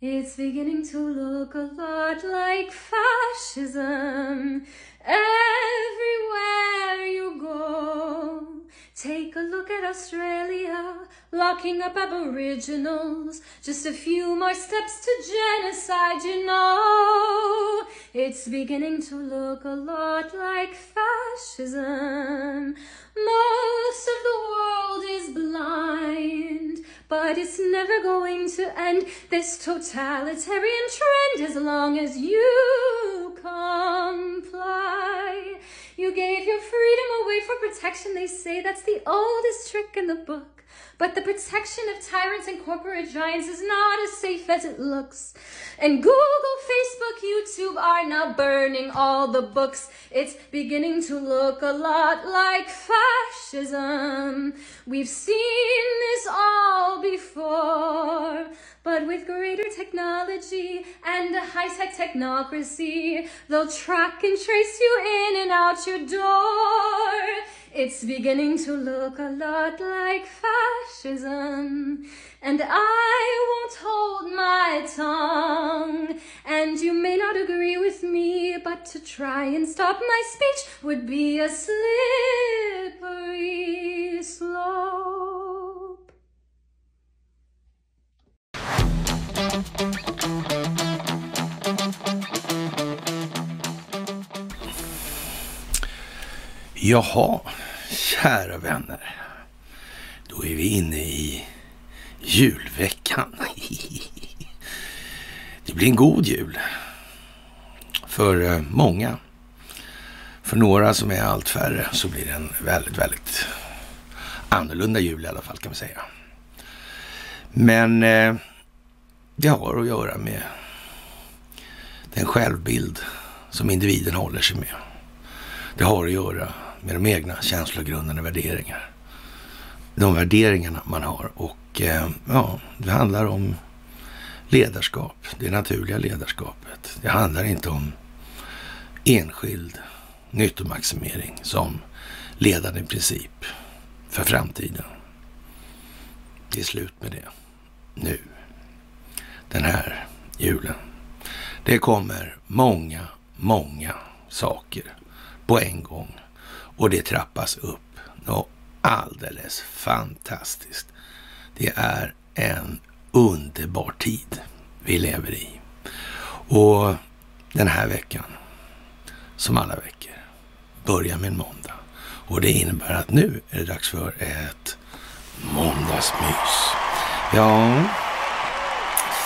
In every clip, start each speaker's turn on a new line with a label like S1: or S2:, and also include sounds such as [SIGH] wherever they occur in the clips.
S1: It's beginning to look a lot like fascism everywhere you go. Take a look at Australia, locking up aboriginals. Just a few more steps to genocide, you know. It's beginning to look a lot like fascism. Most of the world is blind, but it's never going to end this totalitarian trend as long as you comply. You gave your freedom away for protection. They say that's the oldest trick in the book. But the protection of tyrants and corporate giants is not as safe as it looks. And Google, Facebook, YouTube are now burning all the books. It's beginning to look a lot like fascism. We've seen this all before. But with greater technology and a high-tech technocracy, they'll track and trace you in and out your door. It's beginning to look a lot like fascism. And I won't hold my tongue. And you may not agree with me, but to try and stop my speech would be a slippery slope.
S2: Jaha, kära vänner. Då är vi inne i julveckan. [LAUGHS] Det blir en god jul. För eh, många. För några som är allt färre så blir det en väldigt, väldigt annorlunda jul i alla fall kan vi säga. Men eh, det har att göra med den självbild som individen håller sig med. Det har att göra med de egna känslogrundande värderingar. De värderingarna man har och eh, ja, det handlar om ledarskap, det naturliga ledarskapet. Det handlar inte om enskild nyttomaximering som ledande princip för framtiden. Det är slut med det nu. Den här julen. Det kommer många, många saker på en gång och det trappas upp något alldeles fantastiskt. Det är en underbar tid vi lever i. Och den här veckan, som alla veckor, börjar med en måndag. Och det innebär att nu är det dags för ett måndagsmys. Ja,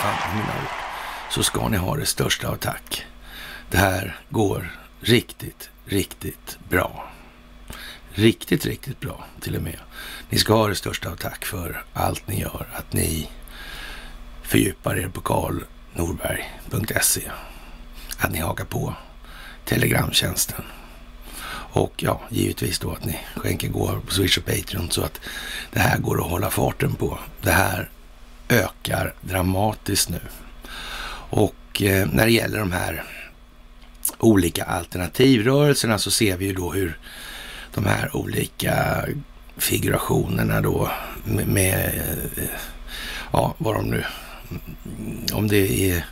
S2: fan mina ord, så ska ni ha det största av tack. Det här går riktigt, riktigt bra. Riktigt, riktigt bra till och med. Ni ska ha det största av tack för allt ni gör. Att ni fördjupar er på karlnorberg.se. Att ni hakar på Telegramtjänsten. Och ja, givetvis då att ni skänker gåvor på Swish och Patreon så att det här går att hålla farten på. Det här ökar dramatiskt nu. Och eh, när det gäller de här olika alternativrörelserna så ser vi ju då hur de här olika figurationerna då med, med eh, ja, vad de nu, om det är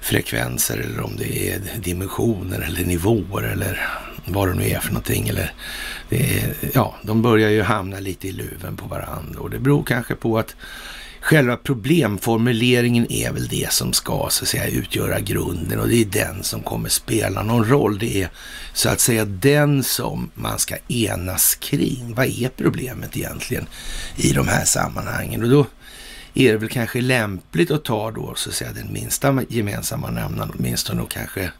S2: frekvenser eller om det är dimensioner eller nivåer eller vad det nu är för någonting. Eller det är, ja, de börjar ju hamna lite i luven på varandra och det beror kanske på att Själva problemformuleringen är väl det som ska så att säga utgöra grunden och det är den som kommer spela någon roll. Det är så att säga den som man ska enas kring. Vad är problemet egentligen i de här sammanhangen? Och då är det väl kanske lämpligt att ta då så att säga den minsta gemensamma nämnaren åtminstone och kanske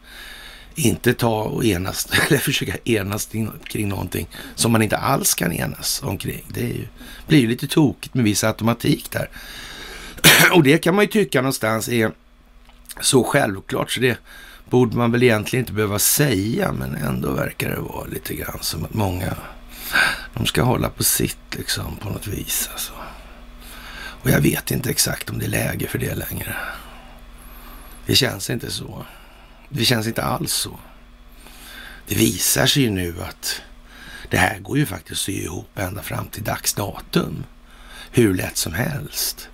S2: inte ta och enas, [LAUGHS] eller försöka enas kring någonting som man inte alls kan enas omkring. Det ju, blir ju lite tokigt med viss automatik där. [CLEARS THROAT] Och det kan man ju tycka någonstans är så självklart så det borde man väl egentligen inte behöva säga, men ändå verkar det vara lite grann som att många, de ska hålla på sitt liksom på något vis alltså. Och jag vet inte exakt om det är läge för det längre. Det känns inte så. Det känns inte alls så. Det visar sig ju nu att det här går ju faktiskt att sy ihop ända fram till dags datum. Hur lätt som helst.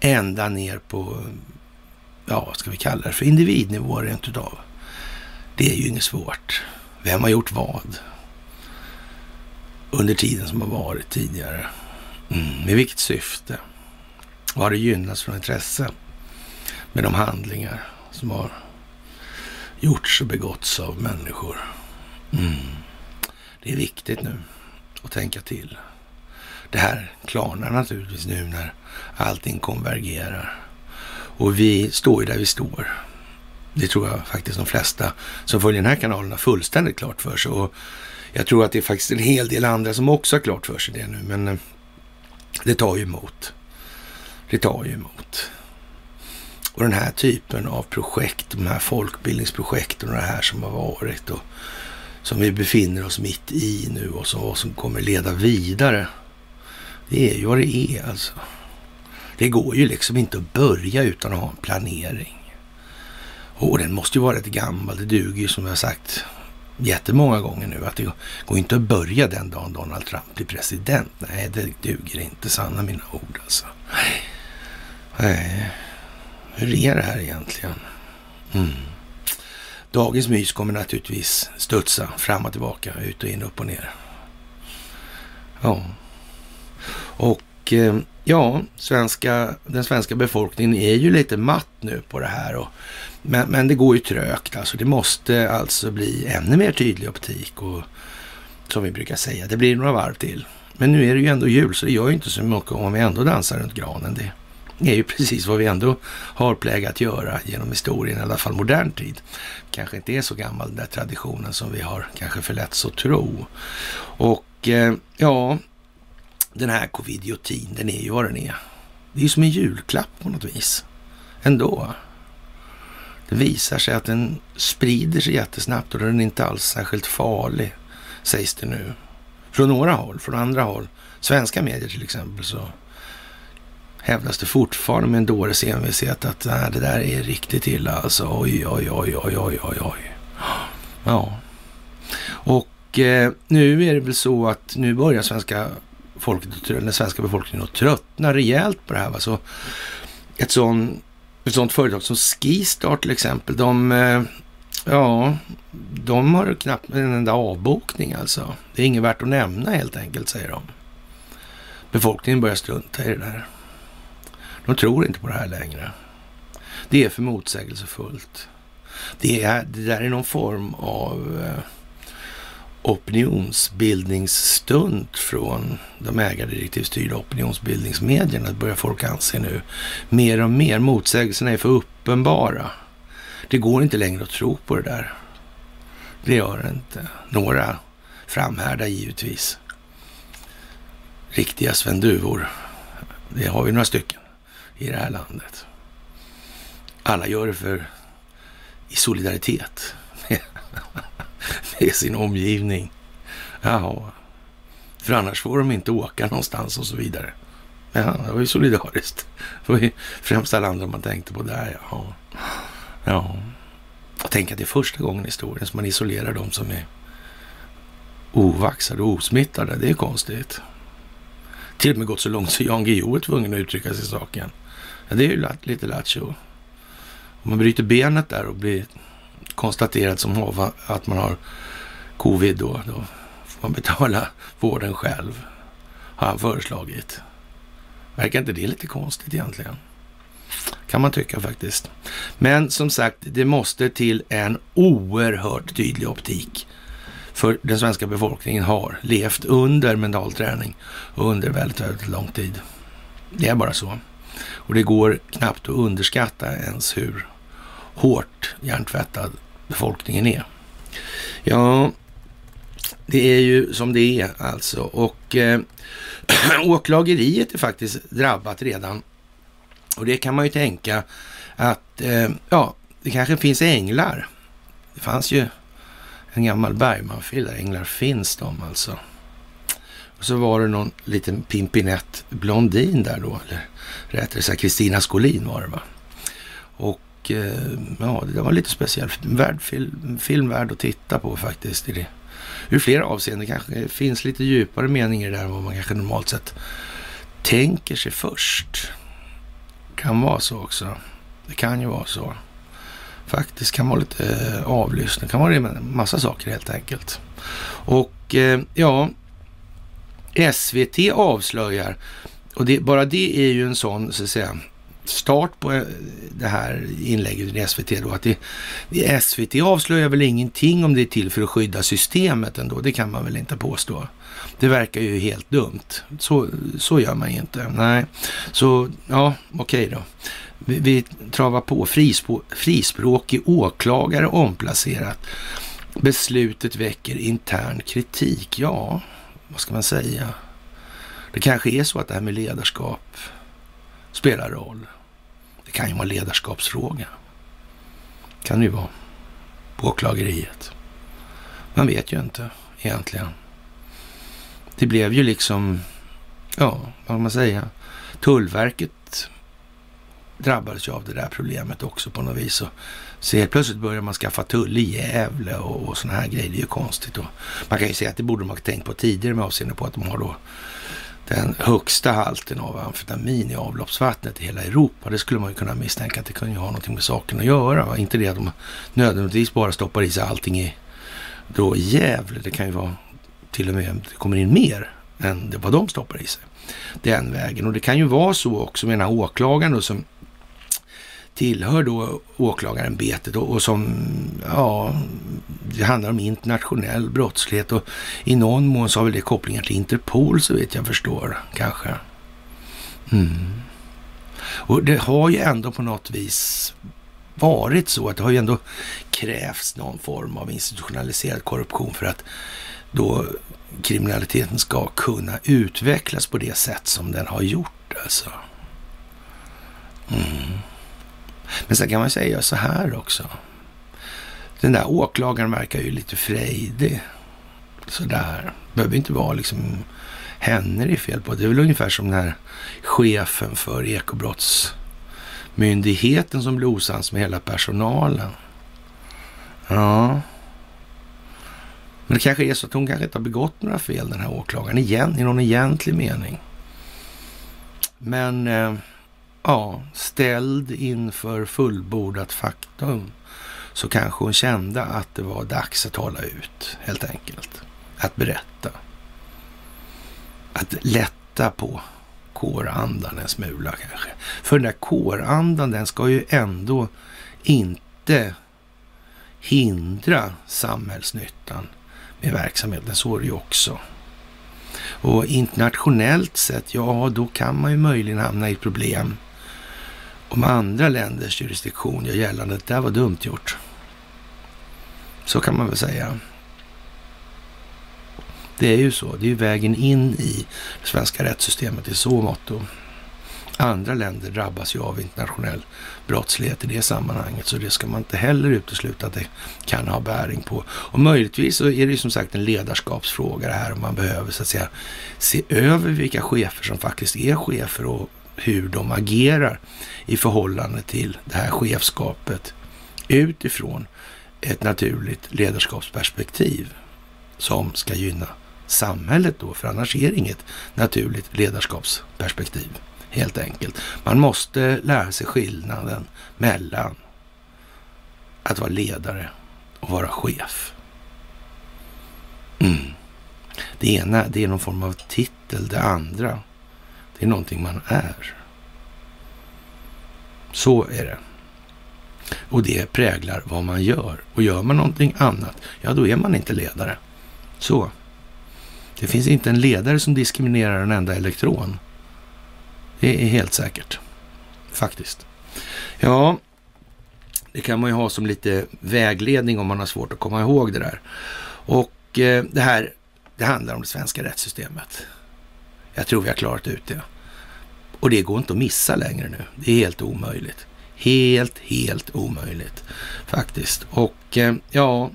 S2: Ända ner på ja, vad ska vi kalla det för individnivå rent utav. Det är ju inget svårt. Vem har gjort vad? Under tiden som har varit tidigare. Mm, med vilket syfte? Vad har det gynnats från intresse med de handlingar som har gjorts och begåtts av människor? Mm. Det är viktigt nu att tänka till. Det här klarnar naturligtvis nu när allting konvergerar. Och vi står ju där vi står. Det tror jag faktiskt de flesta som följer den här kanalen har fullständigt klart för sig. Och jag tror att det är faktiskt en hel del andra som också har klart för sig det nu. Men eh, det tar ju emot. Det tar ju emot. Och den här typen av projekt, de här folkbildningsprojekten och det här som har varit och som vi befinner oss mitt i nu och som, vad som kommer leda vidare. Det är ju vad det är alltså. Det går ju liksom inte att börja utan att ha en planering. Och den måste ju vara rätt gammal. Det duger ju som jag sagt jättemånga gånger nu att det går inte att börja den dagen Donald Trump blir president. Nej, det duger inte. Sanna mina ord alltså. Nej. Hur är det här egentligen? Mm. Dagens mys kommer naturligtvis studsa fram och tillbaka, ut och in, upp och ner. Ja. Och eh, ja, svenska, den svenska befolkningen är ju lite matt nu på det här. Och, men, men det går ju trögt alltså. Det måste alltså bli ännu mer tydlig optik och som vi brukar säga, det blir några varv till. Men nu är det ju ändå jul så det gör ju inte så mycket om vi ändå dansar runt granen. Det är ju precis vad vi ändå har plägat göra genom historien, i alla fall modern tid. Kanske inte är så gammal den där traditionen som vi har kanske förletts att tro. Och eh, ja, den här covidiotin, den är ju vad den är. Det är ju som en julklapp på något vis. Ändå. Det visar sig att den sprider sig jättesnabbt och den är inte alls särskilt farlig, sägs det nu. Från några håll, från andra håll. Svenska medier till exempel så hävdas det fortfarande med en dåres envishet att nej, det där är riktigt illa alltså. Oj, oj, oj, oj, oj, oj, oj. Ja. Och eh, nu är det väl så att nu börjar svenska folket, den svenska befolkningen att tröttna rejält på det här. Va? Så ett, sån, ett sånt företag som Skistar till exempel, de, eh, ja, de har knappt en enda avbokning alltså. Det är inget värt att nämna helt enkelt, säger de. Befolkningen börjar strunta i det där. De tror inte på det här längre. Det är för motsägelsefullt. Det, är, det där är någon form av eh, opinionsbildningsstunt från de ägardirektivstyrda opinionsbildningsmedierna, börjar folk anse nu. Mer och mer. Motsägelserna är för uppenbara. Det går inte längre att tro på det där. Det gör det inte. Några framhärdar givetvis. Riktiga svenduvor. Det har vi några stycken i det här landet. Alla gör det för i solidaritet med [LAUGHS] sin omgivning. Jaha. För annars får de inte åka någonstans och så vidare. Ja, det var ju solidariskt. Det var ju främsta landet man tänkte på där. Ja. Ja. Och tänk att det är första gången i historien som man isolerar de som är ovaxade och osmittade. Det är konstigt. Till och med gått så långt så Jan Guillou är tvungen att uttrycka sig i saken. Ja, det är ju lite lattjo. Om man bryter benet där och blir konstaterad som att man har covid då, då får man betala vården själv, har han föreslagit. Verkar inte det lite konstigt egentligen? Kan man tycka faktiskt. Men som sagt, det måste till en oerhört tydlig optik. För den svenska befolkningen har levt under mental träning under väldigt, väldigt lång tid. Det är bara så. Och det går knappt att underskatta ens hur hårt hjärntvättad befolkningen är. Ja, det är ju som det är alltså. Och eh, [CLEARS THROAT] åklageriet är faktiskt drabbat redan. Och det kan man ju tänka att, eh, ja, det kanske finns änglar. Det fanns ju en gammal Bergman-film där änglar finns de alltså. Och så var det någon liten pimpinett blondin där då, eller rättare sagt Kristina Skolin var det va. Och Eh, ja, det var lite speciell värld, film, värd att titta på faktiskt. I det. Ur flera avseenden kanske finns lite djupare meningar där än vad man kanske normalt sett tänker sig först. Kan vara så också. Det kan ju vara så. Faktiskt kan vara lite eh, avlyssning, kan vara en massa saker helt enkelt. Och eh, ja, SVT avslöjar, och det, bara det är ju en sån, så att säga, start på eh, det här inlägget i SVT då, att det, SVT avslöjar väl ingenting om det är till för att skydda systemet ändå, det kan man väl inte påstå. Det verkar ju helt dumt. Så, så gör man ju inte. Nej, så ja, okej okay då. Vi, vi travar på. Frispå, frispråkig åklagare omplacerat. Beslutet väcker intern kritik. Ja, vad ska man säga? Det kanske är så att det här med ledarskap spelar roll. Det kan ju vara en ledarskapsfråga. Kan det ju vara. På åklageriet. Man vet ju inte egentligen. Det blev ju liksom, ja, vad ska man säga? Tullverket drabbades ju av det där problemet också på något vis. Så helt plötsligt börjar man skaffa tull i Gävle och, och sådana här grejer. Det är ju konstigt. Och man kan ju säga att det borde man ha tänkt på tidigare med avseende på att de har då den högsta halten av amfetamin i avloppsvattnet i hela Europa. Det skulle man ju kunna misstänka att det kunde ha någonting med saken att göra. Va? Inte det att de nödvändigtvis bara stoppar i sig allting i då i Gävle. Det kan ju vara till och med det kommer in mer än vad de stoppar i sig. Den vägen. Och det kan ju vara så också, med den här åklagaren då, som tillhör då åklagarämbetet och, och som, ja, det handlar om internationell brottslighet och i någon mån så har väl det kopplingar till Interpol så vet jag förstår, kanske. Mm. Och det har ju ändå på något vis varit så att det har ju ändå krävts någon form av institutionaliserad korruption för att då kriminaliteten ska kunna utvecklas på det sätt som den har gjort alltså. Mm. Men sen kan man säga så här också. Den där åklagaren verkar ju lite frejdig. Sådär. Behöver inte vara liksom henne det är fel på. Det är väl ungefär som den här chefen för ekobrottsmyndigheten som blir osams med hela personalen. Ja. Men det kanske är så att hon kanske inte har begått några fel den här åklagaren igen, i någon egentlig mening. Men eh, ja, ställd inför fullbordat faktum så kanske hon kände att det var dags att tala ut, helt enkelt. Att berätta. Att lätta på kårandan en smula kanske. För den där kårandan, den ska ju ändå inte hindra samhällsnyttan med verksamheten. Så är det ju också. Och internationellt sett, ja då kan man ju möjligen hamna i problem om andra länders jurisdiktion gör gällande att det där var dumt gjort. Så kan man väl säga. Det är ju så. Det är ju vägen in i det svenska rättssystemet i så måtto. Andra länder drabbas ju av internationell brottslighet i det sammanhanget, så det ska man inte heller utesluta att det kan ha bäring på. Och möjligtvis så är det ju som sagt en ledarskapsfråga det här om man behöver så att säga se över vilka chefer som faktiskt är chefer och hur de agerar i förhållande till det här chefskapet utifrån ett naturligt ledarskapsperspektiv som ska gynna samhället då, för annars är det inget naturligt ledarskapsperspektiv helt enkelt. Man måste lära sig skillnaden mellan att vara ledare och vara chef. Mm. Det ena det är någon form av titel, det andra det är någonting man är. Så är det. Och det präglar vad man gör. Och gör man någonting annat, ja då är man inte ledare. Så. Det finns inte en ledare som diskriminerar en enda elektron. Det är helt säkert. Faktiskt. Ja, det kan man ju ha som lite vägledning om man har svårt att komma ihåg det där. Och eh, det här, det handlar om det svenska rättssystemet. Jag tror vi har klarat ut det. Och det går inte att missa längre nu. Det är helt omöjligt. Helt, helt omöjligt faktiskt. Och eh, ja,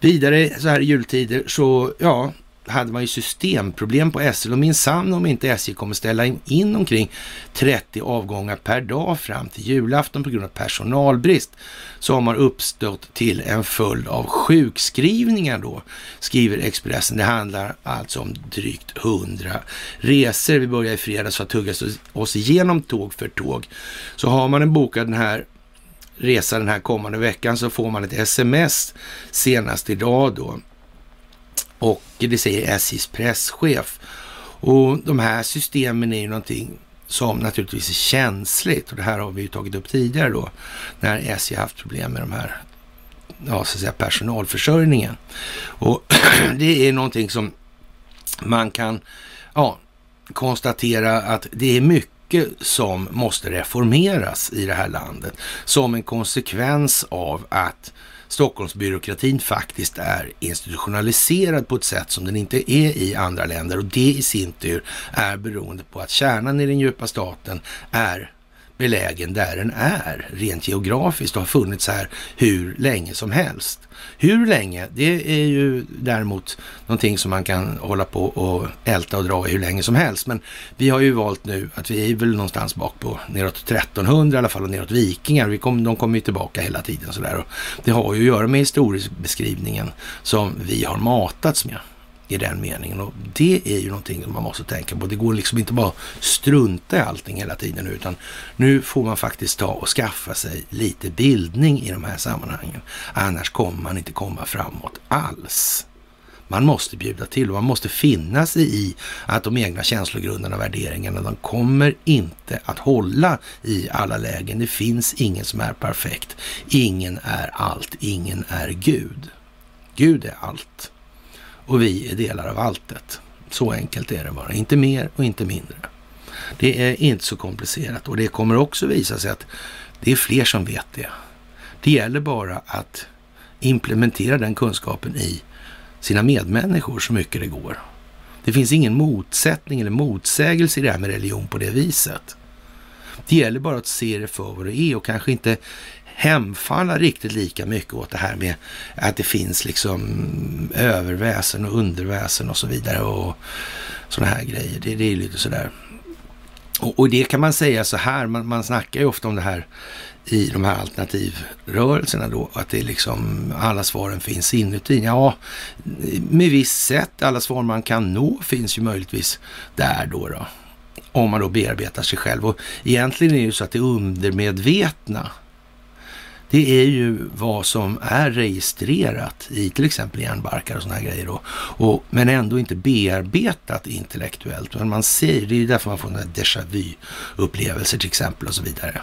S2: vidare så här i jultider så ja, hade man ju systemproblem på SL och minsann om inte SJ kommer ställa in omkring 30 avgångar per dag fram till julafton på grund av personalbrist så har man uppstått till en följd av sjukskrivningar då, skriver Expressen. Det handlar alltså om drygt 100 resor. Vi börjar i fredags för att tugga oss igenom tåg för tåg. Så har man en bokad den här resa den här kommande veckan så får man ett sms senast idag då och det säger SJs presschef. Och de här systemen är ju någonting som naturligtvis är känsligt och det här har vi ju tagit upp tidigare då när SJ haft problem med de här ja, så att säga personalförsörjningen. Och [CLEARS THROAT] det är någonting som man kan ja, konstatera att det är mycket som måste reformeras i det här landet som en konsekvens av att Stockholmsbyråkratin faktiskt är institutionaliserad på ett sätt som den inte är i andra länder. Och det i sin tur är beroende på att kärnan i den djupa staten är belägen där den är rent geografiskt och har funnits här hur länge som helst. Hur länge, det är ju däremot någonting som man kan hålla på och älta och dra i hur länge som helst. Men vi har ju valt nu att vi är väl någonstans bak på neråt 1300 i alla fall och neråt vikingar. Vi kom, de kommer ju tillbaka hela tiden sådär. Och det har ju att göra med historiebeskrivningen som vi har matats med i den meningen. Och det är ju någonting som man måste tänka på. Det går liksom inte bara strunta i allting hela tiden utan nu får man faktiskt ta och skaffa sig lite bildning i de här sammanhangen. Annars kommer man inte komma framåt alls. Man måste bjuda till och man måste finna sig i att de egna känslogrunderna och värderingarna, de kommer inte att hålla i alla lägen. Det finns ingen som är perfekt. Ingen är allt, ingen är Gud. Gud är allt och vi är delar av alltet. Så enkelt är det bara, inte mer och inte mindre. Det är inte så komplicerat och det kommer också visa sig att det är fler som vet det. Det gäller bara att implementera den kunskapen i sina medmänniskor så mycket det går. Det finns ingen motsättning eller motsägelse i det här med religion på det viset. Det gäller bara att se det för vad det är och kanske inte hemfalla riktigt lika mycket åt det här med att det finns liksom överväsen och underväsen och så vidare och sådana här grejer. Det, det är lite sådär. Och, och det kan man säga så här, man, man snackar ju ofta om det här i de här alternativrörelserna då, att det är liksom alla svaren finns inuti. Ja, med visst sätt, alla svar man kan nå finns ju möjligtvis där då. då om man då bearbetar sig själv. Och egentligen är det ju så att det undermedvetna det är ju vad som är registrerat i till exempel järnbarkar och sådana här grejer. Då. Och, men ändå inte bearbetat intellektuellt. Men man ser, det är ju därför man får den här déjà vu-upplevelser till exempel och så vidare.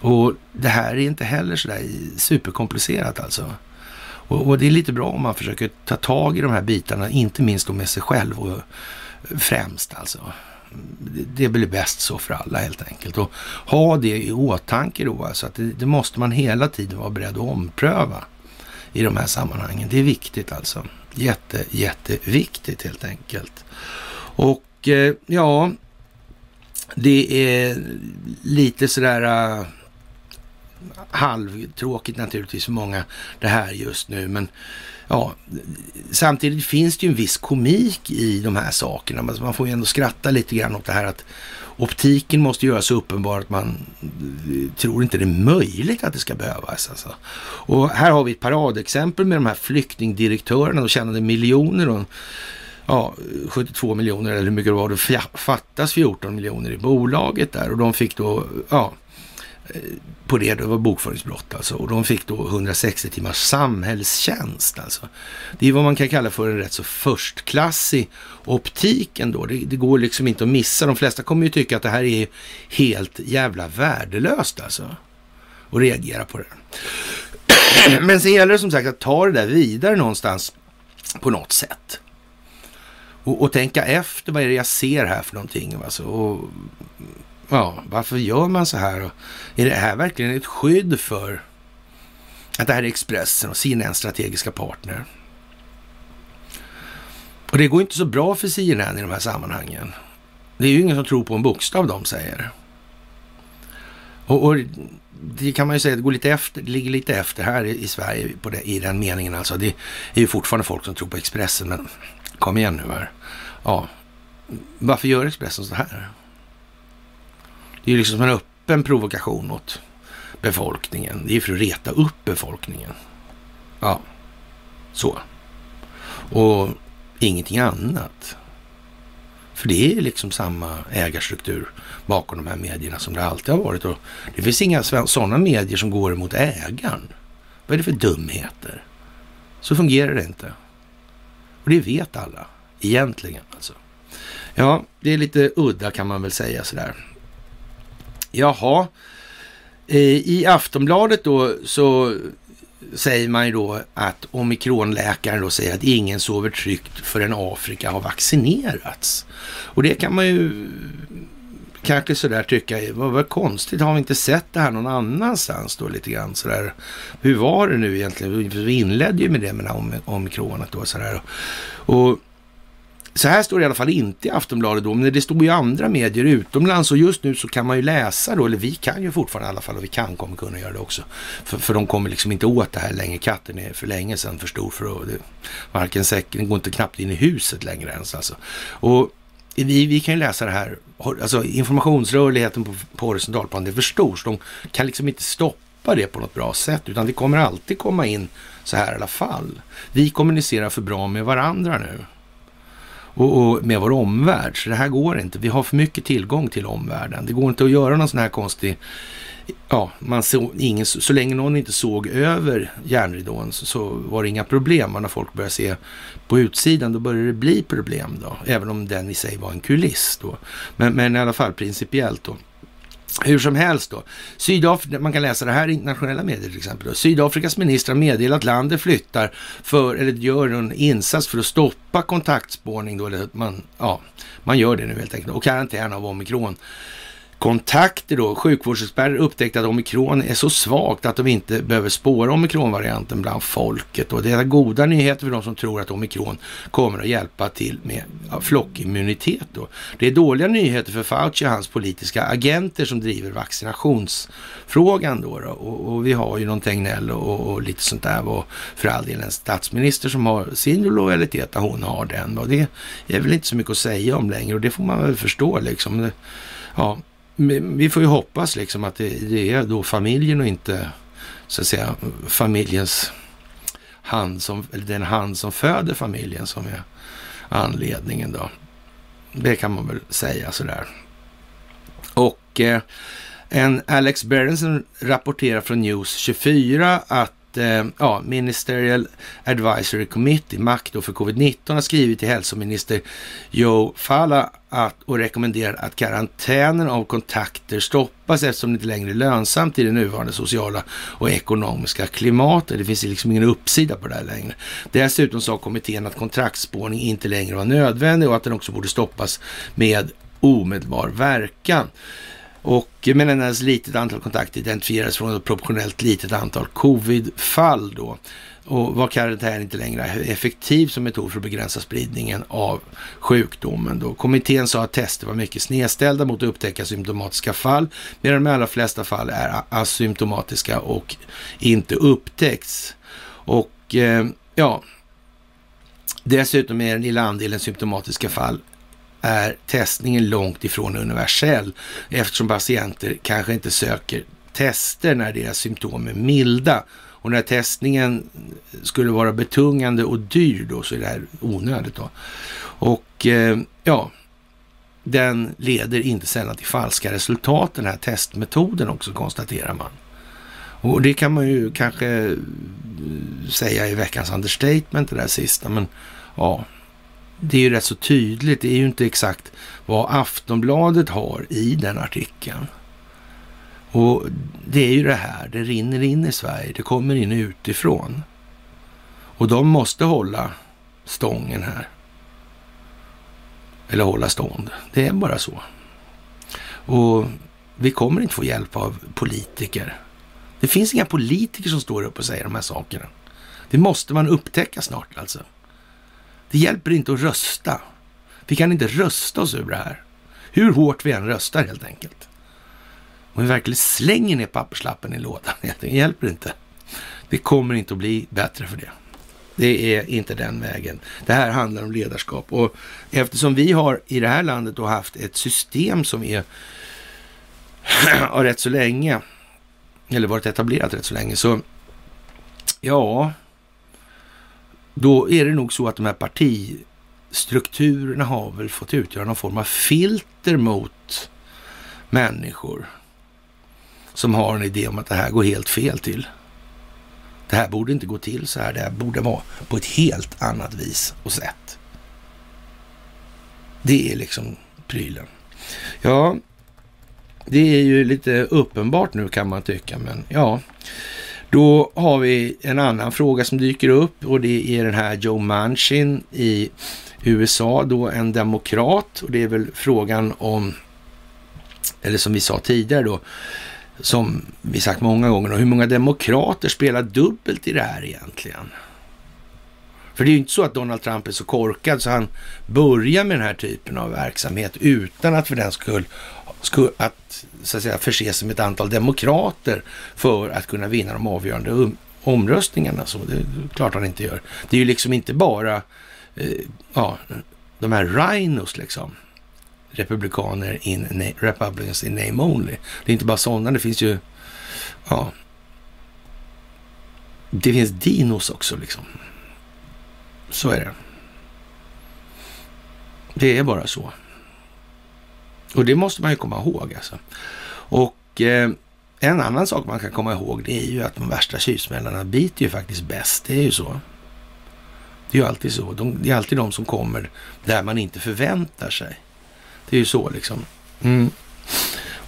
S2: Och det här är inte heller sådär superkomplicerat alltså. Och, och, det är lite bra om man försöker ta tag i de här bitarna, inte minst då med sig själv och eh, främst alltså det blir bäst så för alla helt enkelt. Och ha det i åtanke då, alltså att det, det, måste man hela tiden vara beredd att ompröva i de här sammanhangen. Det är viktigt alltså. Jätte, jätteviktigt helt enkelt. Och eh, ja, det är lite sådär äh, halvtråkigt naturligtvis för många det här just nu, men ja, samtidigt finns det ju en viss komik i de här sakerna. Alltså, man får ju ändå skratta lite grann åt det här att optiken måste göra så uppenbar att man eh, tror inte det är möjligt att det ska behövas. Alltså. Och här har vi ett paradexempel med de här flyktingdirektörerna. De tjänade miljoner och ja, 72 miljoner eller hur mycket det var. Det fattas 14 miljoner i bolaget där och de fick då, ja, på det, det var bokföringsbrott alltså. Och de fick då 160 timmars samhällstjänst alltså. Det är vad man kan kalla för en rätt så förstklassig optik ändå. Det, det går liksom inte att missa. De flesta kommer ju tycka att det här är helt jävla värdelöst alltså. Och reagera på det. [CLEARS THROAT] Men sen gäller det som sagt att ta det där vidare någonstans på något sätt. Och, och tänka efter, vad är det jag ser här för någonting? Alltså, och Ja, varför gör man så här? är det här verkligen ett skydd för att det här är Expressen och CNN strategiska partner? Och det går inte så bra för CNN i de här sammanhangen. Det är ju ingen som tror på en bokstav de säger. Och, och det kan man ju säga, det går lite efter, det ligger lite efter här i, i Sverige på det, i den meningen alltså. Det är ju fortfarande folk som tror på Expressen, men kom igen nu här. Ja, varför gör Expressen så här? Det är ju liksom en öppen provokation mot befolkningen. Det är för att reta upp befolkningen. Ja, så. Och ingenting annat. För det är liksom samma ägarstruktur bakom de här medierna som det alltid har varit. Och det finns inga sådana medier som går emot ägaren. Vad är det för dumheter? Så fungerar det inte. Och det vet alla, egentligen alltså. Ja, det är lite udda kan man väl säga sådär. Jaha, eh, i Aftonbladet då så säger man ju då att omikronläkaren då säger att ingen sover tryggt förrän Afrika har vaccinerats. Och det kan man ju kanske sådär tycka, vad, vad konstigt, har vi inte sett det här någon annanstans då lite grann sådär. Hur var det nu egentligen? Vi inledde ju med det med omikronet då sådär. Och så här står det i alla fall inte i Aftonbladet då, men det står ju andra medier utomlands och just nu så kan man ju läsa då, eller vi kan ju fortfarande i alla fall och vi kan kommer kunna göra det också. För, för de kommer liksom inte åt det här längre. Katten är för länge sedan för stor för att, det, varken säcken, den går inte knappt in i huset längre ens alltså. Och vi, vi kan ju läsa det här, alltså informationsrörligheten på, på horisontalplan, det är för stor, så de kan liksom inte stoppa det på något bra sätt, utan det kommer alltid komma in så här i alla fall. Vi kommunicerar för bra med varandra nu och, och, med vår omvärld. Så det här går inte. Vi har för mycket tillgång till omvärlden. Det går inte att göra någon sån här konstig... Ja, man så, ingen, så länge någon inte såg över järnridån så, så var det inga problem. Men när folk började se på utsidan då började det bli problem då. Även om den i sig var en kuliss då. Men, men i alla fall principiellt då. Hur som helst då. Sydafrika, man kan läsa det här i internationella medier till exempel. Då. Sydafrikas ministrar meddelar att landet flyttar för, eller gör en insats för att stoppa kontaktspårning då, eller man, ja, man gör det nu helt enkelt. Och karantän av omikron kontakter då. Sjukvårdsexperter upptäckte att omikron är så svagt att de inte behöver spåra omikronvarianten bland folket. Och det är goda nyheter för de som tror att omikron kommer att hjälpa till med flockimmunitet. Då. Det är dåliga nyheter för Fauci och hans politiska agenter som driver vaccinationsfrågan. Då, då. Och, och, vi har ju någon Tegnell och, och, lite sånt där. Och för all del en statsminister som har sin lojalitet, hon har den. Och det är väl inte så mycket att säga om längre och det får man väl förstå liksom. Ja, vi får ju hoppas liksom att det, det, är då familjen och inte så att säga familjens hand som, eller den hand som föder familjen som är anledningen då. Det kan man väl säga sådär. Och eh, en Alex Berenson rapporterar från News 24 att Eh, ja, Ministerial Advisory Committee, makt för covid-19, har skrivit till hälsominister Joe Falla att, och rekommenderar att karantänen av kontakter stoppas eftersom det inte längre är lönsamt i det nuvarande sociala och ekonomiska klimatet. Det finns liksom ingen uppsida på det här längre. Dessutom sa kommittén att kontraktsspårning inte längre var nödvändig och att den också borde stoppas med omedelbar verkan. Och med endast litet antal kontakter identifieras från ett proportionellt litet antal covid-fall då. Och var karantän inte längre effektiv som metod för att begränsa spridningen av sjukdomen. Då. Kommittén sa att tester var mycket snedställda mot att upptäcka symptomatiska fall, medan de allra flesta fall är asymptomatiska och inte upptäcks. Och eh, ja, dessutom är den lilla andelen symptomatiska fall är testningen långt ifrån universell eftersom patienter kanske inte söker tester när deras symptom är milda. Och när testningen skulle vara betungande och dyr då så är det här onödigt då. Och eh, ja, den leder inte sällan till falska resultat den här testmetoden också konstaterar man. Och det kan man ju kanske eh, säga i veckans understatement det där sista, men ja, det är ju rätt så tydligt. Det är ju inte exakt vad Aftonbladet har i den artikeln. Och det är ju det här, det rinner in i Sverige, det kommer in utifrån. Och de måste hålla stången här. Eller hålla stånd. Det är bara så. Och vi kommer inte få hjälp av politiker. Det finns inga politiker som står upp och säger de här sakerna. Det måste man upptäcka snart alltså. Det hjälper inte att rösta. Vi kan inte rösta oss ur det här. Hur hårt vi än röstar helt enkelt. Om vi verkligen slänger ner papperslappen i lådan, [LAUGHS] det hjälper inte. Det kommer inte att bli bättre för det. Det är inte den vägen. Det här handlar om ledarskap och eftersom vi har i det här landet då haft ett system som är [CLEARS THROAT] rätt så länge, eller varit etablerat rätt så länge, så ja, då är det nog så att de här partistrukturerna har väl fått utgöra någon form av filter mot människor som har en idé om att det här går helt fel till. Det här borde inte gå till så här. Det här borde vara på ett helt annat vis och sätt. Det är liksom prylen. Ja, det är ju lite uppenbart nu kan man tycka, men ja. Då har vi en annan fråga som dyker upp och det är den här Joe Manchin i USA, då en demokrat och det är väl frågan om, eller som vi sa tidigare då, som vi sagt många gånger, hur många demokrater spelar dubbelt i det här egentligen? För det är ju inte så att Donald Trump är så korkad så han börjar med den här typen av verksamhet utan att för den skull, skull att, så att säga, förse sig med ett antal demokrater för att kunna vinna de avgörande um- omröstningarna. Så det är klart han inte gör. Det är ju liksom inte bara eh, ja, de här rhinos liksom republikaner in Republicans in name only. Det är inte bara sådana, det finns ju, ja, det finns dinos också liksom. Så är det. Det är bara så. Och det måste man ju komma ihåg alltså. Och eh, en annan sak man kan komma ihåg det är ju att de värsta tjuvsmällarna biter ju faktiskt bäst. Det är ju så. Det är ju alltid så. De, det är alltid de som kommer där man inte förväntar sig. Det är ju så liksom. Mm.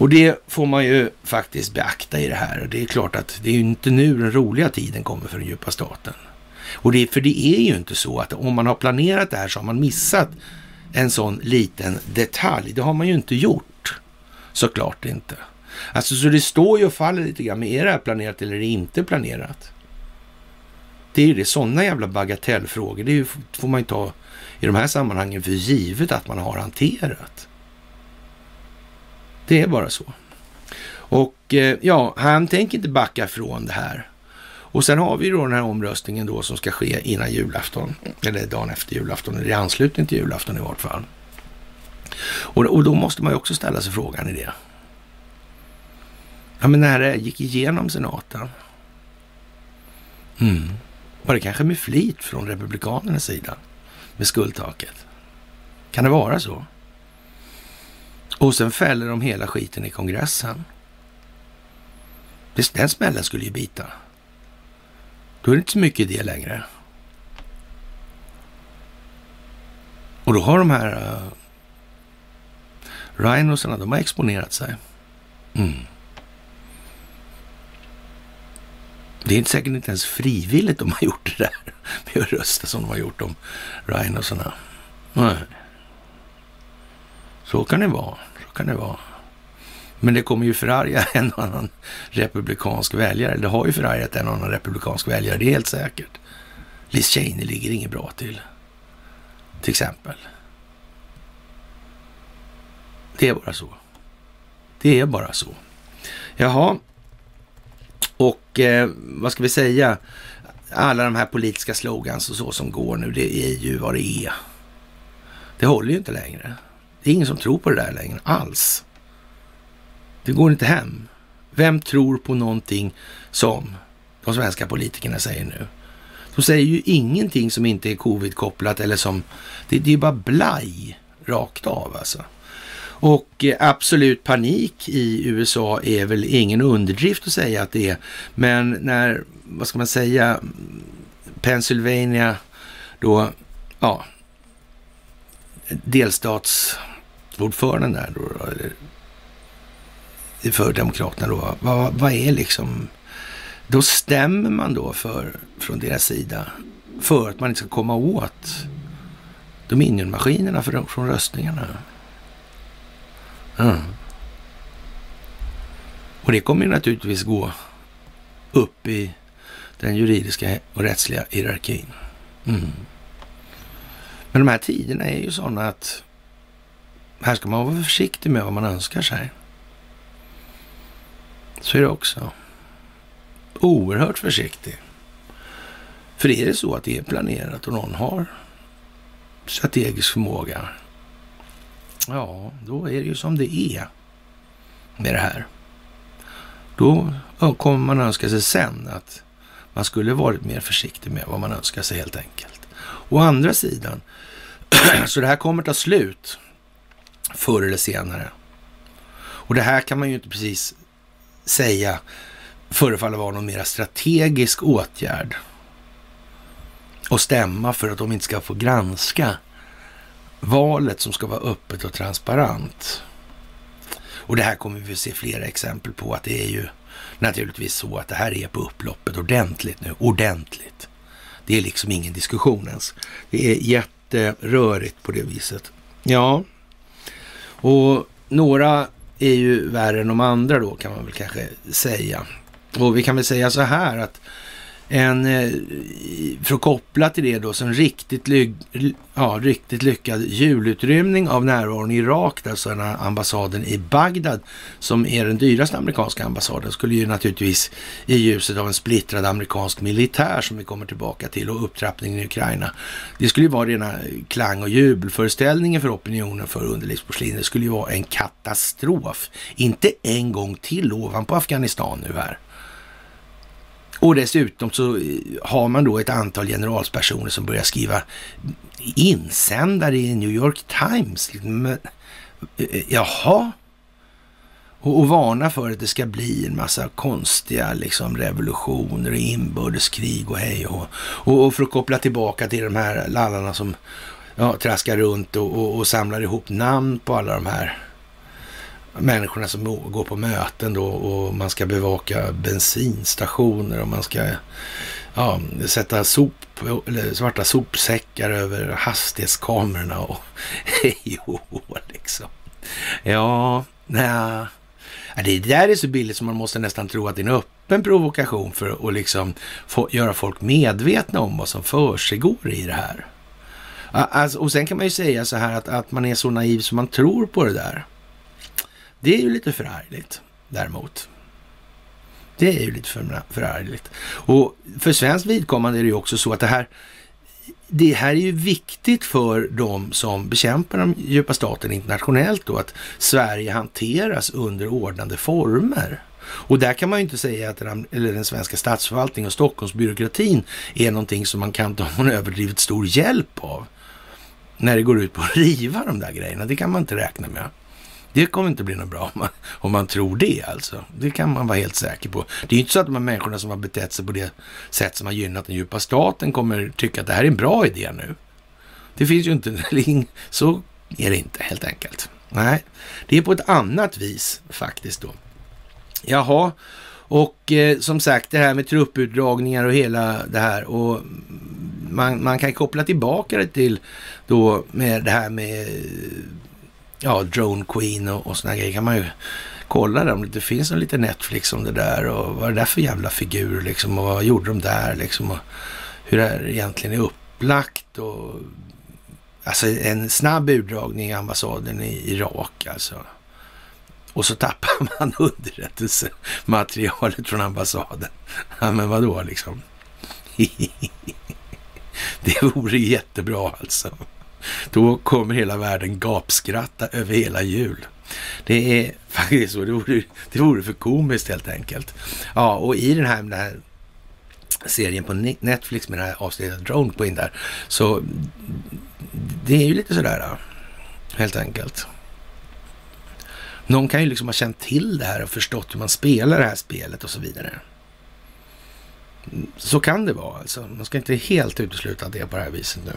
S2: Och det får man ju faktiskt beakta i det här. Och det är klart att det är ju inte nu den roliga tiden kommer för den djupa staten. Och det, för det är ju inte så att om man har planerat det här så har man missat en sån liten detalj. Det har man ju inte gjort. Såklart inte. Alltså så det står ju och faller lite grann med är det här planerat eller är det inte planerat? Det är ju det, sådana jävla bagatellfrågor. Det ju, får man ju ta i de här sammanhangen för givet att man har hanterat. Det är bara så. Och eh, ja, han tänker inte backa från det här. Och sen har vi då den här omröstningen då som ska ske innan julafton, eller dagen efter julafton, eller i anslutning till julafton i vart fall. Och, och då måste man ju också ställa sig frågan i det. Ja, men när det gick igenom senaten. Mm. Var det kanske med flit från republikanernas sida med skuldtaket? Kan det vara så? Och sen fäller de hela skiten i kongressen. Den smällen skulle ju bita. Då är det inte så mycket idé längre. Och då har de här uh, rhinosarna, de har exponerat sig. Mm. Det är inte säkert inte ens frivilligt de har gjort det där med att rösta som de har gjort om rhinosarna. Nej. Så kan det vara. Så kan det vara. Men det kommer ju förarga [LAUGHS] en och annan republikansk väljare. Det har ju förargat en och annan republikansk väljare, det är helt säkert. Liz Cheney ligger inget bra till. Till exempel. Det är bara så. Det är bara så. Jaha. Och eh, vad ska vi säga? Alla de här politiska slogans och så som går nu, det är ju vad det är. Det håller ju inte längre. Det är ingen som tror på det där längre alls. Det går inte hem. Vem tror på någonting som de svenska politikerna säger nu? De säger ju ingenting som inte är covid-kopplat eller som... Det, det är bara blaj rakt av alltså. Och eh, absolut panik i USA är väl ingen underdrift att säga att det är. Men när, vad ska man säga, Pennsylvania då, ja, delstatsordföranden där då, eller för Demokraterna då, vad, vad är liksom... Då stämmer man då för, från deras sida för att man inte ska komma åt Dominionmaskinerna för, från röstningarna. Mm. Och det kommer ju naturligtvis gå upp i den juridiska och rättsliga hierarkin. Mm. Men de här tiderna är ju sådana att här ska man vara försiktig med vad man önskar sig så är det också oerhört försiktig. För är det så att det är planerat och någon har strategisk förmåga, ja, då är det ju som det är med det här. Då kommer man önska sig sen att man skulle varit mer försiktig med vad man önskar sig helt enkelt. Å andra sidan, [CLEARS THROAT] så det här kommer ta slut förr eller senare. Och det här kan man ju inte precis säga förefaller vara någon mer strategisk åtgärd och stämma för att de inte ska få granska valet som ska vara öppet och transparent. Och det här kommer vi se flera exempel på att det är ju naturligtvis så att det här är på upploppet ordentligt nu. Ordentligt. Det är liksom ingen diskussion ens. Det är jätterörigt på det viset. Ja, och några är ju värre än de andra då kan man väl kanske säga. Och vi kan väl säga så här att en, eh, för att koppla till det då, så en riktigt, ly, ja, riktigt lyckad julutrymning av närvaron i Irak, där alltså ambassaden i Bagdad, som är den dyraste amerikanska ambassaden, skulle ju naturligtvis i ljuset av en splittrad amerikansk militär som vi kommer tillbaka till och upptrappningen i Ukraina. Det skulle ju vara rena klang och jubelföreställningen för opinionen för underlivsporslin. Det skulle ju vara en katastrof. Inte en gång till ovanpå Afghanistan nu här. Och dessutom så eh, har man då ett antal generalspersoner som börjar skriva insändare i New York Times. Men, eh, jaha? Och, och varna för att det ska bli en massa konstiga liksom, revolutioner och inbördeskrig och hej och, och, och för att koppla tillbaka till de här lallarna som ja, traskar runt och, och, och samlar ihop namn på alla de här människorna som går på möten då och man ska bevaka bensinstationer och man ska ja, sätta sop, eller svarta sopsäckar över hastighetskamerorna och [LAUGHS] hej liksom. Ja, nej. Det där är så billigt som man måste nästan tro att det är en öppen provokation för att liksom få, göra folk medvetna om vad som försiggår i det här. Alltså, och sen kan man ju säga så här att, att man är så naiv som man tror på det där. Det är ju lite förargligt däremot. Det är ju lite för, förargligt. Och för svenskt vidkommande är det ju också så att det här det här är ju viktigt för de som bekämpar den djupa staten internationellt då, att Sverige hanteras under ordnande former. Och där kan man ju inte säga att den, eller den svenska statsförvaltningen och Stockholmsbyråkratin är någonting som man kan ta någon överdrivet stor hjälp av när det går ut på att riva de där grejerna. Det kan man inte räkna med. Det kommer inte bli något bra om man, om man tror det alltså. Det kan man vara helt säker på. Det är ju inte så att de här människorna som har betett sig på det sätt som har gynnat den djupa staten kommer tycka att det här är en bra idé nu. Det finns ju inte, [LAUGHS] så är det inte helt enkelt. Nej, det är på ett annat vis faktiskt då. Jaha, och eh, som sagt det här med trupputdragningar och hela det här och man, man kan koppla tillbaka det till då med det här med ja, Drone Queen och, och sådana grejer kan man ju kolla där om det finns en liten Netflix om det där och vad är det där för jävla figur liksom och vad gjorde de där liksom och hur det här egentligen är upplagt och alltså en snabb urdragning i ambassaden i Irak alltså. Och så tappar [LAUGHS] man underrättelsematerialet från ambassaden. Ja, men vadå liksom? [LAUGHS] det vore jättebra alltså. Då kommer hela världen gapskratta över hela jul. Det är faktiskt så. Det vore, det vore för komiskt helt enkelt. Ja, och i den här, den här serien på Netflix med den här avsnittet Drone Queen där, så det är ju lite sådär helt enkelt. Någon kan ju liksom ha känt till det här och förstått hur man spelar det här spelet och så vidare. Så kan det vara alltså. Man ska inte helt utesluta det på det här viset nu.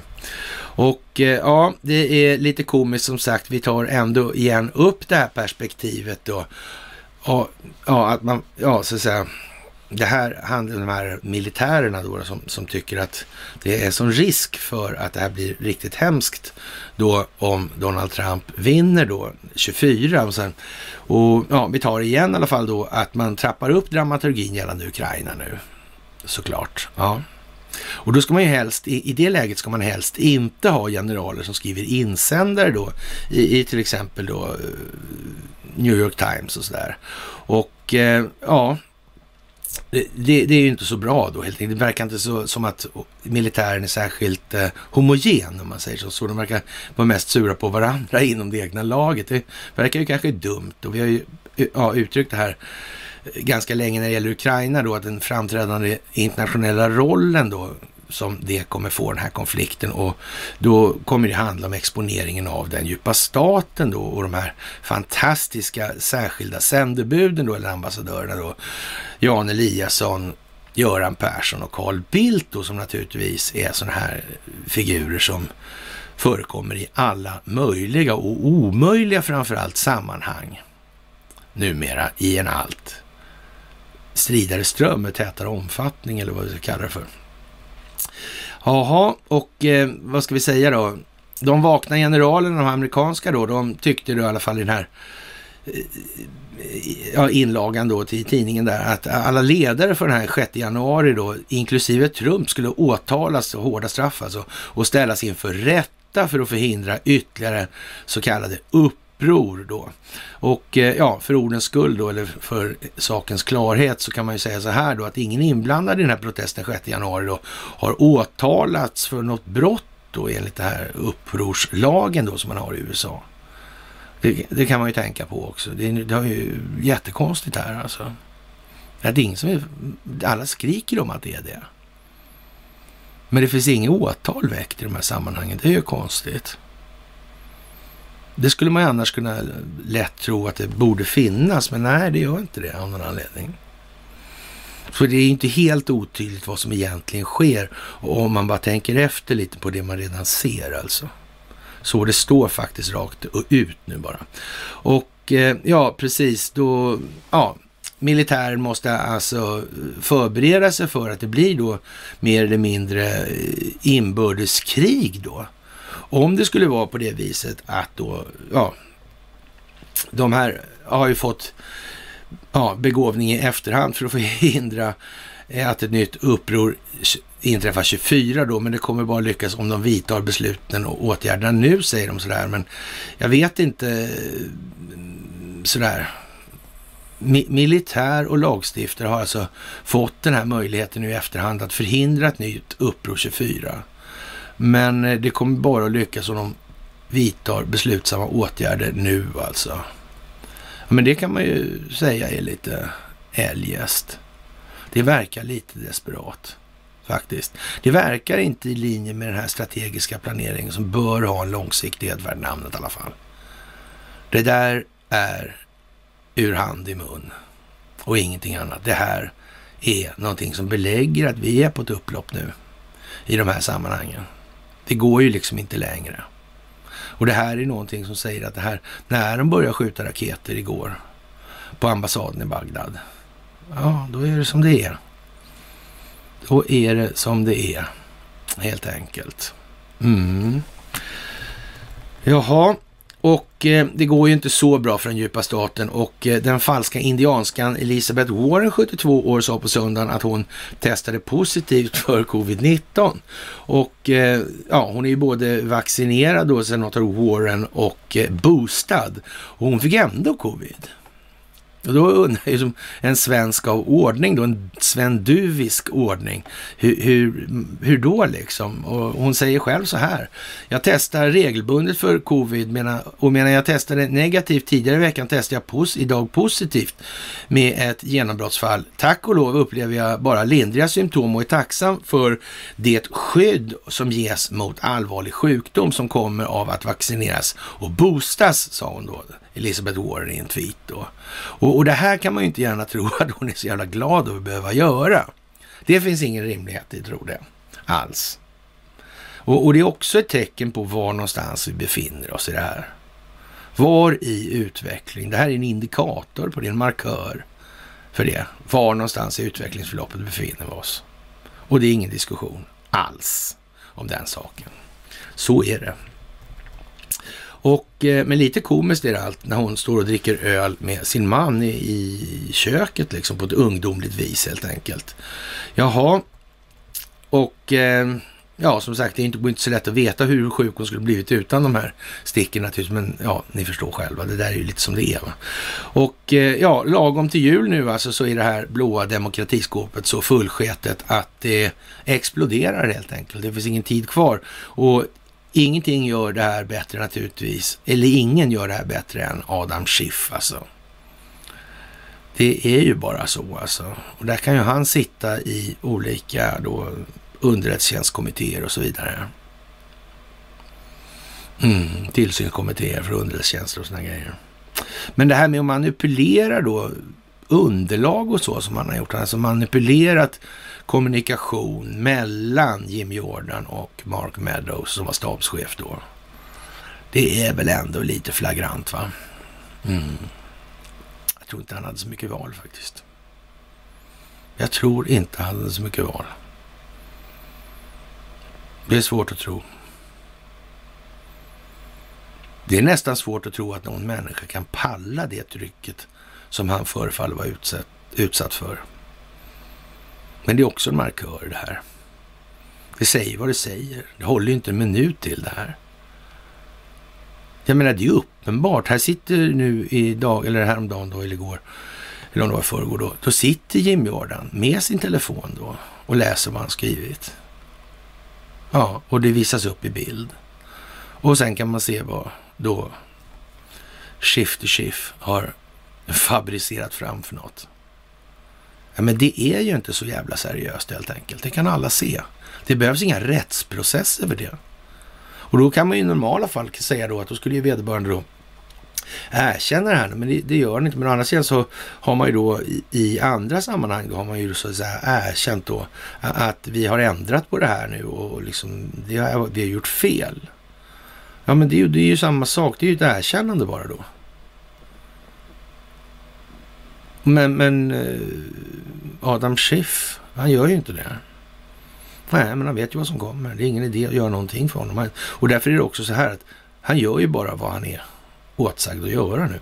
S2: Och eh, ja, det är lite komiskt som sagt. Vi tar ändå igen upp det här perspektivet då. Och, ja, att man, ja, så att säga. Det här handlar om de här militärerna då som, som tycker att det är sån risk för att det här blir riktigt hemskt då om Donald Trump vinner då 24 och sen och ja, vi tar igen i alla fall då att man trappar upp dramaturgin gällande Ukraina nu såklart. Ja. Och då ska man ju helst, i, i det läget ska man helst inte ha generaler som skriver insändare då i, i till exempel då eh, New York Times och sådär. Och eh, ja, det, det, är ju inte så bra då helt enkelt. Det verkar inte så, som att militären är särskilt eh, homogen om man säger så. så. De verkar vara mest sura på varandra [LAUGHS] inom det egna laget. Det verkar ju kanske dumt och vi har ju ja, uttryckt det här ganska länge när det gäller Ukraina då, att den framträdande internationella rollen då som det kommer få den här konflikten. Och då kommer det handla om exponeringen av den djupa staten då och de här fantastiska särskilda sändebuden då, eller ambassadörerna då, Jan Eliasson, Göran Persson och Carl Bildt då, som naturligtvis är sådana här figurer som förekommer i alla möjliga och omöjliga framförallt sammanhang numera i en allt stridare ström med tätare omfattning eller vad vi ska kalla det för. Jaha, och eh, vad ska vi säga då? De vakna generalerna, de amerikanska då, de tyckte då i alla fall i den här eh, ja, inlagan då till tidningen där att alla ledare för den här 6 januari då, inklusive Trump, skulle åtalas och hårda straff alltså och ställas inför rätta för att förhindra ytterligare så kallade upp uppror då. Och eh, ja, för ordens skull då, eller för sakens klarhet så kan man ju säga så här då att ingen inblandad i den här protesten 6 januari då har åtalats för något brott då enligt den här upprorslagen då som man har i USA. Det, det kan man ju tänka på också. Det, det är ju jättekonstigt här alltså. Det är ingen som är, alla skriker om att det är det. Men det finns inget åtal väckt i de här sammanhangen. Det är ju konstigt. Det skulle man ju annars kunna lätt tro att det borde finnas, men nej, det gör inte det av någon anledning. För det är inte helt otydligt vad som egentligen sker om man bara tänker efter lite på det man redan ser alltså. Så det står faktiskt rakt ut nu bara. Och eh, ja, precis då, ja, militären måste alltså förbereda sig för att det blir då mer eller mindre eh, inbördeskrig då. Om det skulle vara på det viset att då, ja, de här har ju fått ja, begåvning i efterhand för att förhindra [LAUGHS] att ett nytt uppror inträffar 24 då, men det kommer bara lyckas om de vidtar besluten och åtgärderna nu, säger de sådär. Men jag vet inte mm, sådär. Mi militär och lagstiftare har alltså fått den här möjligheten nu i efterhand att förhindra ett nytt uppror 24. Men eh, det kommer bara att lyckas om de vidtar beslutsamma åtgärder nu alltså. Men det kan man ju säga är lite eljest. Det verkar lite desperat faktiskt. Det verkar inte i linje med den här strategiska planeringen som bör ha en långsiktighet värd namnet i alla fall. Det där är ur hand i mun och ingenting annat. Det här är någonting som belägger att vi är på ett upplopp nu i de här sammanhangen. Det går ju liksom inte längre. Och det här är någonting som säger att det här, när de börjar skjuta raketer igår på ambassaden i Bagdad, ja, då är det som det är. Då är det som det är, helt enkelt. Mm. Jaha, och eh, det går ju inte så bra för den djupa staten och eh, den falska indianskan Elisabeth Warren, 72 år, sa på söndagen att hon testade positivt för covid-19. Och eh, ja, hon är ju både vaccinerad då, senator Warren, och eh, boostad. Och hon fick ändå covid. Och då undrar jag som en svensk av ordning, då, en svenduvisk ordning, hur, hur, hur då liksom? Och hon säger själv så här, jag testar regelbundet för covid och medan jag testade negativt tidigare i veckan testar jag pos, idag positivt med ett genombrottsfall. Tack och lov upplever jag bara lindriga symptom och är tacksam för det skydd som ges mot allvarlig sjukdom som kommer av att vaccineras och boostas, sa hon då. Elizabeth Warren i en tweet. Då. Och, och det här kan man ju inte gärna tro [LAUGHS] att hon är så jävla glad över att behöva göra. Det finns ingen rimlighet i tror det alls. Och, och, det är också ett tecken på var någonstans vi befinner oss i det här. Var i utveckling. Det här är en indikator på det, en markör för det. Var någonstans i utvecklingsförloppet befinner vi oss. Och det är ingen diskussion alls om den saken. Så är det. Och, eh, men lite komiskt är det allt när hon står och dricker öl med sin man i, i köket liksom på ett ungdomligt vis helt enkelt. Jaha, och eh, ja, som sagt, det är inte, inte så lätt att veta hur sjuk hon skulle blivit utan de här sticken naturligtvis. Men ja, ni förstår själva, det där är ju lite som det är. Va? Och eh, ja, lagom till jul nu alltså så är det här blåa demokratiskåpet så fullsketet att det exploderar helt enkelt. Det finns ingen tid kvar. Och ingenting gör det här bättre naturligtvis, eller ingen gör det här bättre än Adam Schiff alltså. Det är ju bara så alltså. Och där kan ju han sitta i olika då underrättelsetjänstkommittéer och så vidare. Mm, tillsynskommittéer för underrättelsetjänster och sådana grejer. Men det här med att manipulera då underlag och så som man har gjort, alltså manipulerat kommunikation mellan Jim Jordan och Mark Meadows som var stabschef då. Det är väl ändå lite flagrant va? Mm. Jag tror inte han hade så mycket val faktiskt. Jag tror inte han hade så mycket val. Det är svårt att tro. Det är nästan svårt att tro att någon människa kan palla det trycket som han förefaller vara utsatt, utsatt för. Men det är också en markör det här. Det säger vad det säger. Det håller ju inte en minut till det här. Jag menar, det är ju uppenbart. Här sitter nu idag, eller häromdagen då, eller igår, eller om det var i förrgår då, då sitter Jim Jordan med sin telefon då och läser vad han skrivit. Ja, och det visas upp i bild. Och sen kan man se vad då Shifty Shift har fabricerat fram för något. Ja, men det är ju inte så jävla seriöst helt enkelt. Det kan alla se. Det behövs inga rättsprocesser för det. Och då kan man ju i normala fall säga då att då skulle ju vederbörande då erkänna det här, men det, det gör han inte. Men å andra sidan så har man ju då i, i, andra sammanhang, då har man ju så att säga erkänt då att vi har ändrat på det här nu och liksom det har, vi har gjort fel. Ja, men det det är ju samma sak. Det är ju ett erkännande bara då. Men, men eh, Adam Schiff, han gör ju inte det. Nej, men han vet ju vad som kommer. Det är ingen idé att göra någonting för honom. Och därför är det också så här att han gör ju bara vad han är åtsagd att göra nu.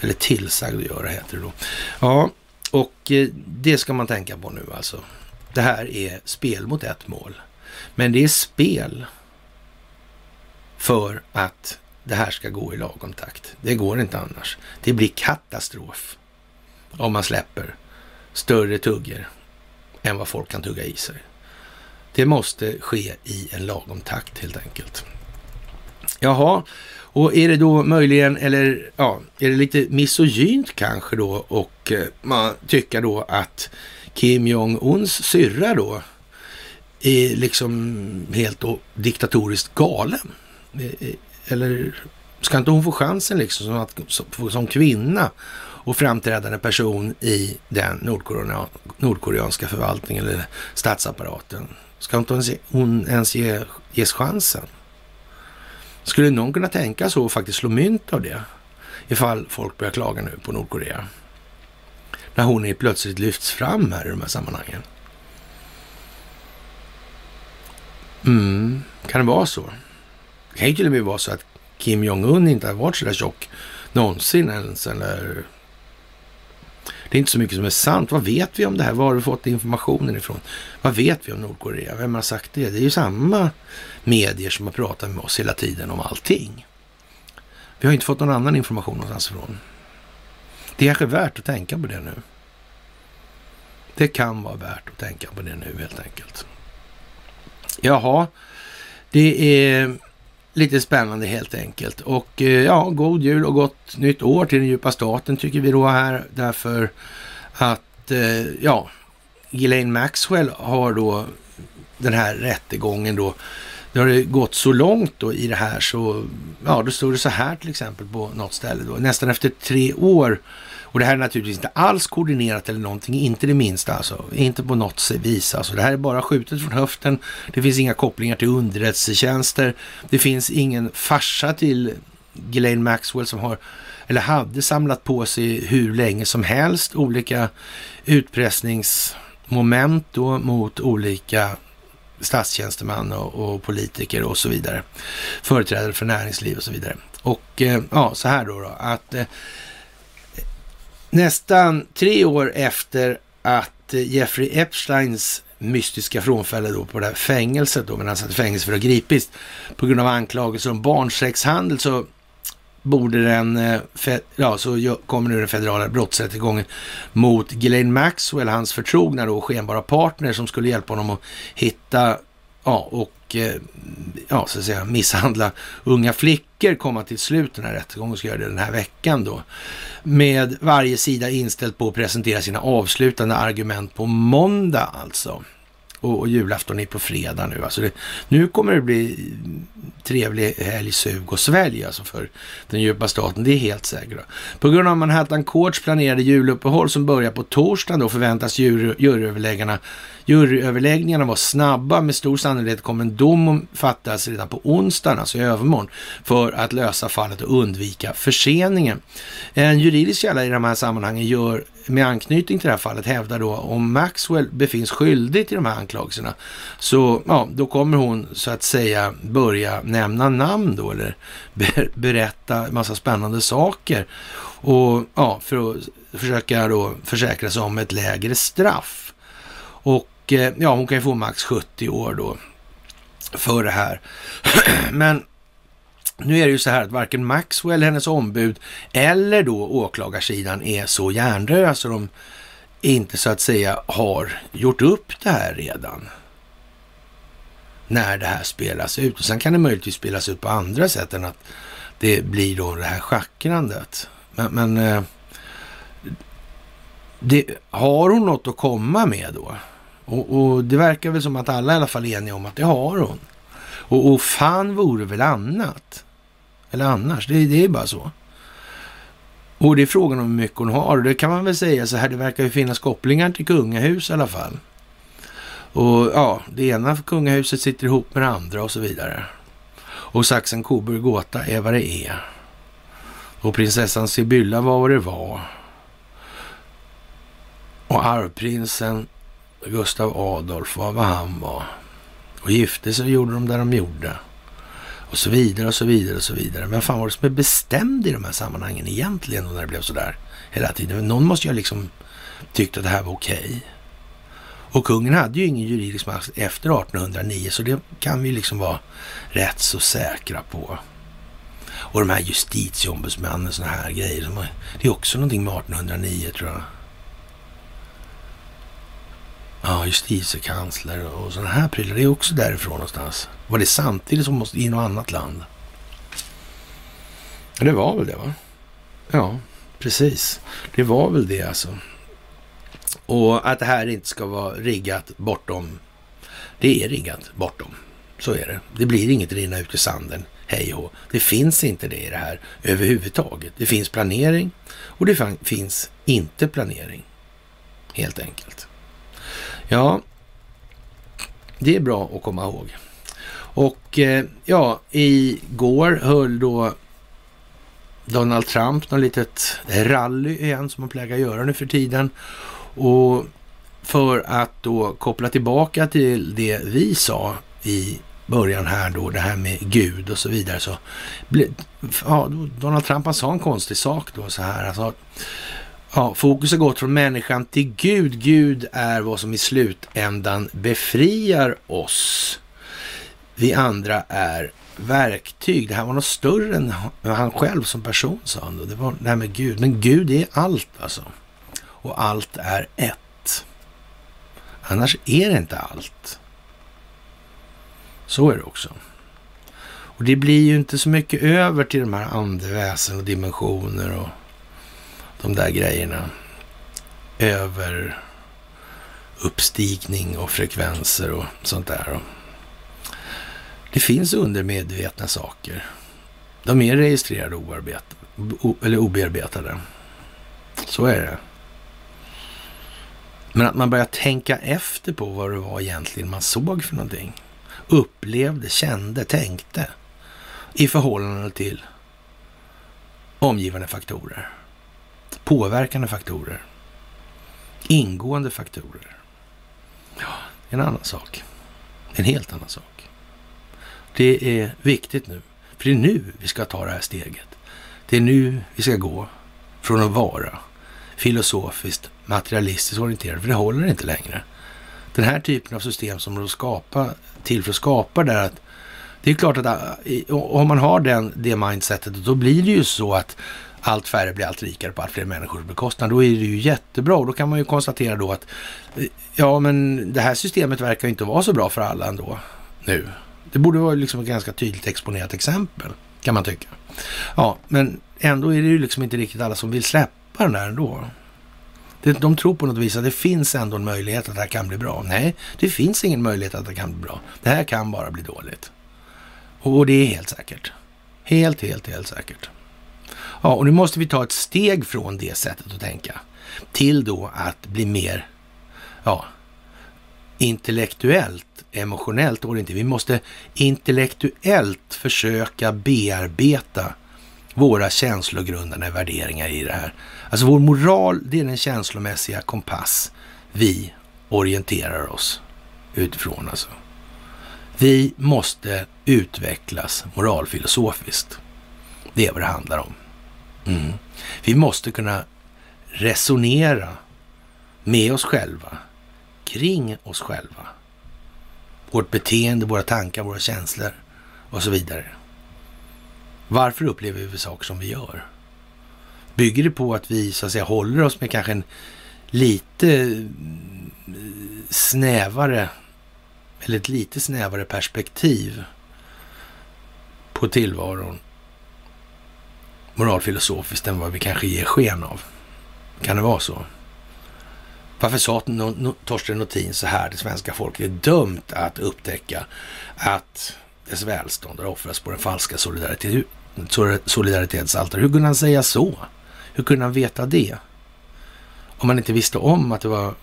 S2: Eller tillsagd att göra heter det då. Ja, och eh, det ska man tänka på nu alltså. Det här är spel mot ett mål. Men det är spel för att det här ska gå i lagom takt. Det går inte annars. Det blir katastrof om man släpper större tuggor än vad folk kan tugga i sig. Det måste ske i en lagom takt helt enkelt. Jaha, och är det då möjligen, eller ja, är det lite misogynt kanske då och eh, man tycker då att Kim Jong-Uns syrra då är liksom helt då diktatoriskt galen? Eh, eh, eller ska inte hon få chansen liksom som, att, som, som kvinna och framträdande person i den nordkorea, nordkoreanska förvaltningen eller statsapparaten? Ska inte hon, hon ens ge, ges chansen? Skulle någon kunna tänka så och faktiskt slå mynt av det? Ifall folk börjar klaga nu på Nordkorea. När hon är plötsligt lyfts fram här i de här sammanhangen. Mm, kan det vara så? Det kan ju till och med vara så att Kim Jong-Un inte har varit så där tjock någonsin ens. Eller... Det är inte så mycket som är sant. Vad vet vi om det här? Var har du fått informationen ifrån? Vad vet vi om Nordkorea? Vem har sagt det? Det är ju samma medier som har pratat med oss hela tiden om allting. Vi har inte fått någon annan information någonstans ifrån. Det är kanske värt att tänka på det nu. Det kan vara värt att tänka på det nu helt enkelt. Jaha, det är lite spännande helt enkelt. Och eh, ja, god jul och gott nytt år till den djupa staten tycker vi då här. Därför att, eh, ja, Ghislaine Maxwell har då den här rättegången då det har det gått så långt då i det här så, ja, då står det så här till exempel på något ställe då. Nästan efter tre år, och det här är naturligtvis inte alls koordinerat eller någonting, inte det minsta alltså, inte på något vis alltså. Det här är bara skjutet från höften, det finns inga kopplingar till underrättelsetjänster, det finns ingen farsa till Ghislaine Maxwell som har eller hade samlat på sig hur länge som helst olika utpressningsmoment då mot olika statstjänsteman och, och, politiker och så vidare. Företrädare för näringsliv och så vidare. Och eh, ja, så här då, då att eh, nästan tre år efter att eh, Jeffrey Epsteins mystiska frånfälle då på det här fängelset då, men han satt i fängelse för att ha gripits på grund av anklagelser om barnsexhandel så borde den, eh, ja så kommer nu den federala brottsrättegången mot Ghislaine Maxwell, hans förtrogna då, skenbara partner som skulle hjälpa honom att hitta, ja och Eh, ja så att säga misshandla unga flickor komma till slut den här rättegången ska göra det den här veckan då. Med varje sida inställd på att presentera sina avslutande argument på måndag alltså och, och julafton är på fredag nu. Alltså det, nu kommer det bli trevlig helg, sug och svälj alltså för den djupa staten. Det är helt säkert. På grund av Manhattan Courts planerade juluppehåll som börjar på torsdagen då förväntas jury, juryöverläggarna Juryöverläggningarna var snabba. Med stor sannolikhet kommer en dom fattas redan på onsdagen, alltså i övermorgon, för att lösa fallet och undvika förseningen. En juridisk källa i de här sammanhangen gör med anknytning till det här fallet hävdar då om Maxwell befinns skyldig till de här anklagelserna så ja, då kommer hon så att säga börja nämna namn då eller berätta massa spännande saker och ja, för att försöka då försäkra sig om ett lägre straff. Och eh, ja, hon kan ju få max 70 år då för det här. [CLEARS THROAT] Men nu är det ju så här att varken Maxwell, hennes ombud eller då åklagarsidan är så hjärndöda så de inte så att säga har gjort upp det här redan. När det här spelas ut. Och sen kan det möjligtvis spelas ut på andra sätt än att det blir då det här schackrandet. Men, men eh, det, har hon något att komma med då? Och, och, det verkar väl som att alla i alla fall är eniga om att det har hon. Och, och fan vore väl annat? Eller annars, det, det är bara så. Och det är frågan om hur mycket hon har. Det kan man väl säga så här, det verkar ju finnas kopplingar till kungahus i alla fall. Och ja, det ena kungahuset sitter ihop med det andra och så vidare. Och Saxen Coburg Gåta är vad det är. Och prinsessan Sibylla var vad det var. Och arvprinsen Gustav Adolf var vad han var. Och gifte sig och gjorde de där de gjorde. Och så vidare och så vidare och så vidare. Men fan var det som är bestämd i de här sammanhangen egentligen när det blev sådär hela tiden? Någon måste ju ha liksom tyckt att det här var okej. Okay. Och kungen hade ju ingen juridisk makt efter 1809 så det kan vi liksom vara rätt så säkra på. Och de här justitieombudsmännen, sådana här grejer. Det är också någonting med 1809 tror jag. Ja, justitiekansler och sådana här prylar. Det är också därifrån någonstans. Var det samtidigt som måste i något annat land? Det var väl det va? Ja, precis. Det var väl det alltså. Och att det här inte ska vara riggat bortom. Det är riggat bortom. Så är det. Det blir inget rinna ut i sanden. Hej och Det finns inte det i det här överhuvudtaget. Det finns planering och det finns inte planering. Helt enkelt. Ja, det är bra att komma ihåg. Och eh, ja, igår höll då Donald Trump något litet rally igen som han plägar göra nu för tiden. Och för att då koppla tillbaka till det vi sa i början här då, det här med Gud och så vidare. Så, ja, Donald Trump han sa en konstig sak då så här. Alltså, Ja, fokus har gått från människan till Gud. Gud är vad som i slutändan befriar oss. Vi andra är verktyg. Det här var något större än han själv som person, sa han. Då. Det var det här med Gud. Men Gud är allt alltså. Och allt är ett. Annars är det inte allt. Så är det också. Och det blir ju inte så mycket över till de här andeväsen och dimensioner och de där grejerna. Över uppstigning och frekvenser och sånt där. Det finns undermedvetna saker. De är registrerade eller obearbetade. Så är det. Men att man börjar tänka efter på vad det var egentligen man såg för någonting. Upplevde, kände, tänkte i förhållande till omgivande faktorer påverkande faktorer. Ingående faktorer. Ja, en annan sak. En helt annan sak. Det är viktigt nu. För det är nu vi ska ta det här steget. Det är nu vi ska gå från att vara filosofiskt materialistiskt orienterade, för det håller inte längre. den här typen av system som de skapa, till för att skapa där att det är klart att äh, om man har den, det mindsetet, då blir det ju så att allt färre blir allt rikare på allt fler människors bekostnad. Då är det ju jättebra och då kan man ju konstatera då att eh, ja, men det här systemet verkar inte vara så bra för alla ändå nu. Det borde vara liksom ett ganska tydligt exponerat exempel kan man tycka. Ja, men ändå är det ju liksom inte riktigt alla som vill släppa den här ändå. De tror på något vis att det finns ändå en möjlighet att det här kan bli bra. Nej, det finns ingen möjlighet att det kan bli bra. Det här kan bara bli dåligt. Och det är helt säkert. Helt, helt, helt säkert. Ja, och nu måste vi ta ett steg från det sättet att tänka till då att bli mer, ja, intellektuellt, emotionellt och inte. Vi måste intellektuellt försöka bearbeta våra känslogrundande värderingar i det här. Alltså vår moral, det är den känslomässiga kompass vi orienterar oss utifrån alltså. Vi måste utvecklas moralfilosofiskt. Det är vad det handlar om. Mm. Vi måste kunna resonera med oss själva, kring oss själva. Vårt beteende, våra tankar, våra känslor och så vidare. Varför upplever vi saker som vi gör? Bygger det på att vi så att säga håller oss med kanske en lite eh, snävare eller ett lite snävare perspektiv på tillvaron moralfilosofiskt än vad vi kanske ger sken av. Kan det vara så? Varför sa Torsten Nothin så här? Det svenska folket är dömt att upptäcka att dess välstånd har offrats på den falska solidaritet. Hur kunde han säga så? Hur kunde han veta det? Om man inte visste om att det var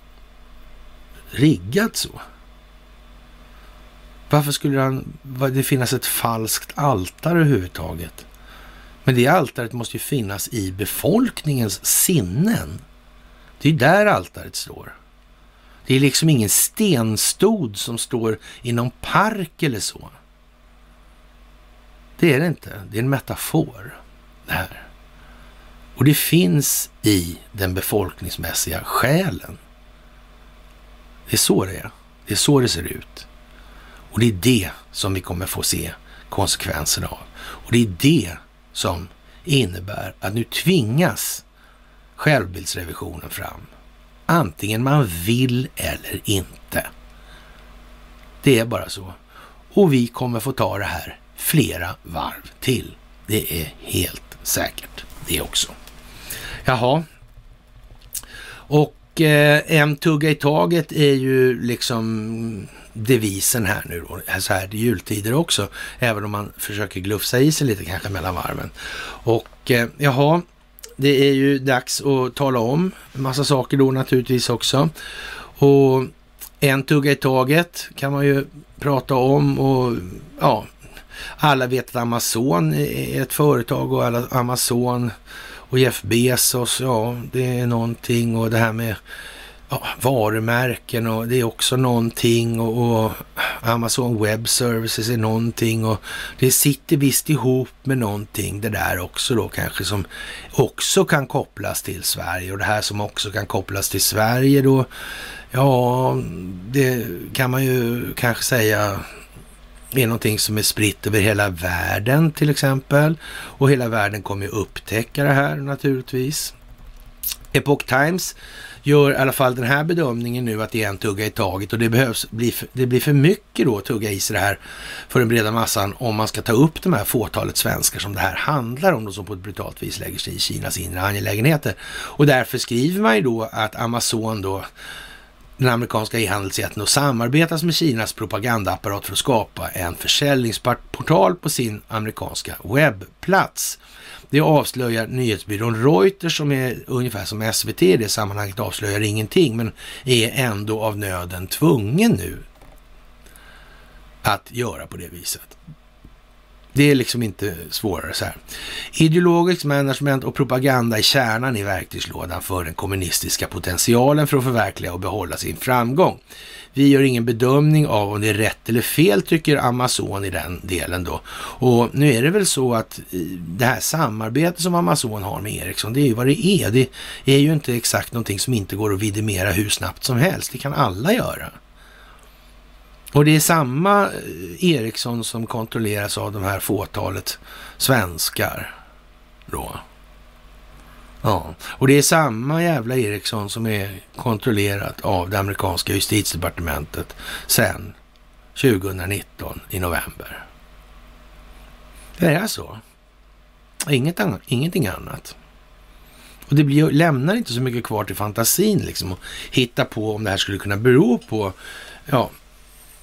S2: riggat så. Varför skulle han, det finnas ett falskt altare överhuvudtaget? Men det altaret måste ju finnas i befolkningens sinnen. Det är där altaret står. Det är liksom ingen stenstod som står i någon park eller så. Det är det inte. Det är en metafor det här. Och det finns i den befolkningsmässiga själen. Det är så det är. Det är så det ser ut. Och det är det som vi kommer få se konsekvenserna av. Och det är det som innebär att nu tvingas självbildsrevisionen fram. Antingen man vill eller inte. Det är bara så. Och vi kommer få ta det här flera varv till. Det är helt säkert det också. Jaha. Och eh, en tugga i taget är ju liksom devisen här nu då, så här i jultider också, även om man försöker glufsa i sig lite kanske mellan varven. Och eh, jaha, det är ju dags att tala om en massa saker då naturligtvis också. Och en tugga i taget kan man ju prata om och ja, alla vet att Amazon är ett företag och alla Amazon och Jeff Bezos, ja, det är någonting och det här med ja, varumärken och det är också någonting och, och, Amazon Web Services är någonting och det sitter visst ihop med någonting det där också då kanske som också kan kopplas till Sverige och det här som också kan kopplas till Sverige då, ja, det kan man ju kanske säga är någonting som är spritt över hela världen till exempel. Och hela världen kommer ju upptäcka det här naturligtvis. Epoch Times gör i alla fall den här bedömningen nu att det är en tugga i taget och det, behövs, det blir för mycket då att tugga i sig det här för den breda massan om man ska ta upp de här fåtalet svenskar som det här handlar om, och som på ett brutalt vis lägger sig i Kinas inre angelägenheter. Och därför skriver man ju då att Amazon då den amerikanska e-handelsjätten och samarbetar med Kinas propagandaapparat för att skapa en försäljningsportal på sin amerikanska webbplats. Det avslöjar nyhetsbyrån Reuters som är ungefär som SVT i det sammanhanget avslöjar ingenting men är ändå av nöden tvungen nu att göra på det viset. Det är liksom inte svårare så här. Ideologiskt management och propaganda är kärnan i verktygslådan för den kommunistiska potentialen för att förverkliga och behålla sin framgång. Vi gör ingen bedömning av om det är rätt eller fel, tycker Amazon i den delen då. Och nu är det väl så att det här samarbetet som Amazon har med Ericsson, det är ju vad det är. Det är ju inte exakt någonting som inte går att vidimera hur snabbt som helst. Det kan alla göra. Och det är samma eh, Ericsson som kontrolleras av de här fåtalet svenskar då. Ja, och det är samma jävla Ericsson som är kontrollerat av det amerikanska justitiedepartementet sedan 2019 i november. Det är så. Inget annat, ingenting annat. Och det blir, lämnar inte så mycket kvar till fantasin liksom att hitta på om det här skulle kunna bero på ja,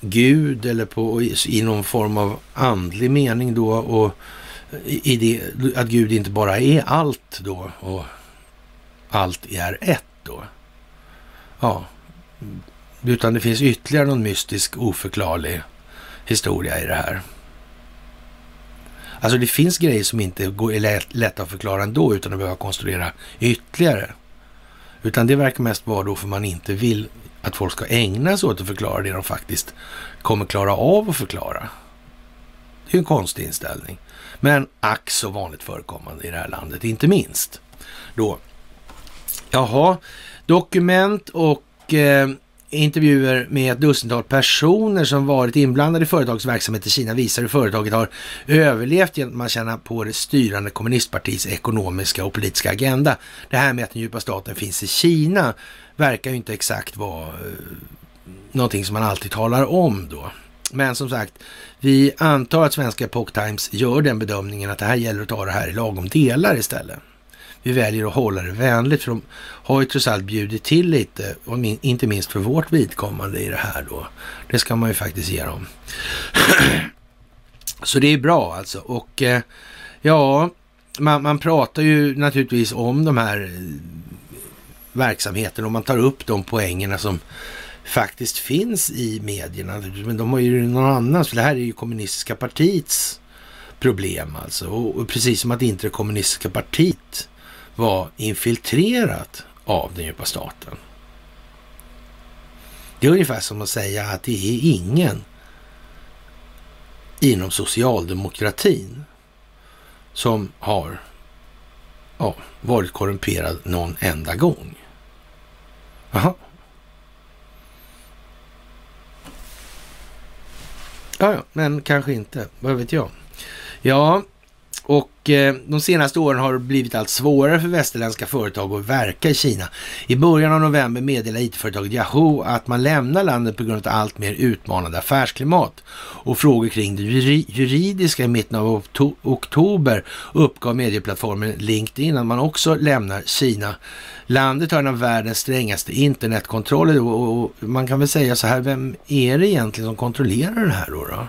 S2: Gud eller på, i någon form av andlig mening då och i det, att Gud inte bara är allt då och allt är ett då. Ja, utan det finns ytterligare någon mystisk oförklarlig historia i det här. Alltså det finns grejer som inte är lätta att förklara ändå utan att behöva konstruera ytterligare. Utan det verkar mest vara då för man inte vill att folk ska ägna sig åt att förklara det de faktiskt kommer klara av att förklara. Det är ju en konstig inställning. Men ack så vanligt förekommande i det här landet, inte minst då. Jaha, dokument och eh, intervjuer med ett dussintal personer som varit inblandade i företagsverksamhet i Kina visar hur företaget har överlevt genom att känna på det styrande kommunistpartiets ekonomiska och politiska agenda. Det här med att den djupa staten finns i Kina verkar ju inte exakt vara eh, någonting som man alltid talar om då. Men som sagt, vi antar att svenska Epoch Times gör den bedömningen att det här gäller att ta det här i lagom delar istället. Vi väljer att hålla det vänligt för de har ju trots allt bjudit till lite, och inte minst för vårt vidkommande i det här då. Det ska man ju faktiskt ge dem. [CLEARS THROAT] Så det är bra alltså. Och eh, ja, man, man pratar ju naturligtvis om de här eh, verksamheterna och man tar upp de poängerna som faktiskt finns i medierna. Men de har ju någon annan, för det här är ju kommunistiska partiets problem alltså. Och, precis som att inte det kommunistiska partiet var infiltrerat av den djupa staten. Det är ungefär som att säga att det är ingen inom socialdemokratin som har ja, varit korrumperad någon enda gång. Aha. Ja, ja, men kanske inte. Vad vet jag? Ja, och eh, de senaste åren har det blivit allt svårare för västerländska företag att verka i Kina. I början av november meddelade it-företaget Yahoo att man lämnar landet på grund av ett allt mer utmanande affärsklimat. Och frågor kring det juridiska i mitten av oktober uppgav medieplattformen LinkedIn att man också lämnar Kina. Landet har en av världens strängaste internetkontroller och man kan väl säga så här, vem är det egentligen som kontrollerar det här då? då?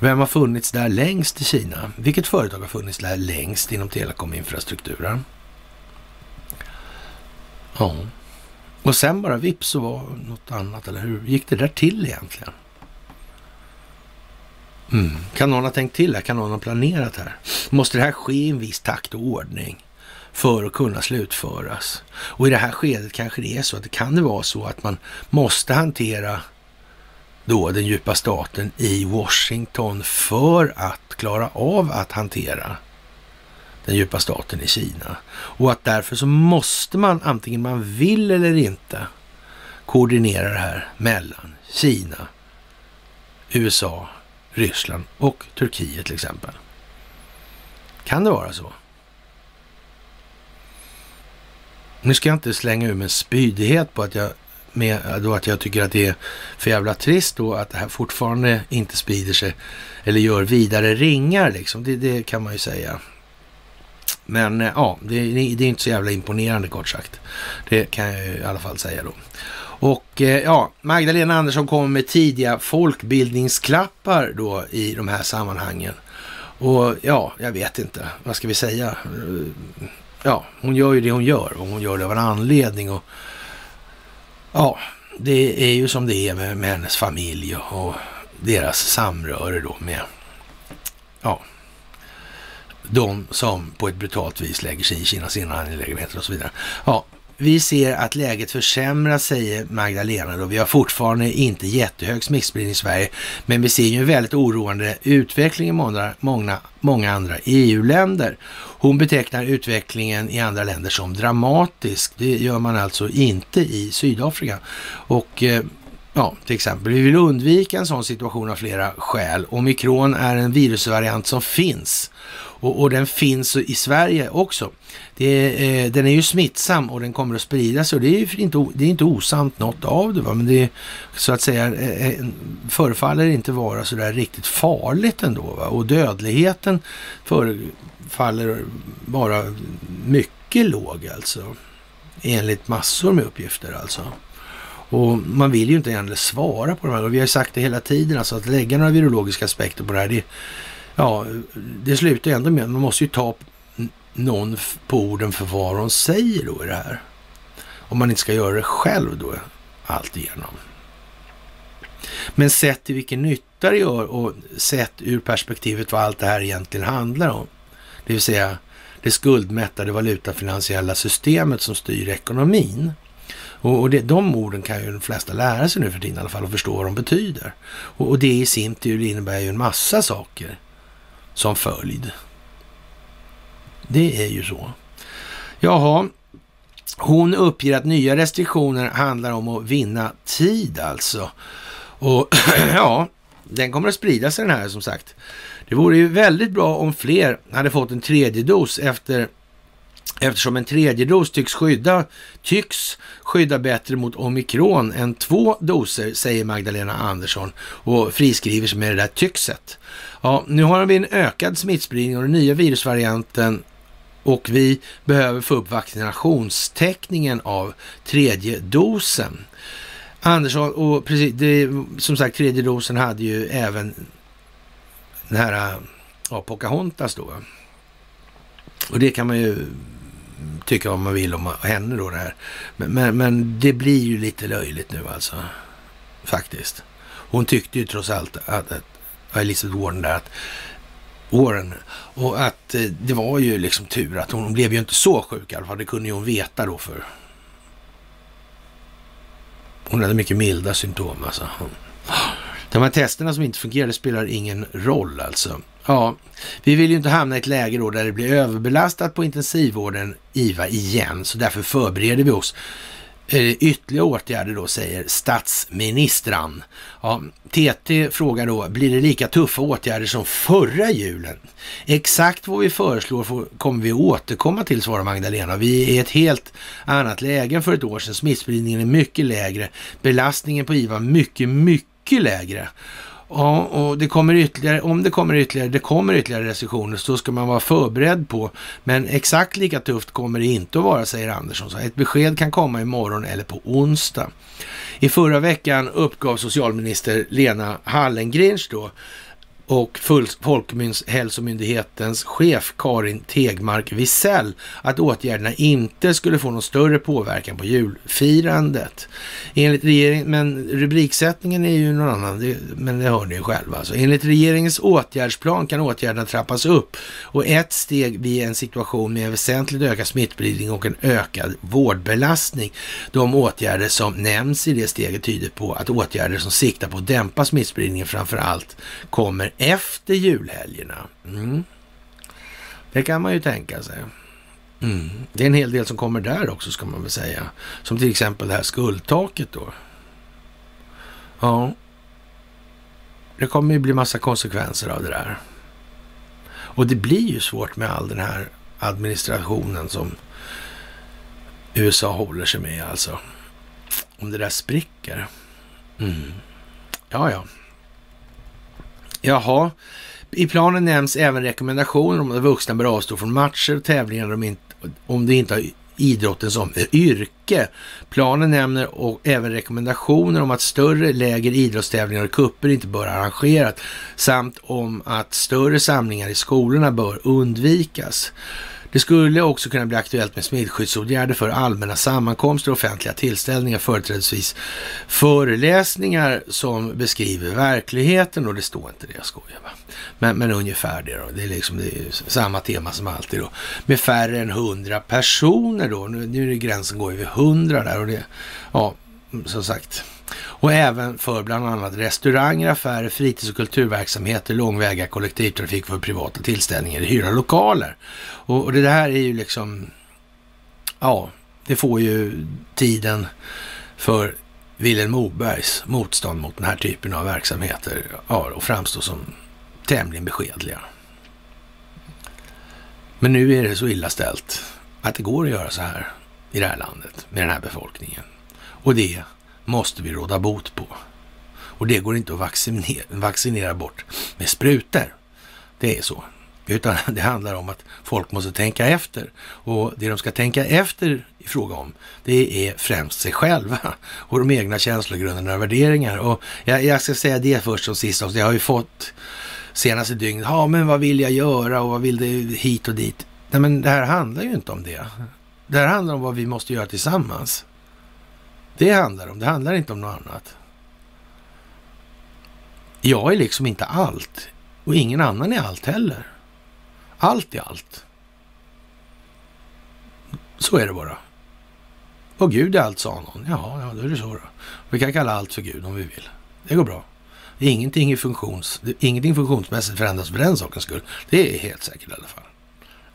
S2: Vem har funnits där längst i Kina? Vilket företag har funnits där längst inom telekominfrastrukturen? Ja, och sen bara vips så var något annat, eller hur gick det där till egentligen? Mm. Kan någon ha tänkt till här? Kan någon ha planerat här? Måste det här ske i en viss takt och ordning för att kunna slutföras? Och i det här skedet kanske det är så att det kan det vara så att man måste hantera då den djupa staten i Washington för att klara av att hantera den djupa staten i Kina. Och att därför så måste man, antingen man vill eller inte, koordinera det här mellan Kina, USA, Ryssland och Turkiet till exempel. Kan det vara så? Nu ska jag inte slänga ur mig en spydighet på att jag med då att jag tycker att det är för jävla trist då att det här fortfarande inte sprider sig eller gör vidare ringar liksom. Det, det kan man ju säga. Men eh, ja, det, det, är inte så jävla imponerande kort sagt. Det kan jag i alla fall säga då. Och eh, ja, Magdalena Andersson kommer med tidiga folkbildningsklappar då i de här sammanhangen. Och ja, jag vet inte, vad ska vi säga? Eh, ja, hon gör ju det hon gör och hon gör det av en anledning. Och Ja, det är ju som det är med, med hennes familj och deras samröre då med ja, de som på ett brutalt vis lägger sig i Kinas inre angelägenheter och så vidare. Ja, vi ser att läget försämras, säger Magdalena. Då. Vi har fortfarande inte jättehög smittspridning i Sverige, men vi ser ju en väldigt oroande utveckling i många, många, många andra EU-länder. Hon betecknar utvecklingen i andra länder som dramatisk. Det gör man alltså inte i Sydafrika. Och eh, Ja, till exempel. Vi vill undvika en sån situation av flera skäl. Omikron är en virusvariant som finns och, och den finns i Sverige också. Det, eh, den är ju smittsam och den kommer att sprida sig och det är inte, det är inte osant något av det. Va? Men det är så att säga eh, eh, förefaller inte vara så där riktigt farligt ändå. Va? Och dödligheten förefaller vara mycket låg alltså. Enligt massor med uppgifter alltså. Och man vill ju inte gärna svara på de här. Och vi har sagt det hela tiden, alltså att lägga några virologiska aspekter på det här, det, ja, det slutar ju ändå med att man måste ju ta någon på orden för vad de säger då i det här. Om man inte ska göra det själv då, alltigenom. Men sett till vilken nytta det gör och sett ur perspektivet vad allt det här egentligen handlar om. Det vill säga det skuldmättade valutafinansiella systemet som styr ekonomin. Och, och det, de orden kan ju de flesta lära sig nu för tiden i alla fall och förstå vad de betyder. Och, och det i sin tur innebär ju en massa saker som följd. Det är ju så. Jaha, hon uppger att nya restriktioner handlar om att vinna tid alltså. Och [CLEARS THROAT] ja, den kommer att sprida sig den här som sagt. Det vore ju väldigt bra om fler hade fått en tredje dos efter Eftersom en tredje dos tycks skydda, tycks skydda bättre mot omikron än två doser, säger Magdalena Andersson och friskriver sig med det där tyxet. Ja, nu har vi en ökad smittspridning och den nya virusvarianten och vi behöver få upp vaccinationstäckningen av tredje dosen. Andersson, och precis, det, som sagt tredje dosen hade ju även den här ja, Pocahontas då. Och det kan man ju tycka vad man vill om henne då det här. Men, men, men, det blir ju lite löjligt nu alltså. Faktiskt. Hon tyckte ju trots allt att, att Elizabeth Warren där att Åren Och att eh, det var ju liksom tur att hon, blev ju inte så sjuk i alla fall. Det kunde ju hon veta då för hon hade mycket milda symptom alltså. De här testerna som inte fungerade spelar ingen roll alltså. Ja, vi vill ju inte hamna i ett läge då där det blir överbelastat på intensivvården IVA igen, så därför förbereder vi oss Eh, ytterligare åtgärder då, säger statsministern. Ja, TT frågar då, blir det lika tuffa åtgärder som förra julen? Exakt vad vi föreslår får, kommer vi återkomma till, svarar Magdalena. Vi är i ett helt annat läge än för ett år sedan. Smittspridningen är mycket lägre, belastningen på IVA mycket, mycket lägre. Ja, och det kommer ytterligare, om det kommer ytterligare, det kommer ytterligare restriktioner, så ska man vara förberedd på. Men exakt lika tufft kommer det inte att vara, säger Andersson. Så ett besked kan komma imorgon eller på onsdag. I förra veckan uppgav socialminister Lena Hallengrens då och Folkhälsomyndighetens chef Karin Tegmark Wisell att åtgärderna inte skulle få någon större påverkan på julfirandet. Enligt regeringen, men rubriksättningen är ju någon annan, det, men det hör ni ju själva. Alltså. Enligt regeringens åtgärdsplan kan åtgärderna trappas upp och ett steg blir en situation med väsentligt ökad smittspridning och en ökad vårdbelastning. De åtgärder som nämns i det steget tyder på att åtgärder som siktar på att dämpa smittspridningen framför allt kommer efter julhelgerna. Mm. Det kan man ju tänka sig. Mm. Det är en hel del som kommer där också ska man väl säga. Som till exempel det här skuldtaket då. Ja, det kommer ju bli massa konsekvenser av det där. Och det blir ju svårt med all den här administrationen som USA håller sig med alltså. Om det där spricker. Mm. Ja, ja. Jaha. I planen nämns även rekommendationer om att vuxna bör avstå från matcher och tävlingar om, inte, om de inte har idrotten som yrke. Planen nämner och även rekommendationer om att större läger idrottstävlingar och kupper inte bör arrangeras samt om att större samlingar i skolorna bör undvikas. Det skulle också kunna bli aktuellt med smittskyddsåtgärder för allmänna sammankomster och offentliga tillställningar, företrädesvis föreläsningar som beskriver verkligheten och det står inte det, jag skojar va. Men, men ungefär det då. Det är liksom det är samma tema som alltid då. Med färre än hundra personer då. Nu, nu är det gränsen går vid hundra där och det, ja, som sagt. Och även för bland annat restauranger, affärer, fritids och kulturverksamheter, långväga kollektivtrafik för privata tillställningar, hyra lokaler. Och, och det här är ju liksom, ja, det får ju tiden för Vilhelm Mobergs motstånd mot den här typen av verksamheter ja, och framstå som tämligen beskedliga. Men nu är det så illa ställt att det går att göra så här i det här landet med den här befolkningen. Och det måste vi råda bot på. Och det går inte att vaccinera, vaccinera bort med sprutor. Det är så. Utan [LAUGHS] det handlar om att folk måste tänka efter. Och det de ska tänka efter i fråga om, det är främst sig själva [LAUGHS] och de egna känslogrunderna och värderingar. Och jag, jag ska säga det först som sist. Jag har ju fått senaste dygnet, ja men vad vill jag göra och vad vill det hit och dit. Nej men det här handlar ju inte om det. Det här handlar om vad vi måste göra tillsammans. Det handlar om, det handlar inte om något annat. Jag är liksom inte allt och ingen annan är allt heller. Allt är allt. Så är det bara. Och Gud är allt, sa någon. Ja, ja, då är det så då. Vi kan kalla allt för Gud om vi vill. Det går bra. Ingenting, är funktions, ingenting funktionsmässigt förändras för den sakens skull. Det är helt säkert i alla fall.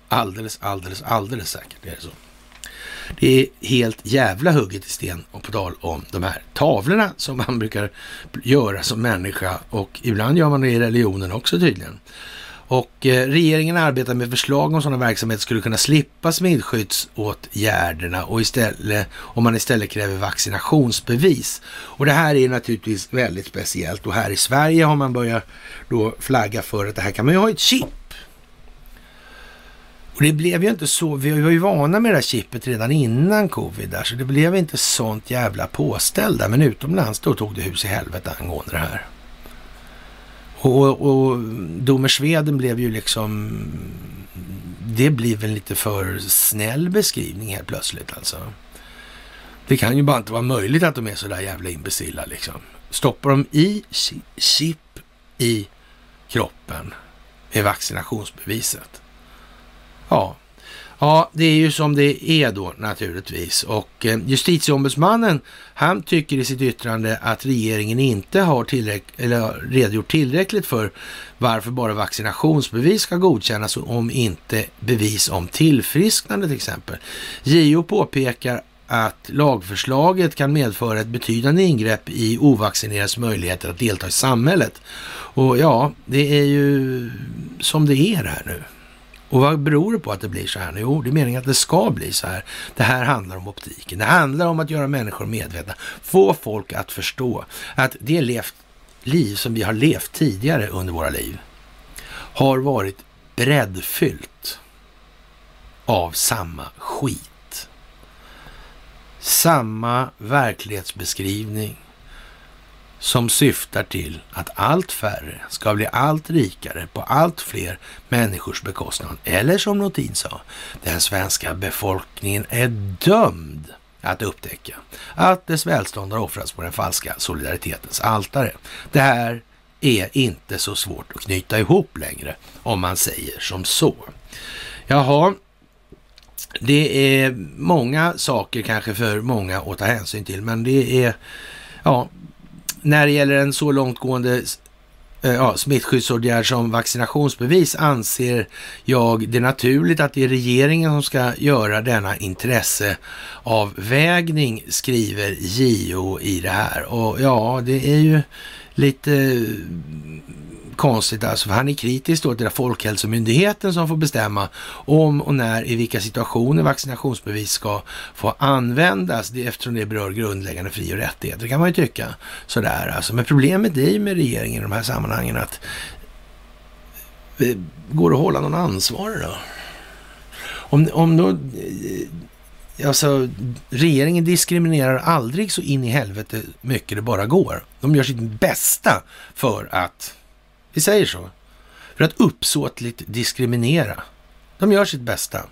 S2: Alldeles, alldeles, alldeles säkert är det så. Det är helt jävla hugget i sten och på tal om de här tavlorna som man brukar göra som människa och ibland gör man det i religionen också tydligen. Och eh, regeringen arbetar med förslag om sådana verksamheter skulle kunna slippa smittskyddsåtgärderna och istället, om man istället kräver vaccinationsbevis. Och det här är naturligtvis väldigt speciellt och här i Sverige har man börjat då flagga för att det här kan man ju ha ett chip. Och det blev ju inte så, vi var ju vana med det här chippet redan innan covid där, så det blev inte sånt jävla påställ där. Men utomlands då tog det hus i helvete angående det här. Och, och Domersveden blev ju liksom... Det blev en lite för snäll beskrivning helt plötsligt alltså. Det kan ju bara inte vara möjligt att de är så där jävla imbecilla liksom. Stoppar de i chip i kroppen med vaccinationsbeviset. Ja, Ja, det är ju som det är då naturligtvis. Och eh, justitieombudsmannen, han tycker i sitt yttrande att regeringen inte har tillräck eller redogjort tillräckligt för varför bara vaccinationsbevis ska godkännas om inte bevis om tillfrisknande till exempel. JO påpekar att lagförslaget kan medföra ett betydande ingrepp i ovaccinerades möjligheter att delta i samhället. Och ja, det är ju som det är här nu. Och vad beror det på att det blir så här? Jo, det är meningen att det ska bli så här. Det här handlar om optiken. Det handlar om att göra människor medvetna. Få folk att förstå att det levt, liv som vi har levt tidigare under våra liv har varit breddfyllt av samma skit. Samma verklighetsbeskrivning som syftar till att allt färre ska bli allt rikare på allt fler människors bekostnad. Eller som Notin sa, den svenska befolkningen är dömd att upptäcka att dess välstånd har offrats på den falska solidaritetens altare. Det här är inte så svårt att knyta ihop längre, om man säger som så. Jaha, det är många saker kanske för många att ta hänsyn till, men det är ja, när det gäller en så långtgående eh, ja, smittskyddsåtgärd som vaccinationsbevis anser jag det naturligt att det är regeringen som ska göra denna intresseavvägning, skriver JO i det här. Och ja, det är ju lite eh, konstigt alltså, för han är kritisk då till Folkhälsomyndigheten som får bestämma om och när, i vilka situationer vaccinationsbevis ska få användas, det, eftersom det berör grundläggande fri och rättigheter. Det kan man ju tycka sådär alltså. Men problemet är ju med regeringen i de här sammanhangen att eh, Går det att hålla någon ansvarig då? Om, om då eh, Alltså, regeringen diskriminerar aldrig så in i helvete mycket det bara går. De gör sitt bästa för att vi säger så. För att uppsåtligt diskriminera. De gör sitt bästa.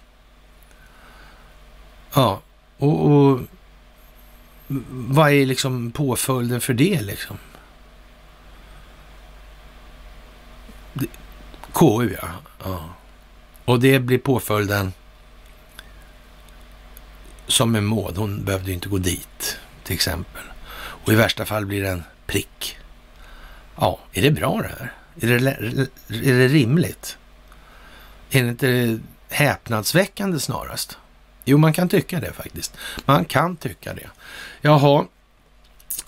S2: Ja, och, och vad är liksom påföljden för det liksom? KU ja. ja. Och det blir påföljden som med Maud. Hon behövde ju inte gå dit till exempel. Och i värsta fall blir det en prick. Ja, är det bra det här? Är det, är det rimligt? Är det inte häpnadsväckande snarast? Jo, man kan tycka det faktiskt. Man kan tycka det. Jaha,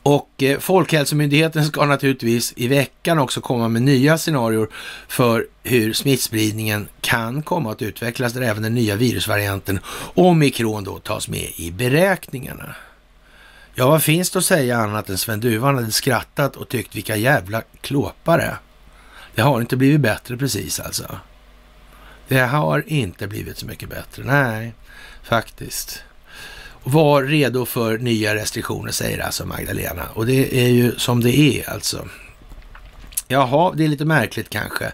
S2: och eh, Folkhälsomyndigheten ska naturligtvis i veckan också komma med nya scenarier för hur smittspridningen kan komma att utvecklas, där även den nya virusvarianten omikron då tas med i beräkningarna. Ja, vad finns det att säga annat än Sven Duvan hade skrattat och tyckt vilka jävla klåpare. Det har inte blivit bättre precis alltså. Det har inte blivit så mycket bättre. Nej, faktiskt. Var redo för nya restriktioner, säger alltså Magdalena. Och det är ju som det är alltså. Jaha, det är lite märkligt kanske.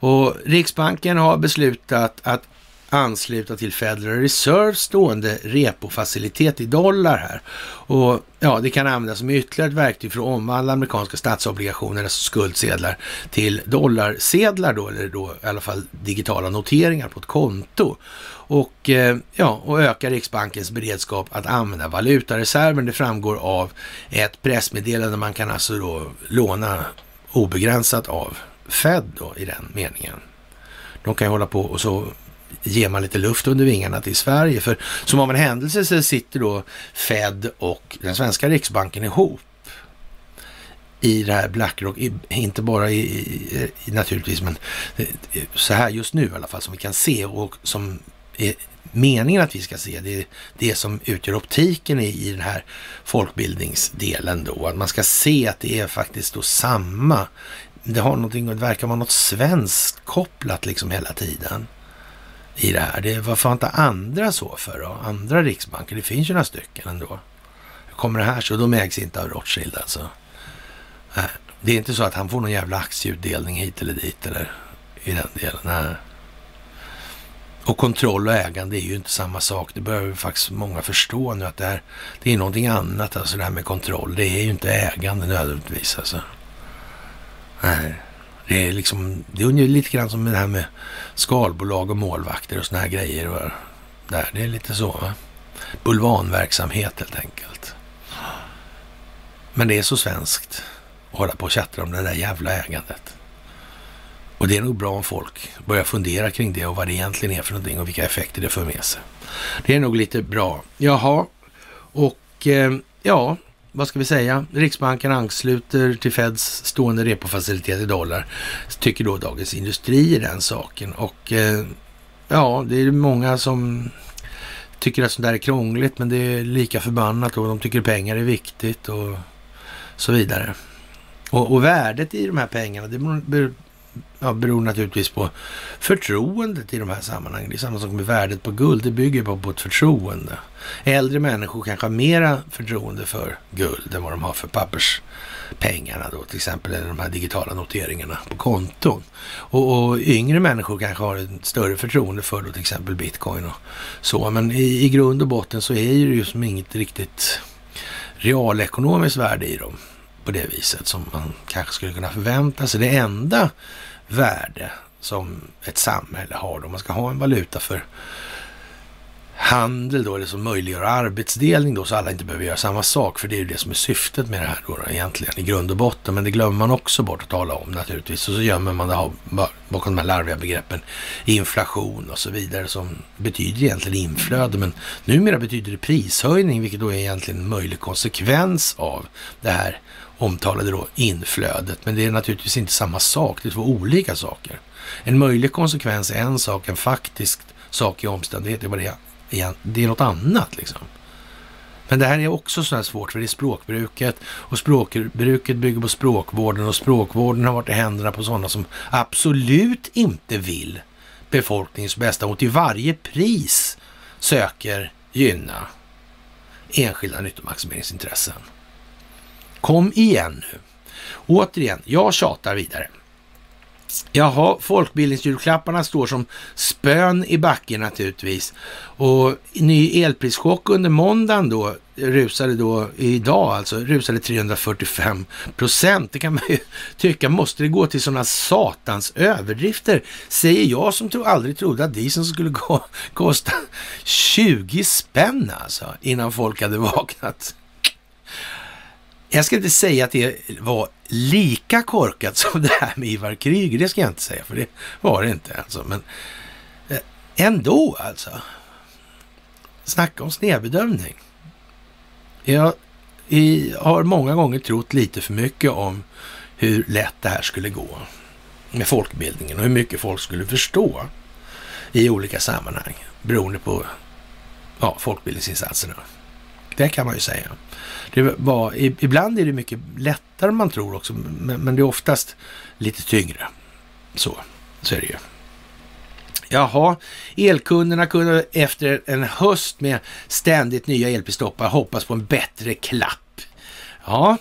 S2: Och Riksbanken har beslutat att ansluta till Federal Reserve stående repofacilitet i dollar här. Och ja, det kan användas som ytterligare ett verktyg för att omvandla amerikanska statsobligationer, alltså skuldsedlar, till dollarsedlar då, eller då i alla fall digitala noteringar på ett konto. Och eh, ja, och öka Riksbankens beredskap att använda valutareserven. Det framgår av ett pressmeddelande. Man kan alltså då låna obegränsat av Fed då i den meningen. De kan ju hålla på och så ger man lite luft under vingarna till Sverige. För som av en händelse så sitter då Fed och den svenska riksbanken ihop i det här Blackrock, inte bara i, i, naturligtvis, men eh, så här just nu i alla fall som vi kan se och som är meningen att vi ska se. Det är det som utgör optiken i, i den här folkbildningsdelen då. Att man ska se att det är faktiskt då samma. Det har någonting, det verkar vara något svenskt kopplat liksom hela tiden i det här. Det, varför har inte andra så för då? Andra riksbanker, det finns ju några stycken ändå. Hur kommer det här sig? Och de ägs inte av Rothschild alltså. Det är inte så att han får någon jävla aktieutdelning hit eller dit eller i den delen. Nej. Och kontroll och ägande är ju inte samma sak. Det börjar faktiskt många förstå nu att det, här, det är någonting annat. Alltså det här med kontroll. Det är ju inte ägande nödvändigtvis alltså. Nej. Det är liksom, det är lite grann som det här med skalbolag och målvakter och såna här grejer. Och där, det är lite så. Va? Bulvanverksamhet helt enkelt. Men det är så svenskt att hålla på och tjattra om det där jävla ägandet. Och det är nog bra om folk börjar fundera kring det och vad det egentligen är för någonting och vilka effekter det för med sig. Det är nog lite bra. Jaha, och eh, ja, vad ska vi säga? Riksbanken ansluter till Feds stående repofacilitet i dollar, tycker då Dagens Industri i den saken. Och eh, ja, det är många som tycker att sånt där är krångligt, men det är lika förbannat och de tycker pengar är viktigt och så vidare. Och, och värdet i de här pengarna, det ja, beror naturligtvis på förtroendet i de här sammanhangen. Det är samma sak med värdet på guld. Det bygger på, på ett förtroende. Äldre människor kanske har mera förtroende för guld än vad de har för papperspengarna då, till exempel eller de här digitala noteringarna på konton. Och, och yngre människor kanske har ett större förtroende för då, till exempel bitcoin och så. Men i, i grund och botten så är det ju som inget riktigt realekonomiskt värde i dem på det viset som man kanske skulle kunna förvänta sig. Det enda värde som ett samhälle har, om man ska ha en valuta för handel då, eller som möjliggör arbetsdelning då, så alla inte behöver göra samma sak, för det är ju det som är syftet med det här då, då egentligen i grund och botten, men det glömmer man också bort att tala om naturligtvis, och så gömmer man det bakom de här larviga begreppen inflation och så vidare, som betyder egentligen inflöde, men numera betyder det prishöjning, vilket då är egentligen en möjlig konsekvens av det här omtalade då inflödet. Men det är naturligtvis inte samma sak, det är två olika saker. En möjlig konsekvens är en sak, en faktisk sak i omständigheter vad det är. Det är något annat liksom. Men det här är också så här svårt, för det är språkbruket och språkbruket bygger på språkvården och språkvården har varit i händerna på sådana som absolut inte vill befolkningens bästa och till varje pris söker gynna enskilda nyttomaximeringsintressen. Kom igen nu. Återigen, jag tjatar vidare. Jaha, folkbildningsjulklapparna står som spön i backen naturligtvis. Och ny elprischock under måndagen då rusade då idag alltså rusade 345 procent. Det kan man ju tycka, måste det gå till sådana satans överdrifter? Säger jag som tro, aldrig trodde att dieseln skulle gå, kosta 20 spänn alltså innan folk hade vaknat. Jag ska inte säga att det var lika korkat som det här med Ivar Kryger, det ska jag inte säga, för det var det inte alltså. Men eh, ändå alltså. Snacka om snedbedömning. Jag har många gånger trott lite för mycket om hur lätt det här skulle gå med folkbildningen och hur mycket folk skulle förstå i olika sammanhang beroende på ja, folkbildningsinsatserna. Det kan man ju säga. Det var, ibland är det mycket lättare än man tror också, men, men det är oftast lite tyngre. Så, så är det ju. Jaha, elkunderna kunde efter en höst med ständigt nya elprisstoppar hoppas på en bättre klapp. Ja,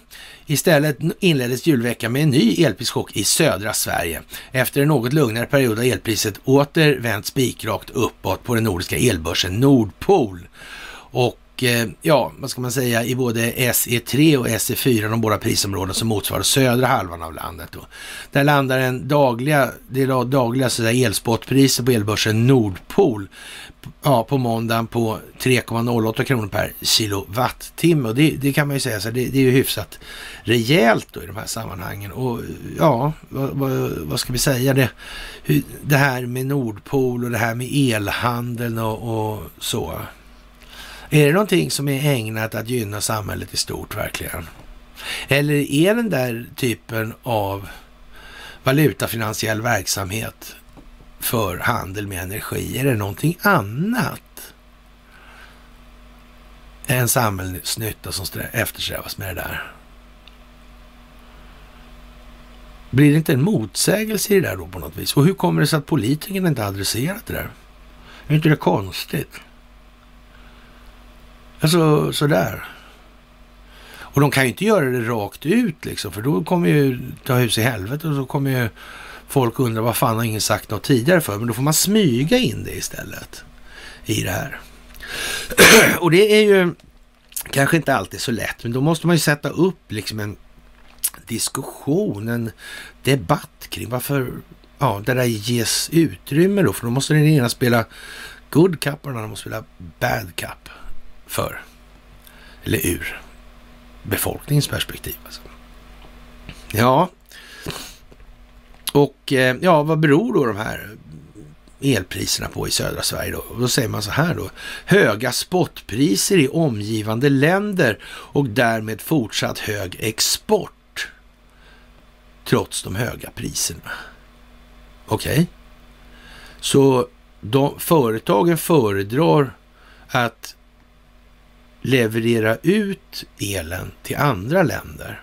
S2: Istället inleddes julveckan med en ny elprischock i södra Sverige. Efter en något lugnare period har elpriset åter vänt spikrakt uppåt på den nordiska elbörsen Nordpol. Och Eh, ja, vad ska man säga, i både SE3 och SE4, de båda prisområden som motsvarar södra halvan av landet. Då. Där landar en dagliga, det är dagliga så elspotpriser på elbörsen Nordpol ja, på måndagen på 3,08 kronor per kilowattimme. Och det, det, kan man ju säga, så det, det, är ju hyfsat rejält då i de här sammanhangen. Och ja, vad, vad, vad ska vi säga? Det, det här med Nordpol och det här med elhandeln och, och så. Är det någonting som är ägnat att gynna samhället i stort verkligen? Eller är den där typen av valutafinansiell verksamhet för handel med energi, är det någonting annat än samhällsnytta som eftersträvas med det där? Blir det inte en motsägelse i det där då på något vis? Och hur kommer det sig att politikerna inte adresserat det där? Är inte det konstigt? Alltså sådär. Och de kan ju inte göra det rakt ut liksom, för då kommer ju ta hus i helvete och så kommer ju folk undra vad fan har ingen sagt något tidigare för? Men då får man smyga in det istället i det här. [CLEARS THROAT] och det är ju kanske inte alltid så lätt, men då måste man ju sätta upp liksom en diskussion, en debatt kring varför ja, det där ges utrymme då, för då måste den ena spela good cup och den andra måste spela bad cup för, eller ur, befolkningens perspektiv. Alltså. Ja, och eh, ja, vad beror då de här elpriserna på i södra Sverige då? Då säger man så här då. Höga spotpriser i omgivande länder och därmed fortsatt hög export. Trots de höga priserna. Okej? Okay. Så de, företagen föredrar att leverera ut elen till andra länder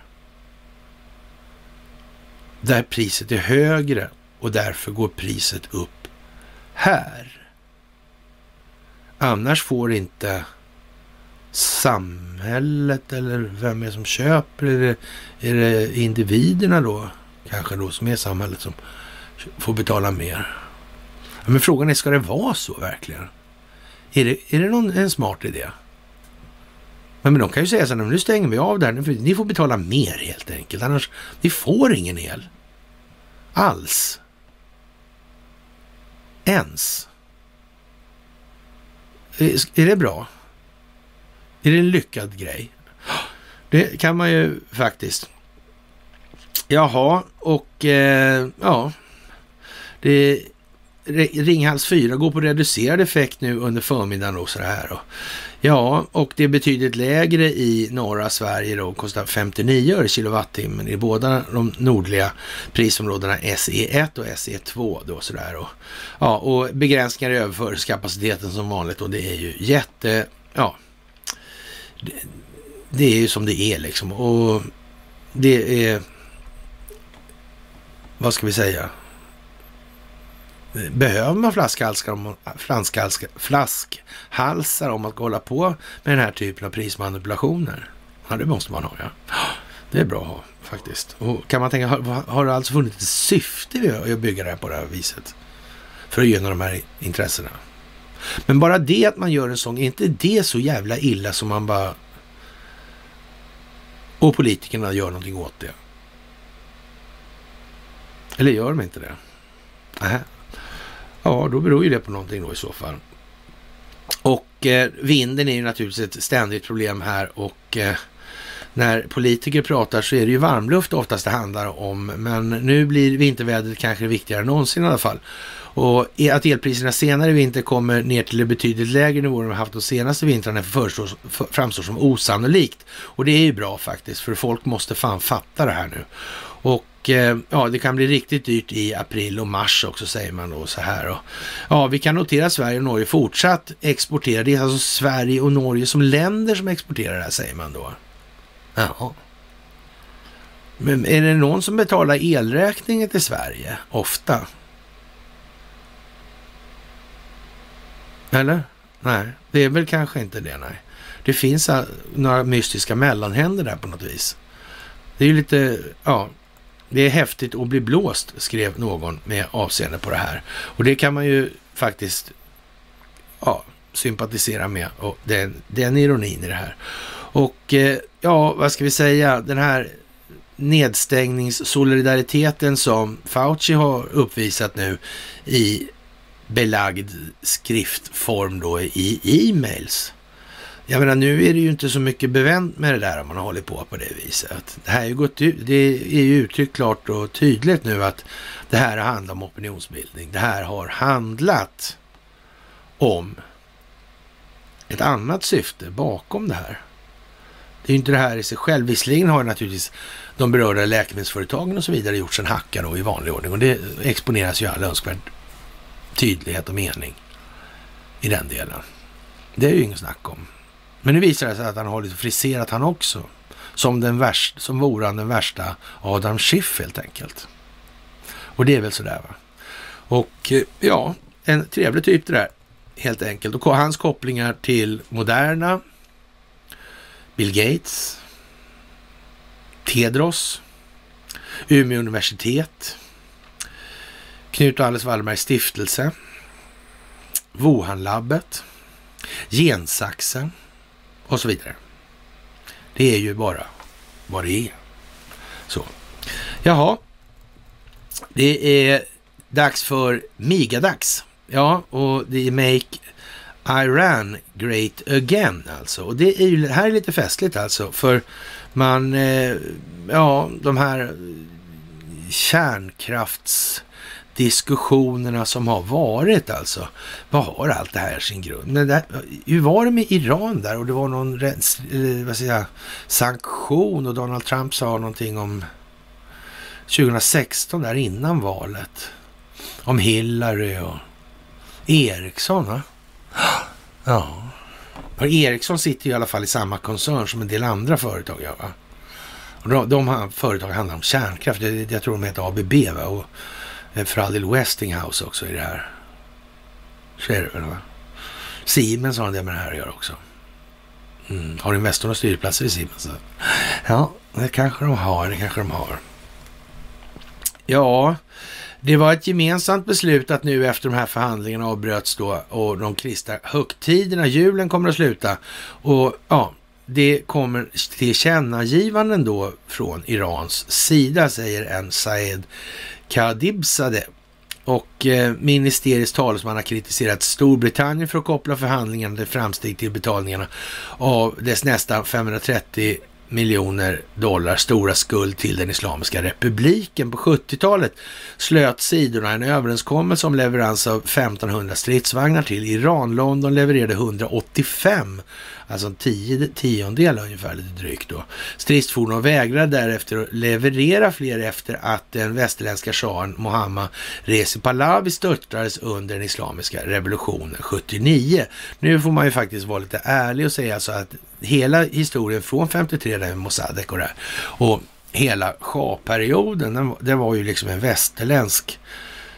S2: där priset är högre och därför går priset upp här. Annars får inte samhället eller vem är det som köper? Är det, är det individerna då kanske då som är samhället som får betala mer? Men frågan är, ska det vara så verkligen? Är det, är det någon, en smart idé? Men, de kan ju säga så här, nu stänger vi av där, ni får betala mer helt enkelt, annars, ni får ingen el. Alls. Ens. Eh, är, är det bra? Är det en lyckad grej? Det kan man ju faktiskt. Jaha, och eh, ja. Det, Ringhals 4 går på reducerad effekt nu under förmiddagen och så här. Och, Ja, och det är betydligt lägre i norra Sverige då, kostar 59 öre kilowattimmen i båda de nordliga prisområdena SE1 och SE2 då sådär. Och, ja, och begränsningar i överföringskapaciteten som vanligt och det är ju jätte, ja, det, det är ju som det är liksom och det är, vad ska vi säga, Behöver man flaskhalsar om, flaskhalsar, flaskhalsar om att hålla på med den här typen av prismanipulationer? Ja, det måste man ha, ja. Det är bra att ha faktiskt. Och kan man tänka, har, har det alltså funnits ett syfte med att bygga det här på det här viset? För att gynna de här intressena. Men bara det att man gör en sån, är inte det så jävla illa som man bara... Och politikerna gör någonting åt det? Eller gör de inte det? Aha. Ja, då beror ju det på någonting då i så fall. Och eh, vinden är ju naturligtvis ett ständigt problem här och eh, när politiker pratar så är det ju varmluft oftast det handlar om. Men nu blir vintervädret kanske viktigare än någonsin i alla fall. Och att elpriserna senare i vinter kommer ner till en betydligt lägre nivå än vi haft de senaste vintrarna framstår som osannolikt. Och det är ju bra faktiskt, för folk måste fan fatta det här nu. Och Eh, ja, det kan bli riktigt dyrt i april och mars också säger man då så här. Och, ja, vi kan notera att Sverige och Norge fortsatt exporterar. Det är alltså Sverige och Norge som länder som exporterar det här säger man då. Ja. Men är det någon som betalar elräkningen till Sverige ofta? Eller? Nej, det är väl kanske inte det, nej. Det finns eh, några mystiska mellanhänder där på något vis. Det är ju lite, ja, det är häftigt att bli blåst, skrev någon med avseende på det här. Och det kan man ju faktiskt, ja, sympatisera med och den, den ironin i det här. Och eh, ja, vad ska vi säga, den här nedstängningssolidariteten som Fauci har uppvisat nu i belagd skriftform då i e-mails. Jag menar, nu är det ju inte så mycket bevänt med det där om man har hållit på på det viset. Det här är ju gått ut, det är ju uttryckt klart och tydligt nu att det här handlar om opinionsbildning. Det här har handlat om ett annat syfte bakom det här. Det är ju inte det här i sig själv. Visserligen har naturligtvis de berörda läkemedelsföretagen och så vidare gjort sin hacka då i vanlig ordning och det exponeras ju all önskvärd tydlighet och mening i den delen. Det är ju inget snack om. Men nu visar det sig att han har lite friserat han också. Som, den värsta, som vore han den värsta Adam Schiff helt enkelt. Och det är väl sådär va. Och eh, ja, en trevlig typ det där helt enkelt. Och hans kopplingar till Moderna, Bill Gates, Tedros, Umeå universitet, Knut och Alice Wallbergs stiftelse, Wuhanlabbet, Gensaxen och så vidare. Det är ju bara vad det är. Så. Jaha, det är dags för Migadags. Ja, och det är Make Iran Great Again alltså. Och det är ju, här är lite festligt alltså, för man, eh, ja, de här kärnkrafts diskussionerna som har varit alltså. Vad har allt det här sin grund? Men där, hur var det med Iran där och det var någon eh, vad säger jag, sanktion och Donald Trump sa någonting om 2016 där innan valet. Om Hillary och Ericsson. Va? [GASPS] Ja. Ericsson sitter ju i alla fall i samma koncern som en del andra företag gör. Va? Och de, de företag handlar om kärnkraft. Jag, jag tror de heter ABB. Va? Och men för all del Westinghouse också i det här. Så är det väl va? Siemens har en del med det här att göra också. Mm. Har Investor några styrplatser i Siemens? Ja, det kanske de har. Det kanske de har. Ja, det var ett gemensamt beslut att nu efter de här förhandlingarna avbröts då och de kristna högtiderna, julen kommer att sluta. Och ja, det kommer tillkännagivanden då från Irans sida, säger en Saed Kadibzadeh. Och eh, ministeriets talesman har kritiserat Storbritannien för att koppla förhandlingarna till framsteg till betalningarna av dess nästan 530 miljoner dollar stora skuld till den Islamiska republiken. På 70-talet slöt sidorna en överenskommelse om leverans av 1500 stridsvagnar till Iran. London levererade 185 alltså en tio, tiondel ungefär, lite drygt då. Stridsfordon vägrade därefter att leverera fler efter att den västerländska shahen Mohammad Rezi Pahlavi störtades under den islamiska revolutionen 79. Nu får man ju faktiskt vara lite ärlig och säga så att hela historien från 53 där med Mossadegh och det här, och hela shah-perioden, det var ju liksom en västerländsk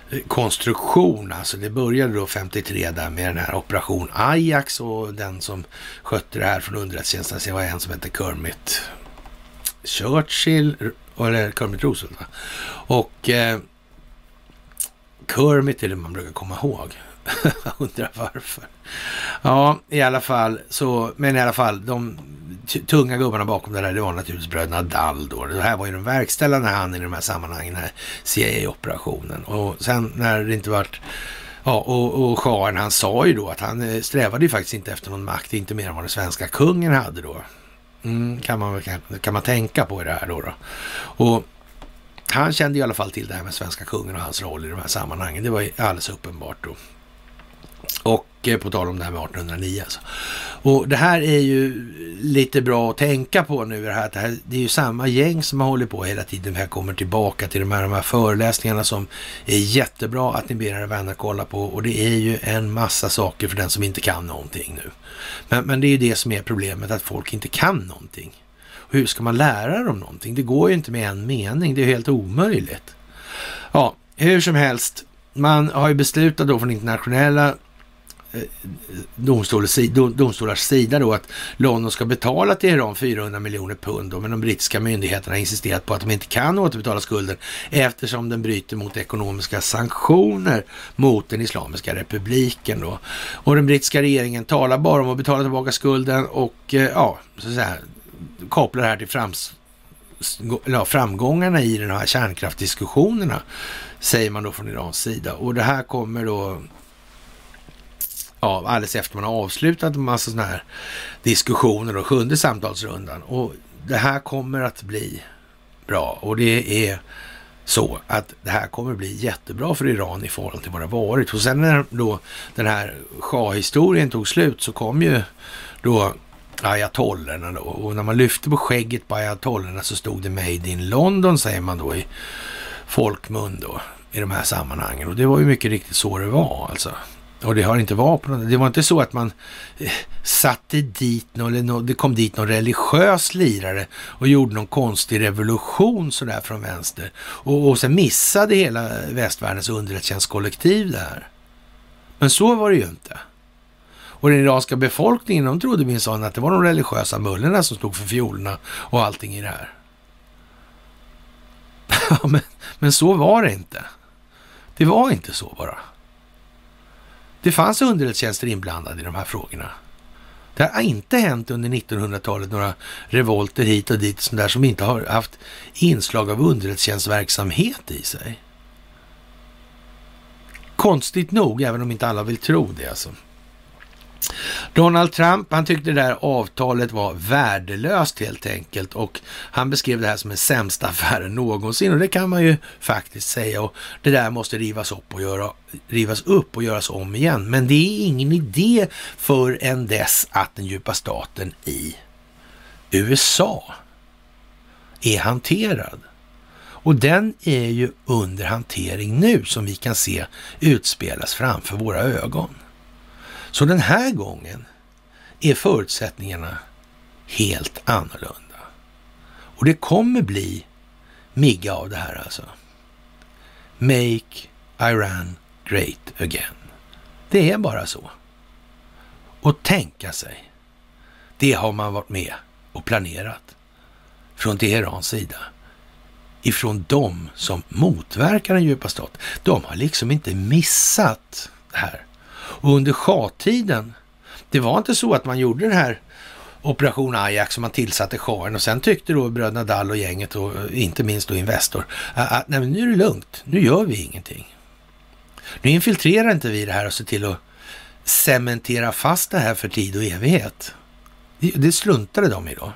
S2: eh, konstruktion. Alltså det började då 53 där med den här operation Ajax och den som skötte det här från underrättelsetjänsten, alltså, det var en som hette Kermit Churchill, eller Kermit Roosevelt. Va? Och eh, Kermit är det man brukar komma ihåg. [LAUGHS] Undrar varför. Ja, i alla fall så, men i alla fall, de tunga gubbarna bakom det där, det var naturligtvis bröderna Dall då. Det här var ju den verkställande handen i de här sammanhangen, den här CIA-operationen. Och sen när det inte vart Ja, och, och shahen han sa ju då att han eh, strävade ju faktiskt inte efter någon makt, inte mer än vad den svenska kungen hade då. Mm, kan, man, kan, kan man tänka på i det här då, då. Och han kände i alla fall till det här med svenska kungen och hans roll i de här sammanhangen. Det var ju alldeles uppenbart då. Och eh, på tal om det här med 1809 alltså. Och det här är ju lite bra att tänka på nu. Det, här, det, här, det är ju samma gäng som har hållit på hela tiden. Vi kommer tillbaka till de här, de här föreläsningarna som är jättebra att ni ber era vänner kolla på. Och det är ju en massa saker för den som inte kan någonting nu. Men, men det är ju det som är problemet, att folk inte kan någonting. Och hur ska man lära dem någonting? Det går ju inte med en mening. Det är helt omöjligt. Ja, hur som helst. Man har ju beslutat då från internationella domstolars sida då att London ska betala till Iran 400 miljoner pund då, men de brittiska myndigheterna har insisterat på att de inte kan återbetala skulden eftersom den bryter mot ekonomiska sanktioner mot den Islamiska republiken då. Och den brittiska regeringen talar bara om att betala tillbaka skulden och eh, ja, så att säga, kopplar det här till frams, ja, framgångarna i de här kärnkraftdiskussionerna, säger man då från Irans sida. Och det här kommer då ja, alldeles efter man har avslutat en massa sådana här diskussioner och sjunde samtalsrundan. Och det här kommer att bli bra och det är så att det här kommer att bli jättebra för Iran i förhållande till vad det varit. Och sen när då den här shah-historien tog slut så kom ju då ayatollorna då. Och när man lyfte på skägget på ayatollorna så stod det Made in London säger man då i folkmun då i de här sammanhangen. Och det var ju mycket riktigt så det var alltså. Och det har inte varit på något, Det var inte så att man eh, satte dit någon, eller det kom dit någon religiös lirare och gjorde någon konstig revolution sådär från vänster. Och, och sen missade hela västvärldens underrättelsetjänstkollektiv det här. Men så var det ju inte. Och den iranska befolkningen, de trodde minsann att det var de religiösa mullorna som stod för fiolerna och allting i det här. [LAUGHS] men, men så var det inte. Det var inte så bara. Det fanns underrättelsetjänster inblandade i de här frågorna. Det har inte hänt under 1900-talet några revolter hit och dit där som inte har haft inslag av underrättelsetjänstverksamhet i sig. Konstigt nog, även om inte alla vill tro det alltså. Donald Trump, han tyckte det där avtalet var värdelöst helt enkelt och han beskrev det här som den sämsta affären någonsin och det kan man ju faktiskt säga och det där måste rivas upp och, göra, rivas upp och göras om igen. Men det är ingen idé förrän dess att den djupa staten i USA är hanterad. Och den är ju under hantering nu som vi kan se utspelas framför våra ögon. Så den här gången är förutsättningarna helt annorlunda. Och det kommer bli migga av det här alltså. Make Iran great again. Det är bara så. Och tänka sig, det har man varit med och planerat från Teherans sida. Ifrån de som motverkar den djupa staten. De har liksom inte missat det här. Och under schahtiden, det var inte så att man gjorde den här Operation Ajax som man tillsatte sharen och sen tyckte då bröderna Dall och gänget och eh, inte minst då Investor att nej, men nu är det lugnt, nu gör vi ingenting. Nu infiltrerar inte vi det här och ser till att cementera fast det här för tid och evighet. Det, det de i då.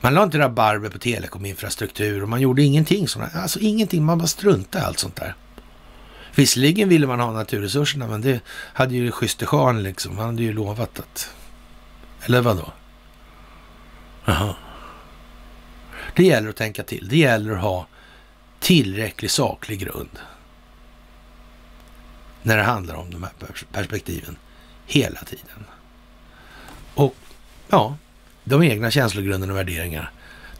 S2: Man la inte rabarber på telekominfrastruktur och man gjorde ingenting sådant. Alltså ingenting, man bara struntade i allt sånt där. Visserligen ville man ha naturresurserna, men det hade ju schysste Jean liksom. Han hade ju lovat att... Eller vad då? Jaha. Det gäller att tänka till. Det gäller att ha tillräcklig saklig grund. När det handlar om de här perspektiven. Hela tiden. Och ja, de egna känslogrunderna och värderingarna.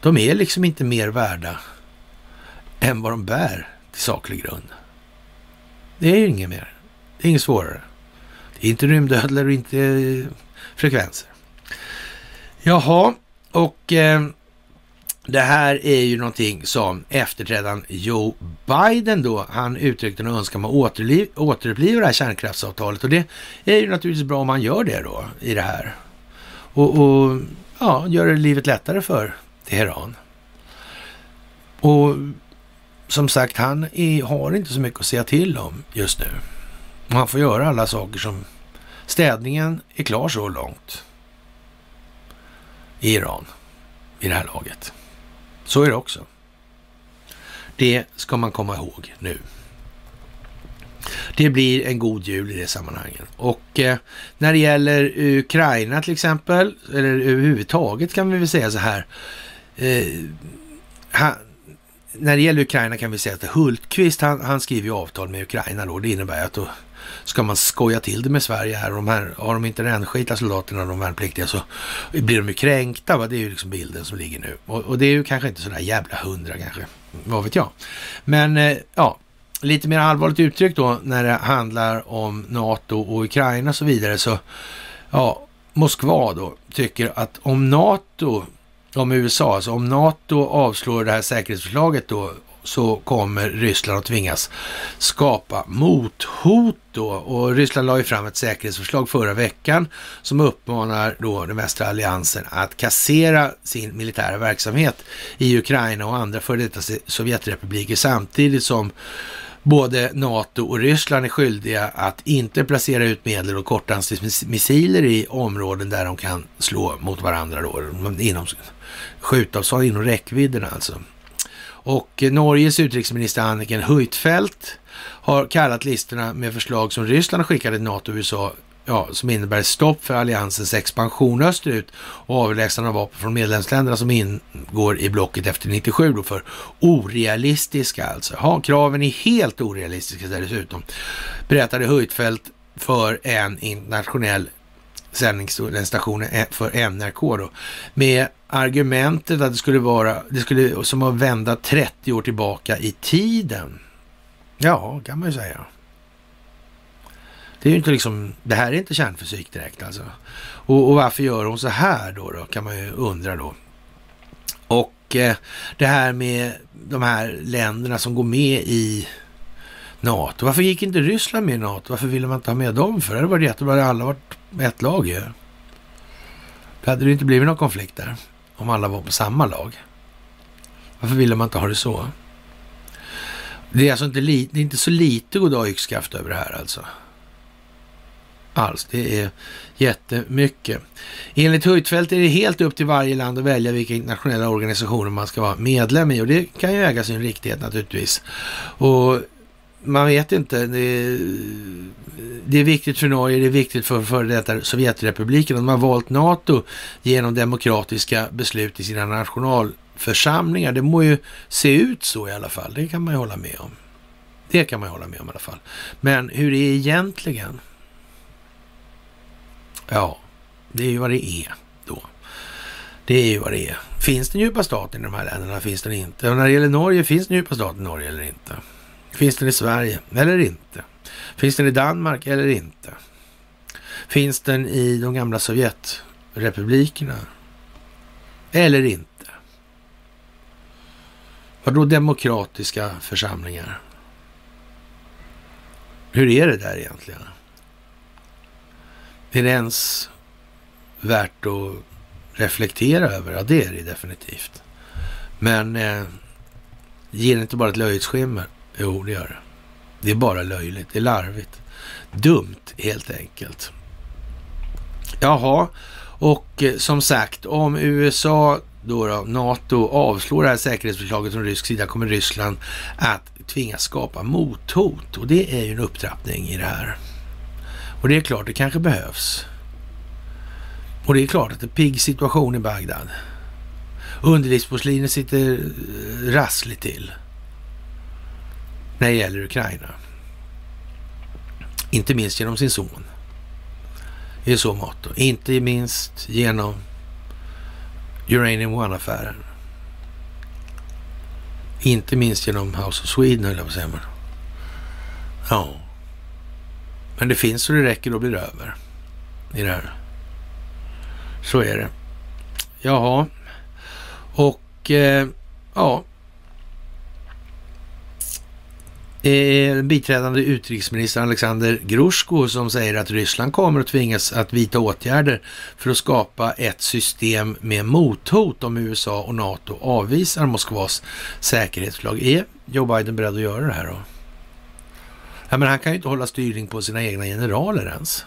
S2: De är liksom inte mer värda än vad de bär till saklig grund. Det är ju inget mer. Det är inget svårare. Det är inte rymdödlor och inte eh, frekvenser. Jaha, och eh, det här är ju någonting som efterträdaren Joe Biden då, han uttryckte en önskan om att återuppliva det här kärnkraftsavtalet och det är ju naturligtvis bra om man gör det då i det här. Och, och ja, gör det livet lättare för Teheran. Och som sagt, han är, har inte så mycket att säga till om just nu. Han får göra alla saker som... Städningen är klar så långt. i Iran i det här laget. Så är det också. Det ska man komma ihåg nu. Det blir en god jul i det sammanhanget. Och eh, när det gäller Ukraina till exempel, eller överhuvudtaget kan vi väl säga så här. Eh, han, när det gäller Ukraina kan vi säga att Hultqvist, han, han skriver ju avtal med Ukraina då. Det innebär att då ska man skoja till det med Sverige här. De här har de inte rännskita soldaterna, de värnpliktiga, så blir de ju kränkta. Va? Det är ju liksom bilden som ligger nu. Och, och det är ju kanske inte sådär jävla hundra kanske, vad vet jag. Men eh, ja, lite mer allvarligt uttryckt då när det handlar om NATO och Ukraina och så vidare så ja, Moskva då tycker att om NATO, om USA, alltså om NATO avslår det här säkerhetsförslaget då så kommer Ryssland att tvingas skapa mothot då. Och Ryssland la ju fram ett säkerhetsförslag förra veckan som uppmanar då den västra alliansen att kassera sin militära verksamhet i Ukraina och andra före detta Sovjetrepubliker samtidigt som både NATO och Ryssland är skyldiga att inte placera ut medel och kortdistansmissiler i områden där de kan slå mot varandra då, inom skjutavstånd, inom räckvidden alltså. Och eh, Norges utrikesminister Anniken Huitfeldt har kallat listorna med förslag som Ryssland har skickat till NATO och USA ja, som innebär stopp för alliansens expansion österut och avlägsnande av vapen från medlemsländerna som ingår i blocket efter 97 då för orealistiska alltså. Ja, kraven är helt orealistiska dessutom, berättade Huitfeldt för en internationell sändningsstation eh, för NRK då, med argumentet att det skulle vara, det skulle som att vända 30 år tillbaka i tiden. Ja, kan man ju säga. Det är ju inte liksom, det här är inte kärnfysik direkt alltså. Och, och varför gör hon så här då, då, kan man ju undra då. Och eh, det här med de här länderna som går med i NATO. Varför gick inte Ryssland med i NATO? Varför ville man inte ha med dem för? Det hade varit jättebra, hade alla varit ett lag ju. Då hade det inte blivit någon konflikt där om alla var på samma lag. Varför ville man inte ha det så? Det är alltså inte, li, det är inte så lite goddag yxskaft över det här alltså. Alls, det är jättemycket. Enligt Huitfeldt är det helt upp till varje land att välja vilka internationella organisationer man ska vara medlem i och det kan ju äga sin riktighet naturligtvis. Och man vet inte. Det det är, viktigt för Norge, det är viktigt för före detta Sovjetrepubliken. De har valt NATO genom demokratiska beslut i sina nationalförsamlingar. Det må ju se ut så i alla fall. Det kan man ju hålla med om. Det kan man ju hålla med om i alla fall. Men hur det är egentligen? Ja, det är ju vad det är då. Det är ju vad det är. Finns den djupa staten i de här länderna? Finns den inte? Och när det gäller Norge, finns den djupa staten i Norge eller inte? Finns den i Sverige eller inte? Finns den i Danmark eller inte? Finns den i de gamla Sovjetrepublikerna eller inte? Vadå demokratiska församlingar? Hur är det där egentligen? Är det ens värt att reflektera över? Ja, det är det definitivt. Men eh, ger det inte bara ett löjets skimmer? Jo, det gör det. Det är bara löjligt. Det är larvigt. Dumt, helt enkelt. Jaha, och eh, som sagt, om USA då, då NATO avslår det här säkerhetsförslaget från rysk sida kommer Ryssland att tvingas skapa mothot och det är ju en upptrappning i det här. Och det är klart, det kanske behövs. Och det är klart att det är pigg situation i Bagdad. Underlivsporslinet sitter eh, rassligt till när det gäller Ukraina. Inte minst genom sin son. I så mått. Inte minst genom Uranium One-affären. Inte minst genom House of Sweden, eller vad säger man? Ja. Men det finns så det räcker, då blir det över i det här. Så är det. Jaha. Och eh, ja, eh, biträdande utrikesminister Alexander Grushko som säger att Ryssland kommer att tvingas att vidta åtgärder för att skapa ett system med mothot om USA och NATO avvisar Moskvas säkerhetslag. Är Joe Biden beredd att göra det här då? Ja, men han kan ju inte hålla styrning på sina egna generaler ens.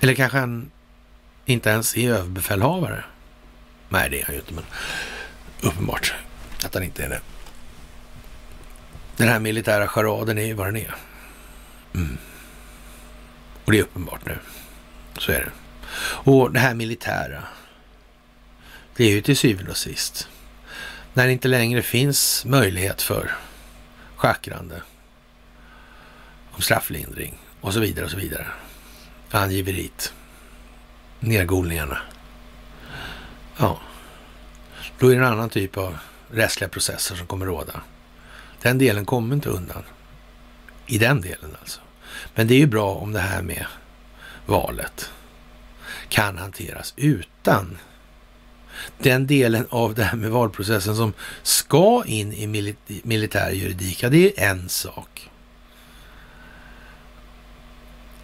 S2: Eller kanske han inte ens är överbefälhavare? Nej, det är han ju inte, men uppenbart att han inte är det. Den här militära charaden är ju vad den är. Mm. Och det är uppenbart nu. Så är det. Och det här militära, det är ju till syvende och sist när det inte längre finns möjlighet för schackrande om strafflindring och så vidare och så vidare. Angiveriet. Nergolningarna. Ja, då är det en annan typ av rättsliga processer som kommer råda. Den delen kommer inte undan. I den delen alltså. Men det är ju bra om det här med valet kan hanteras utan den delen av det här med valprocessen som ska in i militär juridik, ja det är en sak.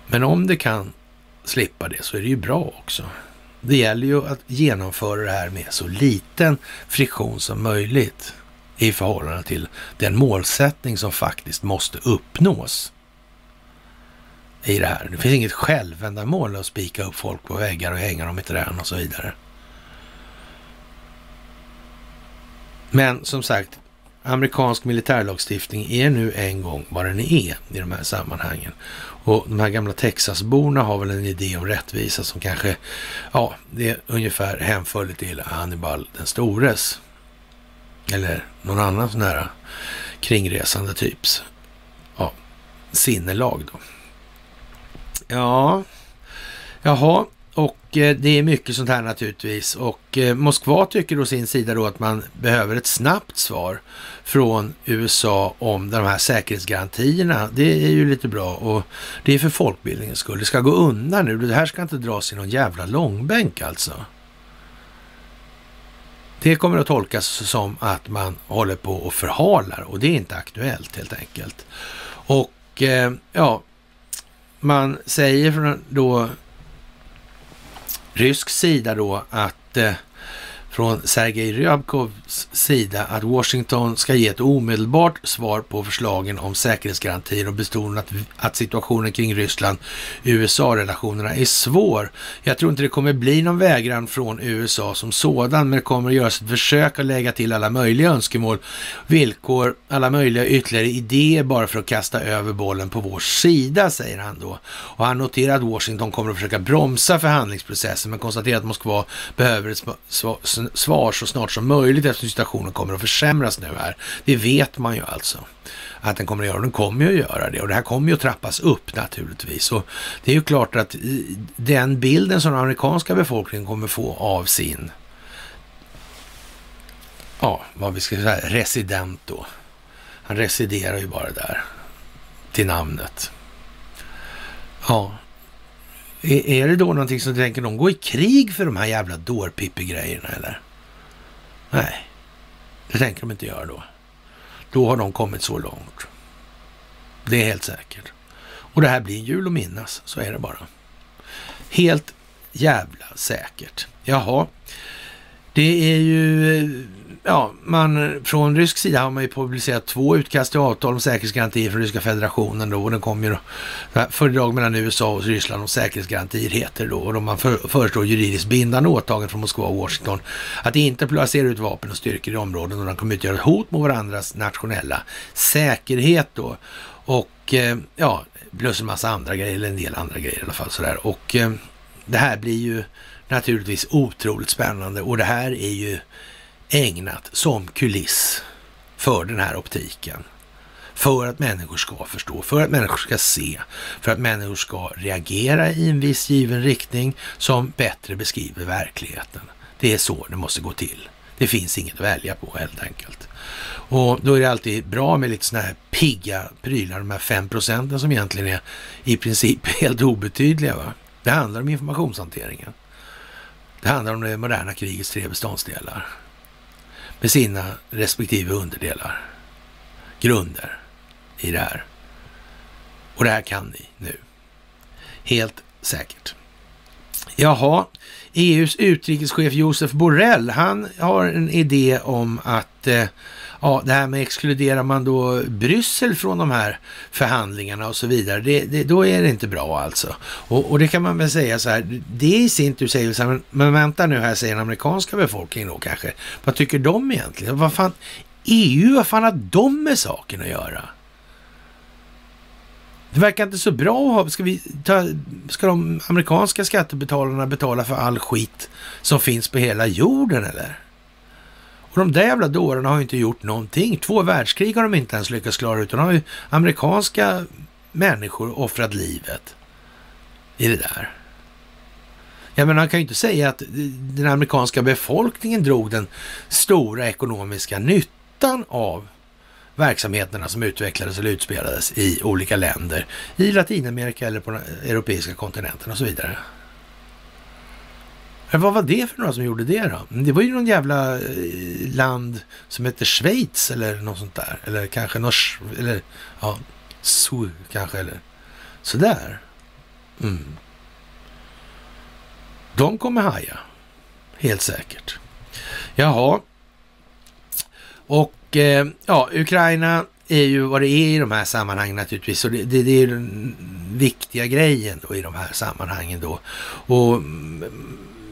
S2: Men om det kan slippa det så är det ju bra också. Det gäller ju att genomföra det här med så liten friktion som möjligt i förhållande till den målsättning som faktiskt måste uppnås i det här. Det finns inget självändamål att spika upp folk på väggar och hänga dem i trän och så vidare. Men som sagt, amerikansk militärlagstiftning är nu en gång vad den är i de här sammanhangen. Och de här gamla Texasborna har väl en idé om rättvisa som kanske, ja, det är ungefär hänförligt till Hannibal den stores. Eller någon annan sån här kringresande typs, ja, sinnelag då. Ja, jaha, och eh, det är mycket sånt här naturligtvis. Och eh, Moskva tycker å sin sida då att man behöver ett snabbt svar från USA om de här säkerhetsgarantierna. Det är ju lite bra och det är för folkbildningens skull. Det ska gå undan nu. Det här ska inte dras i någon jävla långbänk alltså. Det kommer att tolkas som att man håller på och förhalar och det är inte aktuellt helt enkelt. Och eh, ja, man säger från då rysk sida då att eh, från Sergej Ryabkovs sida att Washington ska ge ett omedelbart svar på förslagen om säkerhetsgarantier och betonat att situationen kring Ryssland-USA-relationerna är svår. Jag tror inte det kommer bli någon vägran från USA som sådan, men det kommer att göras ett försök att lägga till alla möjliga önskemål, villkor, alla möjliga ytterligare idéer bara för att kasta över bollen på vår sida, säger han då. Och han noterar att Washington kommer att försöka bromsa förhandlingsprocessen, men konstaterar att Moskva behöver ett svar svar så snart som möjligt eftersom situationen kommer att försämras nu här. Det vet man ju alltså att den kommer att göra. Den kommer ju att göra det och det här kommer ju att trappas upp naturligtvis. Och det är ju klart att den bilden som den amerikanska befolkningen kommer få av sin, ja, vad vi ska säga, resident då. Han residerar ju bara där till namnet. Ja, är det då någonting som tänker de gå i krig för de här jävla dårpippi-grejerna eller? Nej, det tänker de inte göra då. Då har de kommit så långt. Det är helt säkert. Och det här blir jul att minnas, så är det bara. Helt jävla säkert. Jaha, det är ju eh, ja, man, från rysk sida har man ju publicerat två utkast till avtal om säkerhetsgarantier från Ryska federationen då och den kommer ju då, fördrag mellan USA och Ryssland om säkerhetsgarantier heter då och då man för, föreslår juridiskt bindande åtaganden från Moskva och Washington att inte placera ut vapen och styrkor i områden och de kommer utgöra ett hot mot varandras nationella säkerhet då. Och eh, ja, plus en massa andra grejer, eller en del andra grejer i alla fall sådär. Och eh, det här blir ju naturligtvis otroligt spännande och det här är ju ägnat som kuliss för den här optiken. För att människor ska förstå, för att människor ska se, för att människor ska reagera i en viss given riktning som bättre beskriver verkligheten. Det är så det måste gå till. Det finns inget att välja på helt enkelt. Och då är det alltid bra med lite sådana här pigga prylar, de här fem procenten som egentligen är i princip [LAUGHS] helt obetydliga. Va? Det handlar om informationshanteringen. Det handlar om det moderna krigets tre beståndsdelar med sina respektive underdelar, grunder i det här. Och det här kan ni nu. Helt säkert. Jaha, EUs utrikeschef Josef Borrell, han har en idé om att eh, ja, det här med exkluderar man då Bryssel från de här förhandlingarna och så vidare, det, det, då är det inte bra alltså. Och, och, det kan man väl säga så här, det i sin tur säger så här, men, men vänta nu här, säger den amerikanska befolkningen då kanske. Vad tycker de egentligen? Vad fan, EU, vad fan har de med saken att göra? Det verkar inte så bra. Ska, vi ta, ska de amerikanska skattebetalarna betala för all skit som finns på hela jorden eller? Och de där jävla dårarna har ju inte gjort någonting. Två världskrig har de inte ens lyckats klara utan har ju amerikanska människor offrat livet i det där. Jag menar, man kan ju inte säga att den amerikanska befolkningen drog den stora ekonomiska nyttan av verksamheterna som utvecklades eller utspelades i olika länder i Latinamerika eller på den europeiska kontinenten och så vidare. Men vad var det för några som gjorde det då? Mm, det var ju någon jävla eh, land som heter Schweiz eller något sånt där. Eller kanske Nors... Eller ja, så kanske eller sådär. Mm. De kommer haja. Helt säkert. Jaha. Och eh, ja, Ukraina är ju vad det är i de här sammanhangen naturligtvis. Och det, det, det är den viktiga grejen då i de här sammanhangen då. Och mm,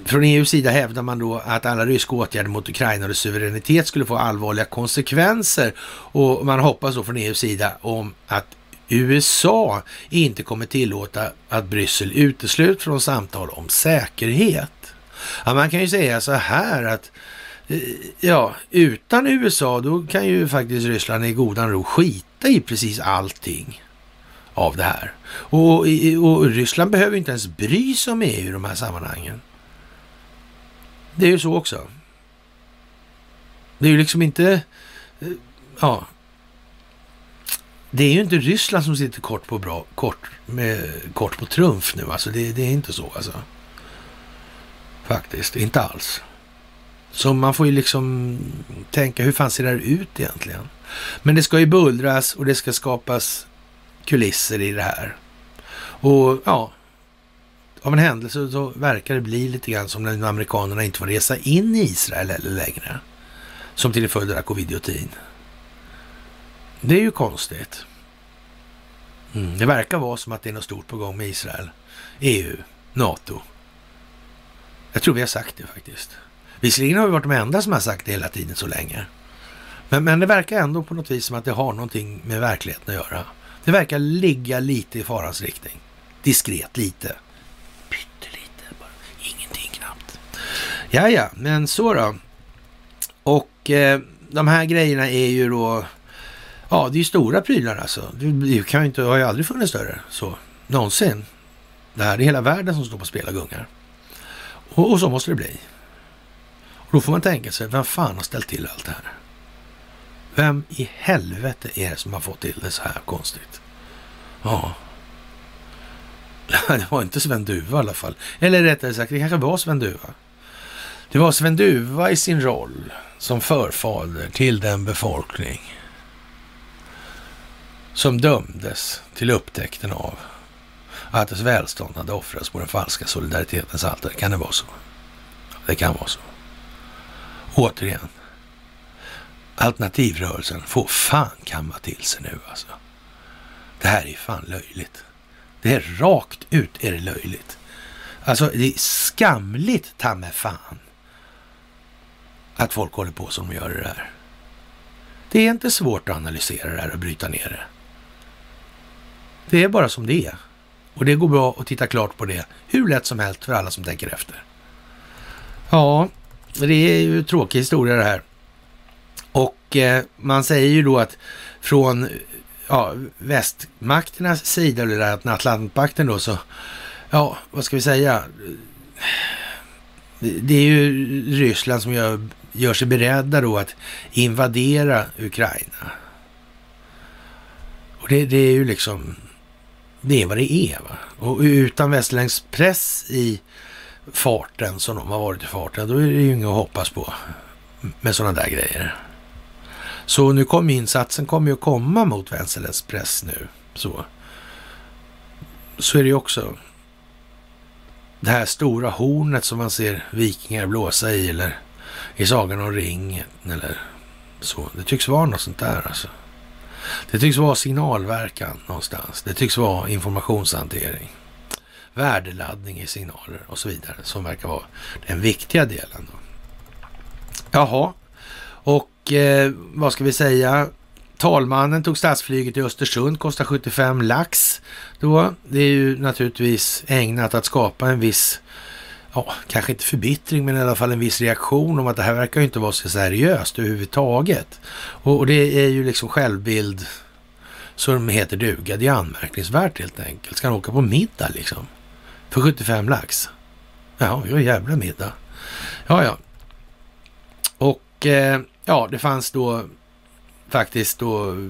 S2: från EUs sida hävdar man då att alla ryska åtgärder mot Ukraina och dess suveränitet skulle få allvarliga konsekvenser. Och man hoppas då från EUs sida om att USA inte kommer tillåta att Bryssel utesluts från samtal om säkerhet. Ja, man kan ju säga så här att eh, ja, utan USA då kan ju faktiskt Ryssland i godan ro skita i precis allting av det här. Och, och Ryssland behöver inte ens bry sig om EU i de här sammanhangen. Det är ju så också. Det är ju liksom inte, eh, ja, det är ju inte Ryssland som sitter kort på bra, kort, med, kort på trumf nu alltså. Det, det är inte så alltså. Faktiskt, inte alls. Så man får ju liksom tänka, hur fan ser det här ut egentligen? Men det ska ju bullras och det ska skapas kulisser i det här. Och ja, av en händelse så verkar det bli lite grann som när amerikanerna inte får resa in i Israel eller längre. Som till följd av covid-19. Det är ju konstigt. Mm, det verkar vara som att det är något stort på gång med Israel, EU, NATO. Jag tror vi har sagt det faktiskt. Visserligen har vi varit de enda som har sagt det hela tiden så länge. Men, men det verkar ändå på något vis som att det har någonting med verkligheten att göra. Det verkar ligga lite i farans riktning. Diskret lite. Pyttelite bara. Ingenting knappt. Ja, ja, men så då. Och eh, de här grejerna är ju då... Ja, det är ju stora prylar alltså. Det kan ju inte, har ju aldrig funnits större så. Någonsin. Det här är hela världen som står på spel och gungar. Och, och så måste det bli. Och då får man tänka sig, vem fan har ställt till allt det här? Vem i helvete är det som har fått till det så här konstigt? Ja. [LAUGHS] Det var inte Sven Duva i alla fall. Eller rättare sagt, det kanske var Sven Duva. Det var Sven Duva i sin roll som förfader till den befolkning som dömdes till upptäckten av att dess välstånd hade offrats på den falska solidaritetens altare. Kan det vara så? Det kan vara så. Återigen. Alternativrörelsen får fan kamma till sig nu alltså. Det här är fan löjligt. Det är rakt ut är det löjligt. Alltså det är skamligt ta med fan att folk håller på som de gör det här. Det är inte svårt att analysera det här och bryta ner det. Det är bara som det är. Och det går bra att titta klart på det hur lätt som helst för alla som tänker efter. Ja, det är ju tråkig historia det här. Och eh, man säger ju då att från ja, västmakternas sida, eller där, Atlantpakten då, så ja, vad ska vi säga? Det är ju Ryssland som gör, gör sig beredda då att invadera Ukraina. Och det, det är ju liksom, det är vad det är. Va? Och utan västerländsk press i farten som de har varit i farten, då är det ju inget att hoppas på med sådana där grejer. Så nu kommer insatsen kommer ju att komma mot västerländsk press nu. Så. så är det ju också. det här stora hornet som man ser vikingar blåsa i eller i Sagan om ringen eller så. Det tycks vara något sånt där alltså. Det tycks vara signalverkan någonstans. Det tycks vara informationshantering, värdeladdning i signaler och så vidare som verkar vara den viktiga delen. Då. Jaha, och eh, vad ska vi säga? Talmannen tog stadsflyget i Östersund, kostar 75 lax. Då, det är ju naturligtvis ägnat att skapa en viss, ja, kanske inte förbittring, men i alla fall en viss reaktion om att det här verkar ju inte vara så seriöst överhuvudtaget. Och, och det är ju liksom självbild som heter duga. Det är anmärkningsvärt helt enkelt. Ska han åka på middag liksom? För 75 lax? Ja, vi har jävla middag. Ja, ja. Och eh, ja, det fanns då faktiskt då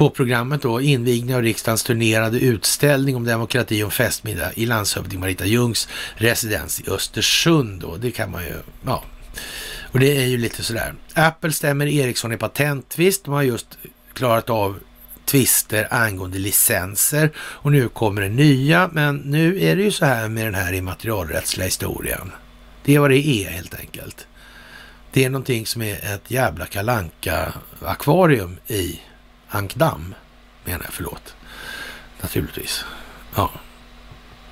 S2: på programmet då invigning av riksdagens turnerade utställning om demokrati och festmiddag i landshövding Marita Ljungs residens i Östersund då. Det kan man ju, ja. Och det är ju lite sådär. Apple stämmer Ericsson i patenttvist. De har just klarat av tvister angående licenser och nu kommer det nya. Men nu är det ju så här med den här immaterialrättsliga historien. Det är vad det är helt enkelt. Det är någonting som är ett jävla kalanka akvarium i Ankdam, menar jag, förlåt. Naturligtvis. Ja,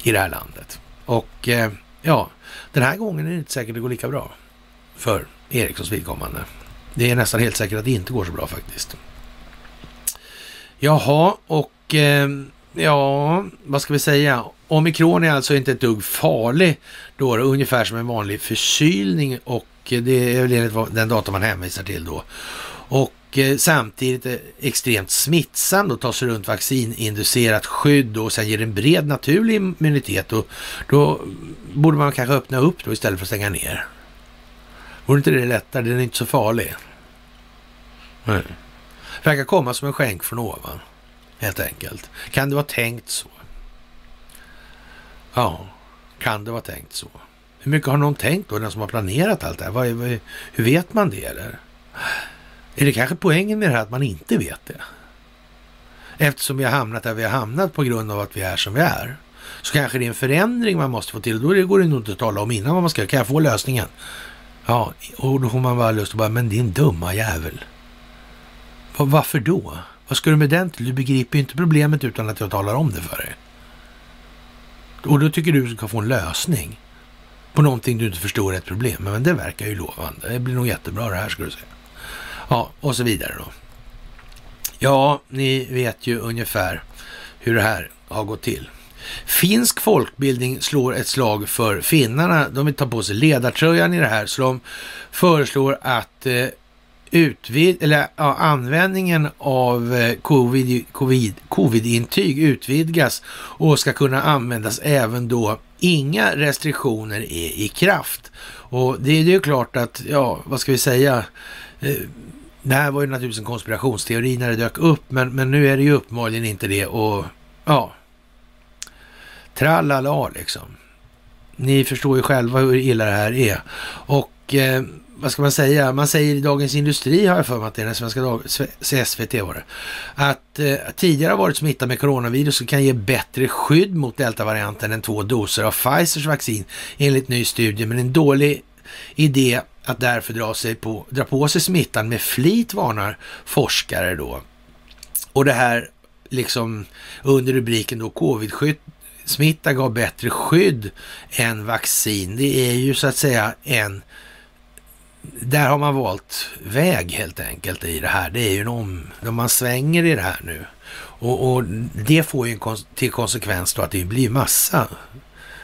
S2: i det här landet. Och eh, ja, den här gången är det inte säkert det går lika bra för Ericssons vidkommande. Det är nästan helt säkert att det inte går så bra faktiskt. Jaha, och eh, ja, vad ska vi säga? Omikron är alltså inte ett dugg farlig då, då ungefär som en vanlig förkylning och det är väl enligt den data man hänvisar till då. Och Eh, samtidigt eh, extremt smittsam och tar sig runt vaccininducerat skydd och sen ger en bred naturlig immunitet och då borde man kanske öppna upp då istället för att stänga ner. Vore inte det lättare? Den är inte så farlig. Nej. Verkar komma som en skänk från ovan, helt enkelt. Kan det vara tänkt så? Ja, kan det vara tänkt så? Hur mycket har någon tänkt då, den som har planerat allt det här? Hur vet man det eller? Är det kanske poängen med det här att man inte vet det? Eftersom vi har hamnat där vi har hamnat på grund av att vi är som vi är. Så kanske det är en förändring man måste få till. Då går det nog inte att tala om innan vad man ska Kan jag få lösningen? Ja, och då får man bara lust att bara, men din dumma jävel. Varför då? Vad ska du med den till? Du begriper ju inte problemet utan att jag talar om det för dig. Och då tycker du att du ska få en lösning på någonting du inte förstår är ett problem. Men det verkar ju lovande. Det blir nog jättebra det här skulle du säga. Ja, och så vidare då. Ja, ni vet ju ungefär hur det här har gått till. Finsk folkbildning slår ett slag för finnarna. De vill ta på sig ledartröjan i det här, så de föreslår att eh, utvid, eller, ja, användningen av eh, covid, covid, covid-intyg utvidgas och ska kunna användas även då inga restriktioner är i kraft. Och det är ju klart att, ja, vad ska vi säga? Eh, det här var ju naturligtvis en konspirationsteori när det dök upp, men, men nu är det ju uppenbarligen inte det och ja, tralala liksom. Ni förstår ju själva hur illa det här är. Och eh, vad ska man säga, man säger i Dagens Industri har jag för mig att det är den svenska dag, SVT var det, att eh, tidigare har varit smittad med coronavirus och kan ge bättre skydd mot deltavarianten än två doser av Pfizers vaccin enligt ny studie, men en dålig idé att därför dra, sig på, dra på sig smittan med flit varnar forskare då. Och det här liksom under rubriken då covid-skydd smitta gav bättre skydd än vaccin. Det är ju så att säga en där har man valt väg helt enkelt i det här. Det är ju en om, man svänger i det här nu. Och, och det får ju kon, till konsekvens då att det blir massa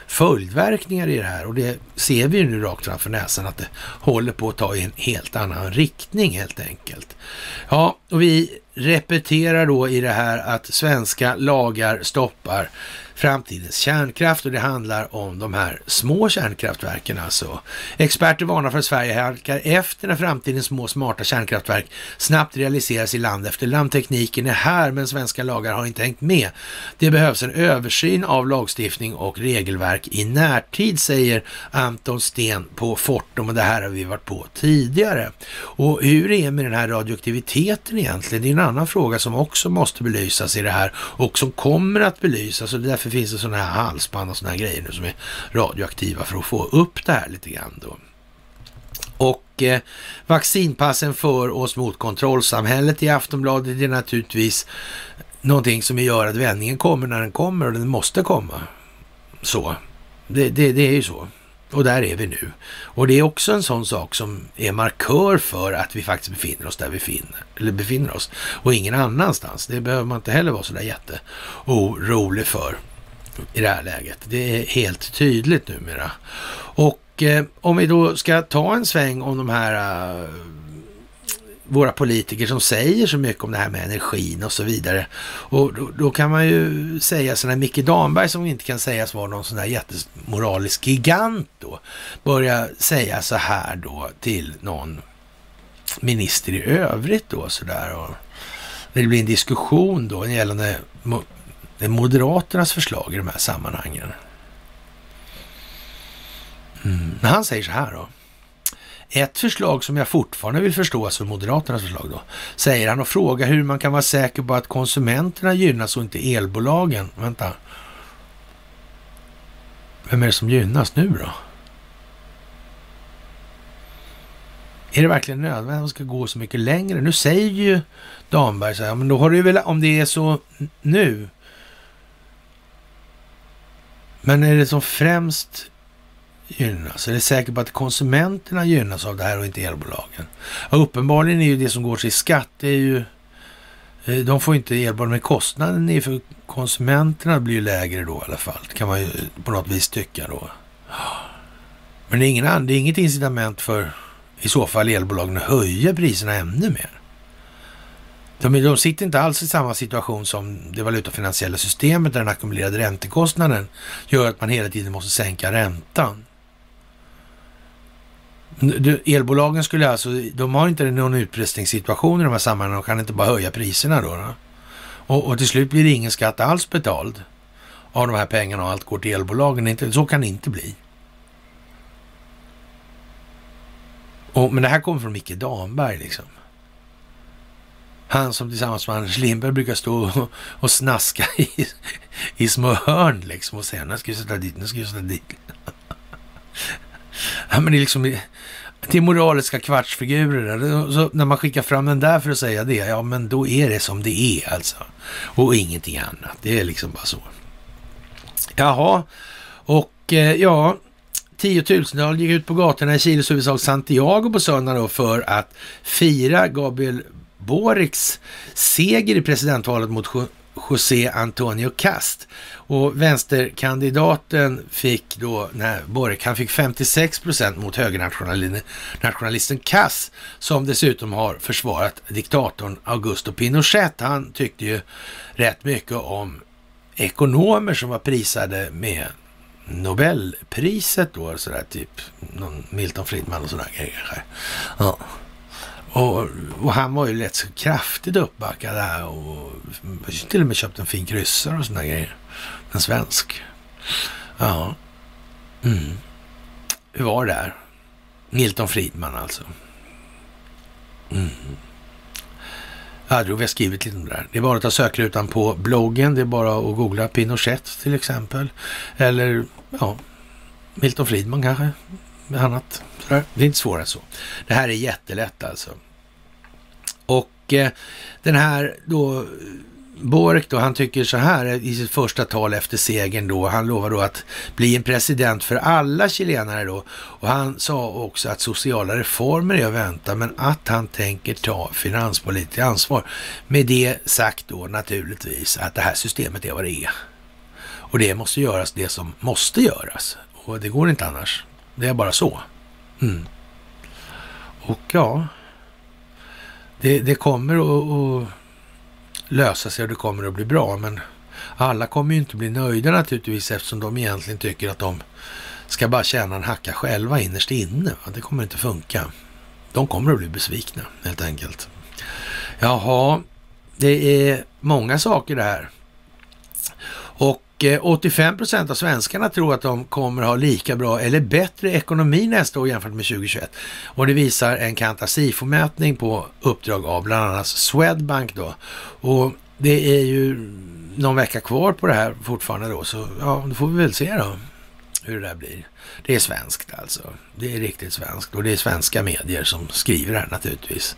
S2: följdverkningar i det här och det ser vi ju nu rakt framför näsan att det håller på att ta i en helt annan riktning helt enkelt. Ja, och vi repeterar då i det här att svenska lagar stoppar framtidens kärnkraft och det handlar om de här små kärnkraftverken alltså. Experter varnar för att Sverige halkar efter när framtidens små smarta kärnkraftverk snabbt realiseras i land efter land. Tekniken är här men svenska lagar har inte hängt med. Det behövs en översyn av lagstiftning och regelverk i närtid säger Anton Sten på Fortum och det här har vi varit på tidigare. Och hur är det med den här radioaktiviteten egentligen? Det är en annan fråga som också måste belysas i det här och som kommer att belysas och därför finns det sådana här halsband och sådana här grejer nu som är radioaktiva för att få upp det här lite grann då. Och eh, vaccinpassen för oss mot kontrollsamhället i Aftonbladet är naturligtvis någonting som gör att vändningen kommer när den kommer och den måste komma. Så, det, det, det är ju så. Och där är vi nu. Och det är också en sån sak som är markör för att vi faktiskt befinner oss där vi finner, eller befinner oss och ingen annanstans. Det behöver man inte heller vara så där jätteorolig för i det här läget. Det är helt tydligt numera. Och eh, om vi då ska ta en sväng om de här eh, våra politiker som säger så mycket om det här med energin och så vidare. Och då, då kan man ju säga sådana Micke Damberg som inte kan sägas vara någon sån där jättemoralisk gigant då, börja säga så här då till någon minister i övrigt då sådär. Och det blir en diskussion då gällande det är Moderaternas förslag i de här sammanhangen. Mm. Han säger så här då. Ett förslag som jag fortfarande vill förstå, alltså Moderaternas förslag då, säger han och frågar hur man kan vara säker på att konsumenterna gynnas och inte elbolagen. Vänta. Vem är det som gynnas nu då? Är det verkligen nödvändigt att man ska gå så mycket längre? Nu säger ju Damberg så här, men då har du väl, om det är så nu. Men är det som främst gynnas? Är det säker på att konsumenterna gynnas av det här och inte elbolagen? Ja, uppenbarligen är ju det som går till skatt, det är ju eh, de får inte elbolag, men kostnaden är för konsumenterna blir ju lägre då i alla fall. Det kan man ju på något vis tycka då. Men det är, ingen, det är inget incitament för i så fall elbolagen att höja priserna ännu mer. De, de sitter inte alls i samma situation som det valutafinansiella systemet där den ackumulerade räntekostnaden gör att man hela tiden måste sänka räntan. Elbolagen skulle alltså, de har inte någon utpressningssituation i de här sammanhangen, de kan inte bara höja priserna då. då. Och, och, till slut blir det ingen skatt alls betald av de här pengarna och allt går till elbolagen. Inte, så kan det inte bli. Och, men det här kommer från Micke Damberg liksom. Han som tillsammans med Anders Lindberg brukar stå och, och snaska [LAUGHS] i, i små hörn liksom och säga nu ska vi sätta dit, nu ska vi sätta dit. [LAUGHS] Ja, men det är liksom till moraliska kvartsfigurer. Så när man skickar fram den där för att säga det, ja men då är det som det är alltså. Och ingenting annat. Det är liksom bara så. Jaha, och eh, ja, tiotusentals gick ut på gatorna i Chiles huvudstad Santiago på söndagen då för att fira Gabriel Boriks seger i presidentvalet mot José Antonio Cast. Och vänsterkandidaten fick då, nej, Boric, han fick 56 procent mot högernationalisten Kass, som dessutom har försvarat diktatorn Augusto Pinochet. Han tyckte ju rätt mycket om ekonomer som var prisade med Nobelpriset då, sådär typ, någon Milton Friedman och sådana grejer. Ja. Och, och, han var ju rätt så kraftigt uppbackad där och till och med köpt en fin kryssare och sådana grejer. En svensk. Ja. Mm. Hur var det där? Milton Friedman alltså. Mm. Jag tror vi har skrivit lite om det där. Det är bara att ta sökrutan på bloggen. Det är bara att googla Pinochet till exempel. Eller ja, Milton Friedman kanske. Annat. Det är inte svårare än så. Det här är jättelätt alltså. Och eh, den här då Bork då, han tycker så här i sitt första tal efter segern då. Han lovar då att bli en president för alla chilenare då. Och han sa också att sociala reformer är att vänta, men att han tänker ta finanspolitiskt ansvar. Med det sagt då naturligtvis att det här systemet är vad det är. Och det måste göras det som måste göras. Och det går inte annars. Det är bara så. Mm. Och ja, det, det kommer att, att lösa sig och det kommer att bli bra. Men alla kommer ju inte bli nöjda naturligtvis eftersom de egentligen tycker att de ska bara tjäna en hacka själva innerst inne. Det kommer inte funka. De kommer att bli besvikna helt enkelt. Jaha, det är många saker det här. Och 85 eh, procent av svenskarna tror att de kommer ha lika bra eller bättre ekonomi nästa år jämfört med 2021. Och det visar en Kantasifo-mätning på uppdrag av bland annat Swedbank då. Och det är ju någon vecka kvar på det här fortfarande då, så ja, då får vi väl se då hur det där blir. Det är svenskt alltså. Det är riktigt svenskt och det är svenska medier som skriver det här naturligtvis.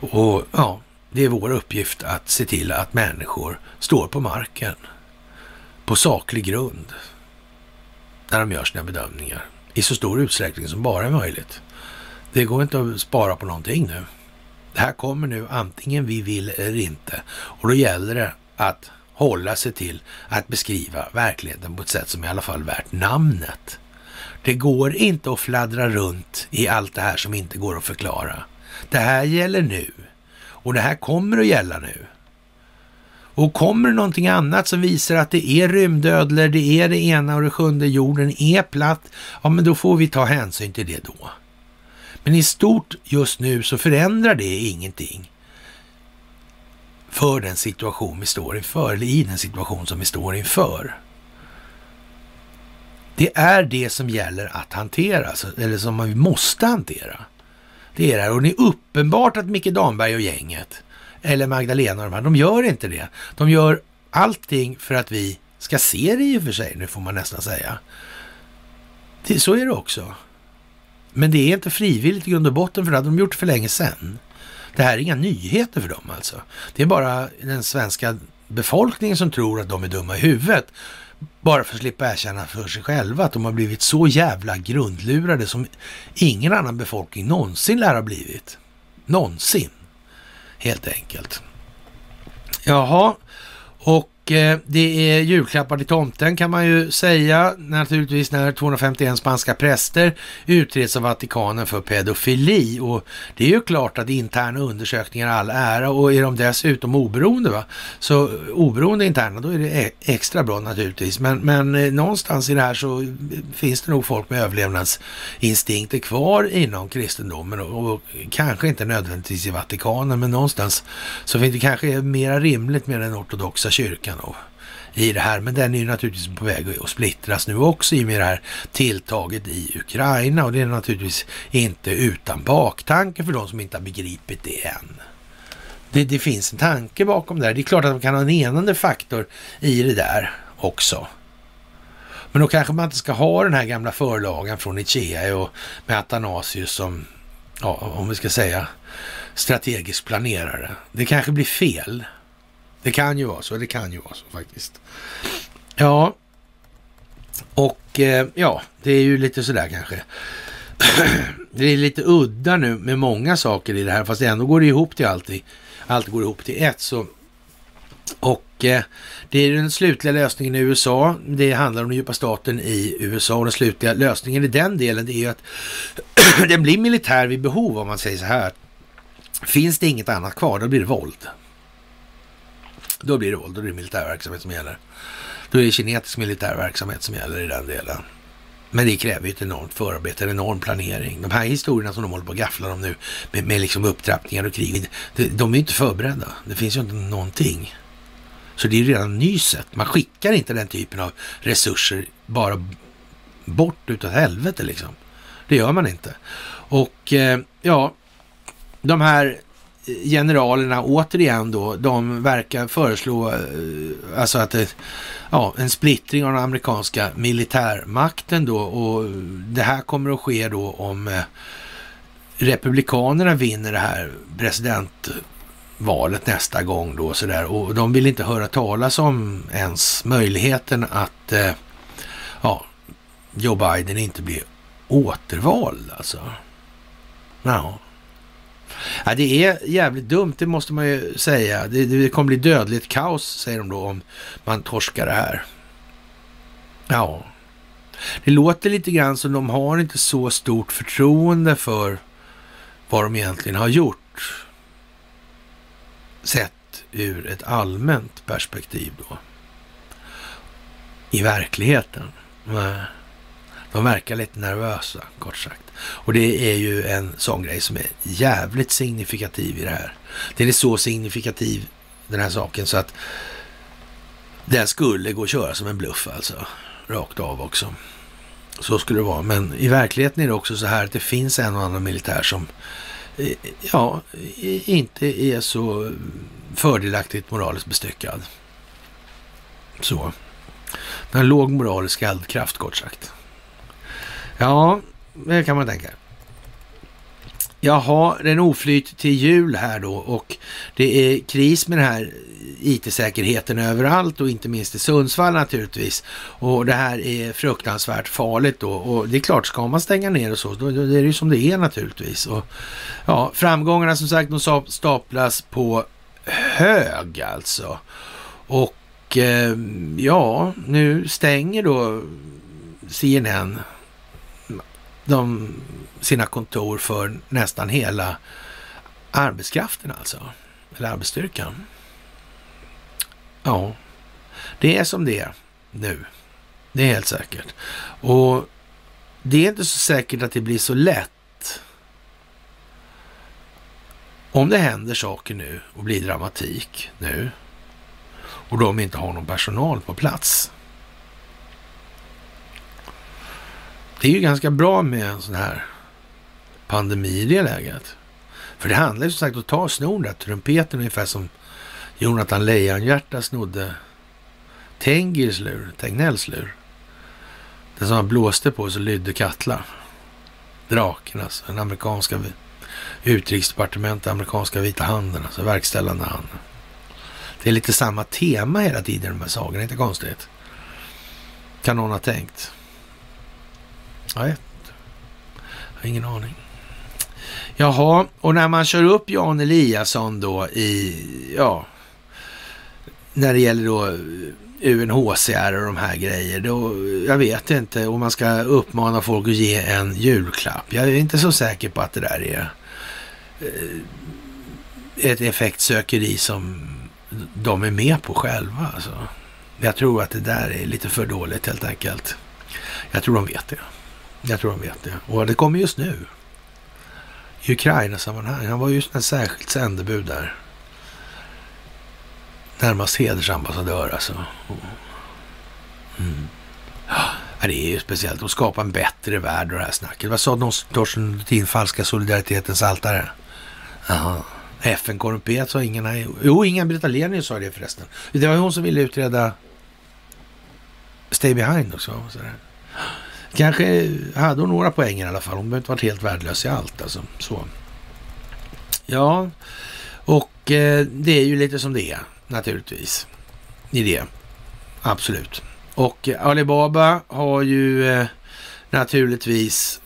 S2: Och ja, det är vår uppgift att se till att människor står på marken på saklig grund när de gör sina bedömningar i så stor utsträckning som bara är möjligt. Det går inte att spara på någonting nu. Det här kommer nu antingen vi vill eller inte och då gäller det att hålla sig till att beskriva verkligheten på ett sätt som i alla fall är värt namnet. Det går inte att fladdra runt i allt det här som inte går att förklara. Det här gäller nu och det här kommer att gälla nu. Och kommer det någonting annat som visar att det är rymdödlor, det är det ena och det sjunde, jorden är platt, ja men då får vi ta hänsyn till det då. Men i stort just nu så förändrar det ingenting för den situation vi står inför, eller i den situation som vi står inför. Det är det som gäller att hantera, alltså, eller som vi måste hantera. Det är det här. Och det är uppenbart att Micke Damberg och gänget, eller Magdalena och de här, de gör inte det. De gör allting för att vi ska se det i och för sig, nu får man nästan säga. Det, så är det också. Men det är inte frivilligt i grund och botten för det hade de gjort för länge sedan. Det här är inga nyheter för dem alltså. Det är bara den svenska befolkningen som tror att de är dumma i huvudet. Bara för att slippa erkänna för sig själva att de har blivit så jävla grundlurade som ingen annan befolkning någonsin lär ha blivit. Någonsin. Helt enkelt. Jaha, och Eh, det är julklappar till tomten kan man ju säga naturligtvis när 251 spanska präster utreds av Vatikanen för pedofili. Och det är ju klart att interna undersökningar är all ära och är de dessutom oberoende, va? så oberoende interna, då är det e- extra bra naturligtvis. Men, men eh, någonstans i det här så finns det nog folk med överlevnadsinstinkter kvar inom kristendomen och, och kanske inte nödvändigtvis i Vatikanen, men någonstans så finns det kanske mera rimligt med den ortodoxa kyrkan då, i det här. Men den är ju naturligtvis på väg att splittras nu också i och med det här tilltaget i Ukraina och det är naturligtvis inte utan baktanke för de som inte har begripit det än. Det, det finns en tanke bakom det här. Det är klart att man kan ha en enande faktor i det där också. Men då kanske man inte ska ha den här gamla förlagen från Ikea och med Athanasius som, ja, om vi ska säga strategisk planerare. Det kanske blir fel. Det kan ju vara så, det kan ju vara så faktiskt. Ja, och eh, ja, det är ju lite sådär kanske. [CLEARS THROAT] det är lite udda nu med många saker i det här, fast ändå går det ihop till allting. Allt går ihop till ett. Så. Och eh, det är den slutliga lösningen i USA. Det handlar om den djupa staten i USA och den slutliga lösningen i den delen det är ju att [CLEARS THROAT] den blir militär vid behov om man säger så här. Finns det inget annat kvar, då blir det våld. Då blir det våld, då det militär verksamhet som gäller. Då är det kinetisk militär verksamhet som gäller i den delen. Men det kräver ju ett enormt förarbete, en enorm planering. De här historierna som de håller på att gafflar om nu med, med liksom upptrappningar och krig, de, de är ju inte förberedda. Det finns ju inte någonting. Så det är ju redan nyset. Man skickar inte den typen av resurser bara bort utav helvete liksom. Det gör man inte. Och eh, ja, de här generalerna återigen då, de verkar föreslå eh, alltså att det, ja, en splittring av den amerikanska militärmakten då och det här kommer att ske då om eh, republikanerna vinner det här presidentvalet nästa gång då sådär och de vill inte höra talas om ens möjligheten att eh, ja, Joe Biden inte blir återvald alltså. Ja. Ja, det är jävligt dumt, det måste man ju säga. Det, det kommer bli dödligt kaos, säger de då, om man torskar det här. Ja, det låter lite grann som de har inte så stort förtroende för vad de egentligen har gjort. Sett ur ett allmänt perspektiv då. I verkligheten. De verkar lite nervösa, kort sagt. Och det är ju en sån grej som är jävligt signifikativ i det här. Den är så signifikativ, den här saken, så att den skulle gå att köra som en bluff alltså. Rakt av också. Så skulle det vara. Men i verkligheten är det också så här att det finns en och annan militär som eh, ja, inte är så fördelaktigt moraliskt bestyckad. Så. Den har låg moralisk eldkraft kort sagt. Ja, det kan man tänka. Jaha, det är en oflyt till jul här då och det är kris med den här IT-säkerheten överallt och inte minst i Sundsvall naturligtvis. Och det här är fruktansvärt farligt då och det är klart, ska man stänga ner och så, då, då är det ju som det är naturligtvis. Och, ja, framgångarna som sagt, de staplas på hög alltså. Och eh, ja, nu stänger då CNN de, sina kontor för nästan hela arbetskraften alltså, eller arbetsstyrkan. Ja, det är som det är nu. Det är helt säkert. Och det är inte så säkert att det blir så lätt. Om det händer saker nu och blir dramatik nu och de inte har någon personal på plats Det är ju ganska bra med en sån här pandemi i det läget. För det handlar ju som sagt om att ta snor där, trumpeten ungefär som Jonathan Lejonhjärta snodde Tengils lur, Tegnells lur. Den som han blåste på så lydde Katla. Draken alltså, den amerikanska utrikesdepartementet, amerikanska vita handen, alltså verkställande handen. Det är lite samma tema hela tiden i de här sagorna, inte konstigt. Kan någon ha tänkt. Jag Jag har ingen aning. Jaha, och när man kör upp Jan Eliasson då i, ja, när det gäller då eh, UNHCR och de här grejer, då, jag vet inte om man ska uppmana folk att ge en julklapp. Jag är inte så säker på att det där är eh, ett effektsökeri som de är med på själva. Alltså. Jag tror att det där är lite för dåligt helt enkelt. Jag tror de vet det. Jag tror de vet det. Och det kommer just nu. I Ukraina-sammanhang. Han var ju en särskilt sändebud där. Närmast hedersambassadör alltså. Mm. Ja, det är ju speciellt att skapa en bättre värld och det här snacket. Vad sa Torsten Luthin, falska solidaritetens altare? Jaha. FN korrumperat sa ingen. Jo, Inga Britta Lenius sa det förresten. Det var hon som ville utreda Stay Behind också. Sådär. Kanske hade hon några poäng i alla fall. Hon behöver inte varit helt värdelös i allt. Alltså. Så. Ja, och eh, det är ju lite som det är naturligtvis. I det. Absolut. Och Alibaba har ju eh, naturligtvis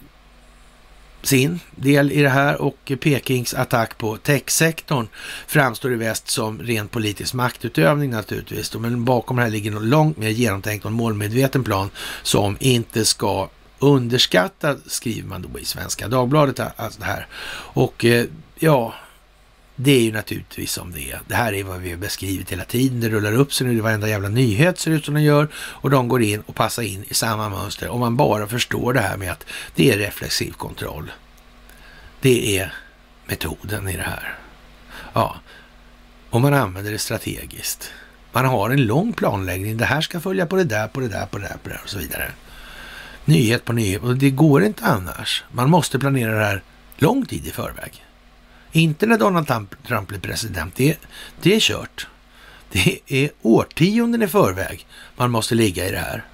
S2: sin del i det här och Pekings attack på techsektorn framstår i väst som ren politisk maktutövning naturligtvis. Men bakom det här ligger något långt mer genomtänkt och målmedveten plan som inte ska underskattas, skriver man då i Svenska Dagbladet. Alltså det här. Och eh, ja, det är ju naturligtvis som det är. Det här är vad vi har beskrivit hela tiden. Det rullar upp sig nu, varenda jävla nyhet ser ut som den gör och de går in och passar in i samma mönster. Om man bara förstår det här med att det är reflexiv kontroll. Det är metoden i det här. Ja, och man använder det strategiskt. Man har en lång planläggning. Det här ska följa på det där, på det där, på det där, på det där och så vidare. Nyhet på nyhet. Och det går inte annars. Man måste planera det här lång tid i förväg. Inte när Donald Trump blir president. Det, det är kört. Det är årtionden i förväg man måste ligga i det här.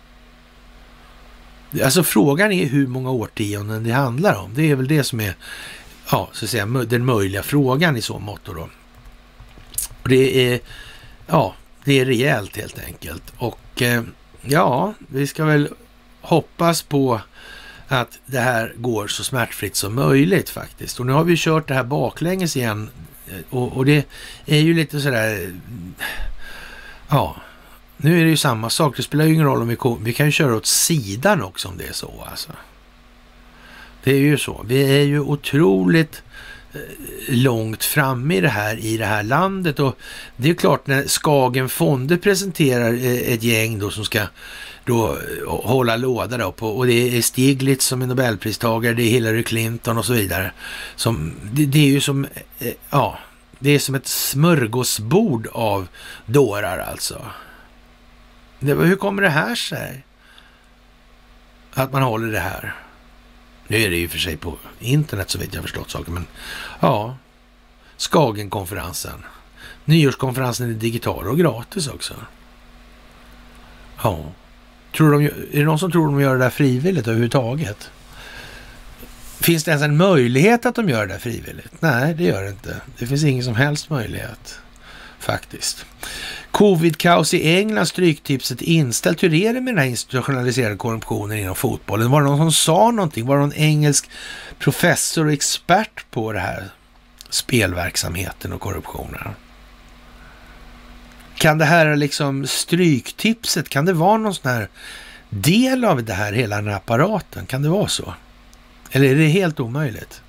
S2: Alltså frågan är hur många årtionden det handlar om. Det är väl det som är ja, så att säga, den möjliga frågan i så mått. Då. Och det är, ja, det är rejält helt enkelt. Och eh, ja, vi ska väl hoppas på att det här går så smärtfritt som möjligt faktiskt. Och nu har vi kört det här baklänges igen eh, och, och det är ju lite sådär, eh, ja, nu är det ju samma sak. Det spelar ju ingen roll om vi, vi kan ju köra åt sidan också om det är så alltså. Det är ju så. Vi är ju otroligt eh, långt framme i det här i det här landet och det är klart när Skagen Fonder presenterar ett gäng då som ska då eh, hålla låda då på, och det är Stiglitz som är nobelpristagare, det är Hillary Clinton och så vidare. Som, det, det är ju som, eh, ja, det är som ett smörgåsbord av dårar alltså. Det, hur kommer det här sig? Att man håller det här. Nu är det ju för sig på internet så vet jag förstått saker, men ja. Skagenkonferensen. Nyårskonferensen är digital och gratis också. Ja. Tror de, är det någon som tror de gör det där frivilligt överhuvudtaget? Finns det ens en möjlighet att de gör det där frivilligt? Nej, det gör det inte. Det finns ingen som helst möjlighet faktiskt. Covid-kaos i England, stryktipset inställt. Hur är det med den här institutionaliserade korruptionen inom fotbollen? Var det någon som sa någonting? Var det någon engelsk professor och expert på det här spelverksamheten och korruptionen? Kan det här liksom stryktipset, kan det vara någon sån här del av det här, hela den här apparaten? Kan det vara så? Eller är det helt omöjligt?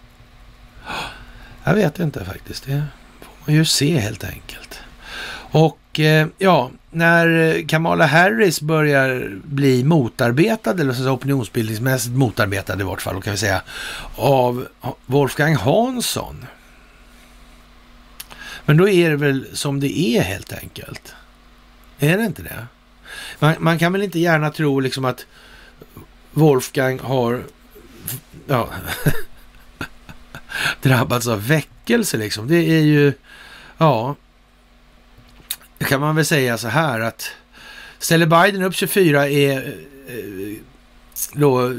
S2: Jag vet inte faktiskt. Det får man ju se helt enkelt. Och eh, ja, när Kamala Harris börjar bli motarbetad, eller så opinionsbildningsmässigt motarbetad i vart fall, kan vi säga, av Wolfgang Hansson. Men då är det väl som det är helt enkelt. Är det inte det? Man, man kan väl inte gärna tro liksom att Wolfgang har ja, [LAUGHS] drabbats av väckelse liksom. Det är ju, ja, kan man väl säga så här att ställer Biden upp 24 är eh, då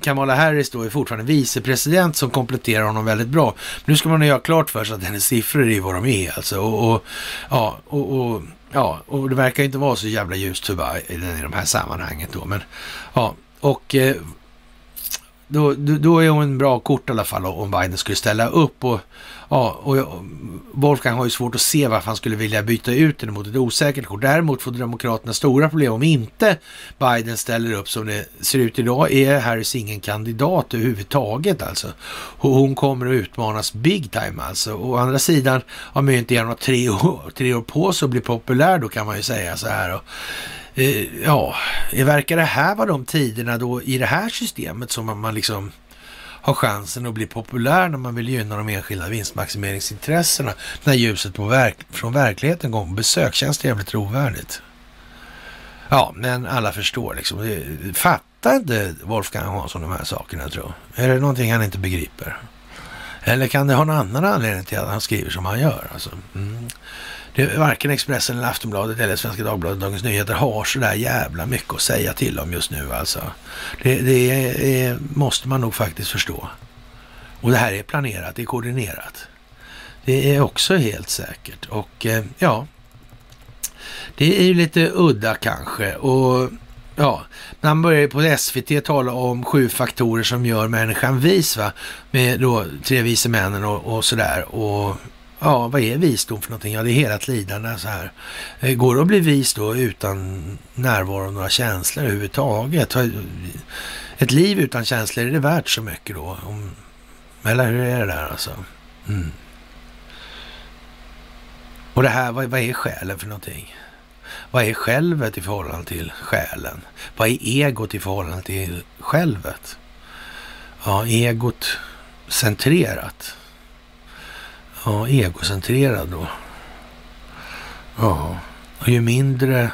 S2: Kamala Harris då är fortfarande vicepresident som kompletterar honom väldigt bra. Men nu ska man göra klart för sig att hennes siffror är vad de är alltså. Och, och ja, och, och, ja, och det verkar inte vara så jävla ljust för i de här sammanhanget då. Men ja, och eh, då, då är hon en bra kort i alla fall om Biden skulle ställa upp. Och, ja, och Wolfgang har ju svårt att se varför han skulle vilja byta ut den mot ett osäkert kort. Däremot får Demokraterna stora problem om inte Biden ställer upp som det ser ut idag. Är Harris ingen kandidat överhuvudtaget alltså. Och hon kommer att utmanas big time alltså. Å andra sidan har man ju inte gärna tre år, tre år på sig att bli populär då kan man ju säga så här. Och, eh, ja, verkar det här vara de tiderna då i det här systemet som man, man liksom har chansen att bli populär när man vill gynna de enskilda vinstmaximeringsintressena när ljuset på verk från verkligheten går på besök. Känns det jävligt trovärdigt? Ja, men alla förstår liksom. Eh, Fattar inte Wolfgang Hansson de här sakerna tror jag? Är det någonting han inte begriper? Eller kan det ha någon annan anledning till att han skriver som han gör? Alltså, mm. Det, varken Expressen eller Aftonbladet eller Svenska Dagbladet Dagens Nyheter har så där jävla mycket att säga till om just nu alltså. Det, det är, måste man nog faktiskt förstå. Och det här är planerat, det är koordinerat. Det är också helt säkert. Och eh, ja, det är ju lite udda kanske. Och ja, Man börjar börjar på SVT tala om sju faktorer som gör människan vis, va? Med då tre vise männen och, och sådär. Och Ja, vad är visdom för någonting? Ja, det är hela lidande så här. Eh, går det att bli vis då utan närvaro av några känslor överhuvudtaget? Ett liv utan känslor, är det värt så mycket då? Om, eller hur är det där alltså? Mm. Och det här, vad, vad är själen för någonting? Vad är självet i förhållande till själen? Vad är egot i förhållande till självet? Ja, egot centrerat. Ja, egocentrerad då. Ja, och ju mindre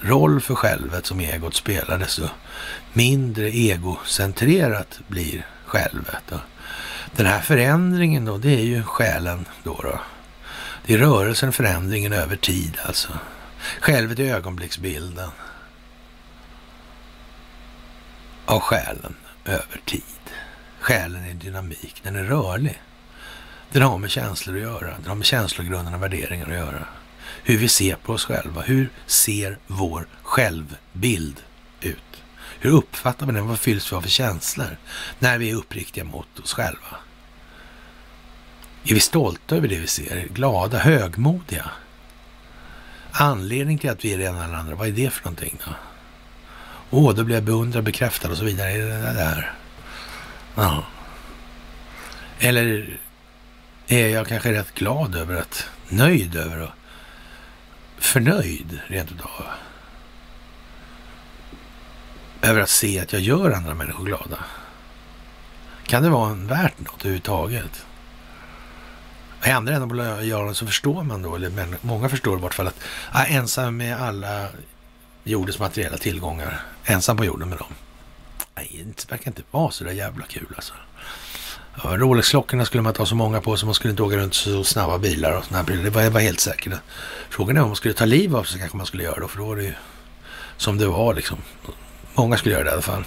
S2: roll för självet som egot spelar, desto mindre egocentrerat blir självet. Och den här förändringen då, det är ju själen då. då. Det är rörelsen, förändringen över tid alltså. Självet är ögonblicksbilden av själen över tid. Själen är dynamik, den är rörlig. Den har med känslor att göra. Den har med känslogrunderna och värderingar att göra. Hur vi ser på oss själva. Hur ser vår självbild ut? Hur uppfattar vi den? Vad fylls vi av för känslor när vi är uppriktiga mot oss själva? Är vi stolta över det vi ser? Glada? Högmodiga? Anledning till att vi är det ena eller andra, vad är det för någonting då? Åh, oh, då blir jag beundrad, bekräftad och så vidare. Är det där? Ja. Eller är jag kanske rätt glad över att, nöjd över och förnöjd rent utav. Över att se att jag gör andra människor glada. Kan det vara värt något överhuvudtaget? I andra änden på lojalen så förstår man då, eller många förstår i vart fall att ja, ensam med alla jordens materiella tillgångar, ensam på jorden med dem. Nej, det verkar inte vara så där jävla kul alltså. Rolex-klockorna skulle man ta så många på så man skulle inte åka runt så snabba bilar och sådana här Det var var helt säkert. Frågan är om man skulle ta liv av sig kanske man skulle göra det, för då var det ju som det var liksom. Många skulle göra det i alla fall.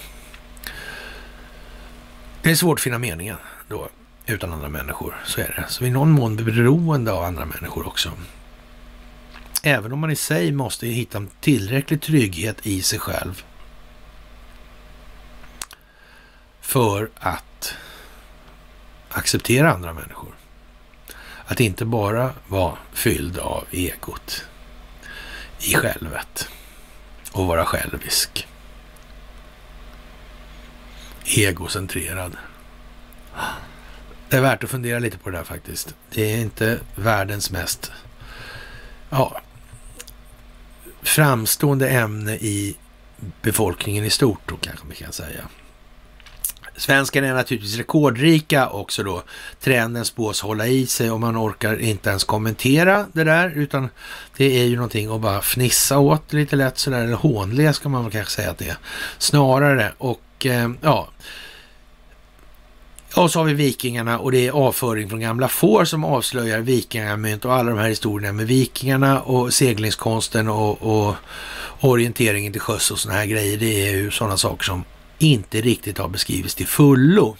S2: Det är svårt att finna meningen då utan andra människor. Så är det. Så i någon mån beroende av andra människor också. Även om man i sig måste hitta tillräcklig trygghet i sig själv för att acceptera andra människor. Att inte bara vara fylld av egot i självet och vara självisk. Egocentrerad. Det är värt att fundera lite på det där faktiskt. Det är inte världens mest ja, framstående ämne i befolkningen i stort då kanske man kan säga. Svenskarna är naturligtvis rekordrika också då. Trenden spås hålla i sig och man orkar inte ens kommentera det där utan det är ju någonting att bara fnissa åt lite lätt sådär, eller hånle ska man väl kanske säga att det är. Snarare och eh, ja, och så har vi vikingarna och det är avföring från gamla får som avslöjar vikingamynt och alla de här historierna med vikingarna och seglingskonsten och, och orienteringen till sjöss och sådana här grejer. Det är ju sådana saker som inte riktigt har beskrivits till fullo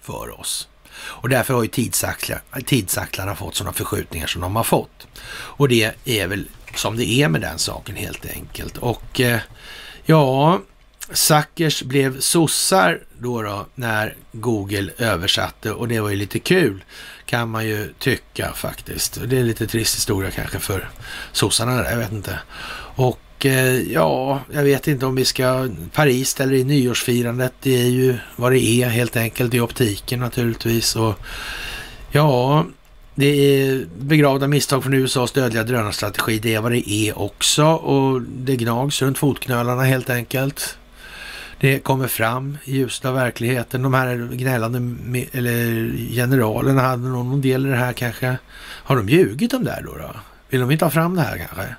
S2: för oss. Och därför har ju tidsaxlar, tidsaxlarna fått sådana förskjutningar som de har fått. Och det är väl som det är med den saken helt enkelt. Och eh, ja, Sackers blev sossar då, då när Google översatte och det var ju lite kul kan man ju tycka faktiskt. Det är lite trist historia kanske för sossarna där, jag vet inte. Och eh, ja, jag vet inte om vi ska Paris eller i nyårsfirandet. Det är ju vad det är helt enkelt i optiken naturligtvis. Och ja, det är begravda misstag från USAs dödliga drönarstrategi. Det är vad det är också och det gnags runt fotknölarna helt enkelt. Det kommer fram i ljuset av verkligheten. De här gnällande eller generalerna hade någon del i det här kanske. Har de ljugit om det här då, då? Vill de inte ha fram det här kanske?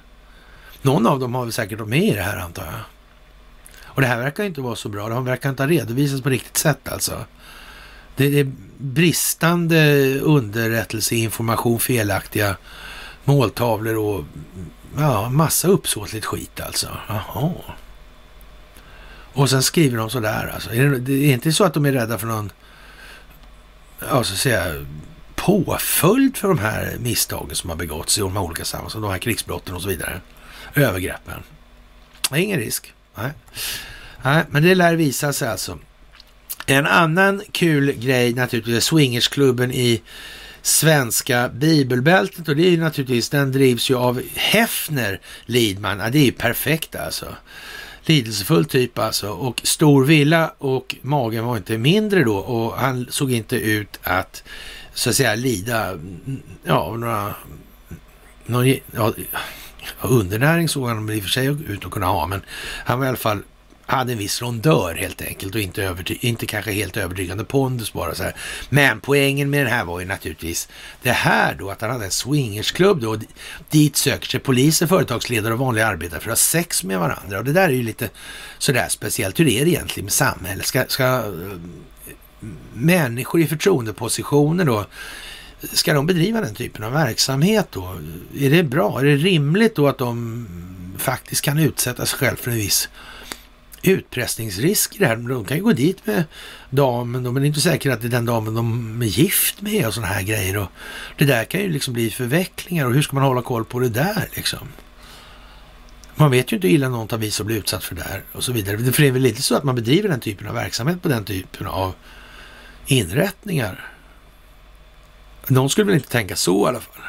S2: Någon av dem har väl säkert varit med i det här antar jag. Och det här verkar inte vara så bra. De verkar inte ha redovisats på riktigt sätt alltså. Det är bristande underrättelseinformation, felaktiga måltavlor och ja, massa uppsåtligt skit alltså. Jaha. Och sen skriver de sådär alltså. Är det, det är inte så att de är rädda för någon, ja så att säga, påföljd för de här misstagen som har begåtts i de här olika sammanhang, de här krigsbrotten och så vidare. Övergreppen. Det är ingen risk. Nej. Nej, men det lär visa sig alltså. En annan kul grej naturligtvis är swingersklubben i svenska bibelbältet och det är ju naturligtvis, den drivs ju av Hefner Lidman. Ja, det är ju perfekt alltså lidelsefull typ alltså och stor villa och magen var inte mindre då och han såg inte ut att så att säga lida mm, ja, några, någon, ja, undernäring såg han i och för sig ut att kunna ha men han var i alla fall hade en viss rondör helt enkelt och inte, överty- inte kanske helt övertygande pondus bara så här. Men poängen med den här var ju naturligtvis det här då att han hade en swingersklubb då. Dit söker sig poliser, företagsledare och vanliga arbetare för att ha sex med varandra. Och det där är ju lite sådär speciellt. Hur är det egentligen med samhället? Ska, ska äh, människor i förtroendepositioner då Ska de bedriva den typen av verksamhet då? Är det bra? Är det rimligt då att de faktiskt kan utsätta sig själv för en viss utpressningsrisk i det här. De kan ju gå dit med damen, men det är inte säkert att det är den damen de är gift med och sådana här grejer. Och det där kan ju liksom bli förvecklingar och hur ska man hålla koll på det där liksom? Man vet ju inte hur illa någon tar vid sig och blir utsatt för det här och så vidare. För det är väl inte så att man bedriver den typen av verksamhet på den typen av inrättningar. Någon skulle väl inte tänka så i alla fall.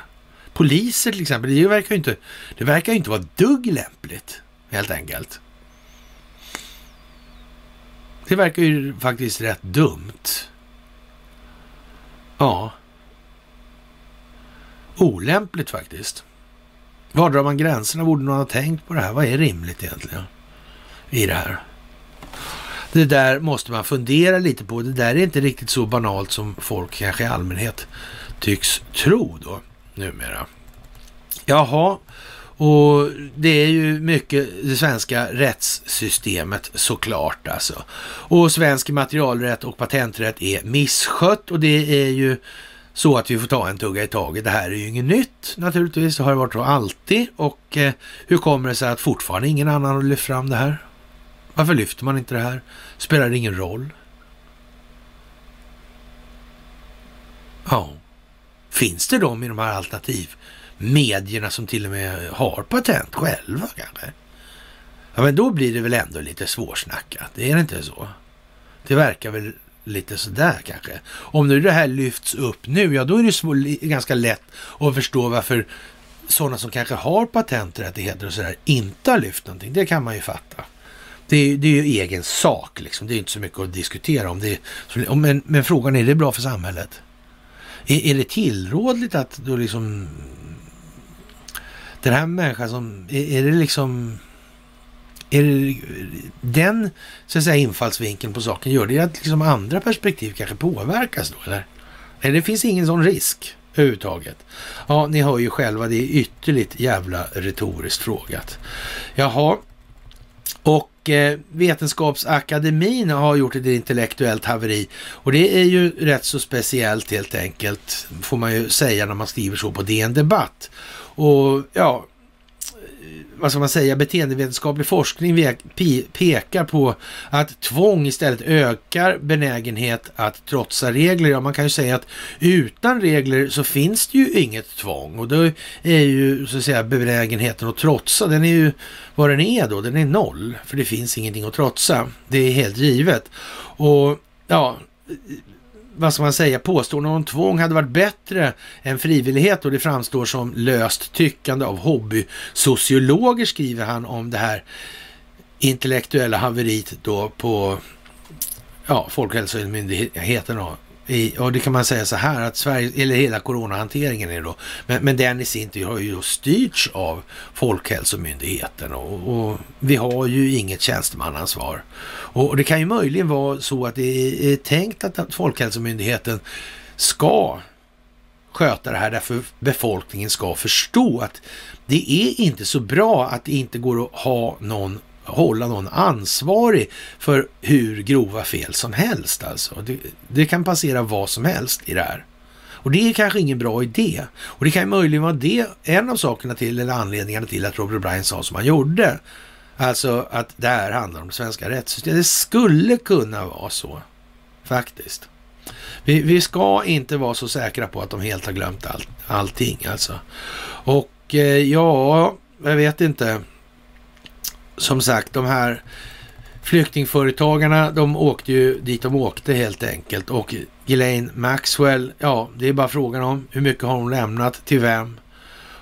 S2: Poliser till exempel, det verkar ju inte, det verkar ju inte vara dugg lämpligt helt enkelt. Det verkar ju faktiskt rätt dumt. Ja. Olämpligt faktiskt. Var drar man gränserna? Borde någon ha tänkt på det här? Vad är rimligt egentligen i det här? Det där måste man fundera lite på. Det där är inte riktigt så banalt som folk kanske i allmänhet tycks tro då numera. Jaha, och det är ju mycket det svenska rättssystemet såklart alltså. Och svensk materialrätt och patenträtt är misskött och det är ju så att vi får ta en tugga i taget. Det här är ju inget nytt naturligtvis, det har varit så alltid. Och eh, hur kommer det sig att fortfarande ingen annan har lyft fram det här? Varför lyfter man inte det här? Spelar det ingen roll? Ja, finns det de i de här alternativmedierna som till och med har patent själva kanske? Ja, men då blir det väl ändå lite svårsnackat, är det inte så? Det verkar väl lite sådär kanske. Om nu det här lyfts upp nu, ja då är det så, ganska lätt att förstå varför sådana som kanske har patenträttigheter och sådär inte har lyft någonting. Det kan man ju fatta. Det är, det är ju egen sak liksom. Det är inte så mycket att diskutera om. Det men, men frågan är, är det bra för samhället? Är, är det tillrådligt att då liksom den här människan som, är, är det liksom är det den så att säga, infallsvinkeln på saken, gör det att liksom andra perspektiv kanske påverkas då eller? Nej, det finns ingen sån risk överhuvudtaget. Ja, ni hör ju själva, det är ytterligt jävla retoriskt frågat. Jaha, och eh, Vetenskapsakademin har gjort ett intellektuellt haveri och det är ju rätt så speciellt helt enkelt, får man ju säga när man skriver så på DN Debatt. Och ja, vad ska man säga, beteendevetenskaplig forskning pekar på att tvång istället ökar benägenhet att trotsa regler. Ja, man kan ju säga att utan regler så finns det ju inget tvång och då är ju så att säga benägenheten att trotsa, den är ju vad den är då, den är noll, för det finns ingenting att trotsa. Det är helt givet. Och ja, vad ska man säga, påståenden om tvång hade varit bättre än frivillighet och det framstår som löst tyckande av hobbysociologer skriver han om det här intellektuella haveriet då på ja, Folkhälsomyndigheten i, och det kan man säga så här att Sverige, eller hela coronahanteringen är då, men, men den i sin tur har ju då styrts av Folkhälsomyndigheten och, och vi har ju inget tjänstemannaansvar. Och, och det kan ju möjligen vara så att det är, tänkt att, att Folkhälsomyndigheten ska sköta det här därför befolkningen ska förstå att det är inte så bra att det inte går att ha någon hålla någon ansvarig för hur grova fel som helst. Alltså. Det, det, kan passera vad som helst i det här. Och det är kanske ingen bra idé. Och det kan möjligen vara det, en av sakerna till, eller anledningarna till att Robert Bryan sa som han gjorde. Alltså att det här handlar om det svenska rättssystemet. Det skulle kunna vara så, faktiskt. Vi, vi, ska inte vara så säkra på att de helt har glömt all, allting alltså. Och eh, ja, jag vet inte som sagt, de här flyktingföretagarna, de åkte ju dit de åkte helt enkelt. Och Ghislaine Maxwell, ja, det är bara frågan om hur mycket har hon lämnat, till vem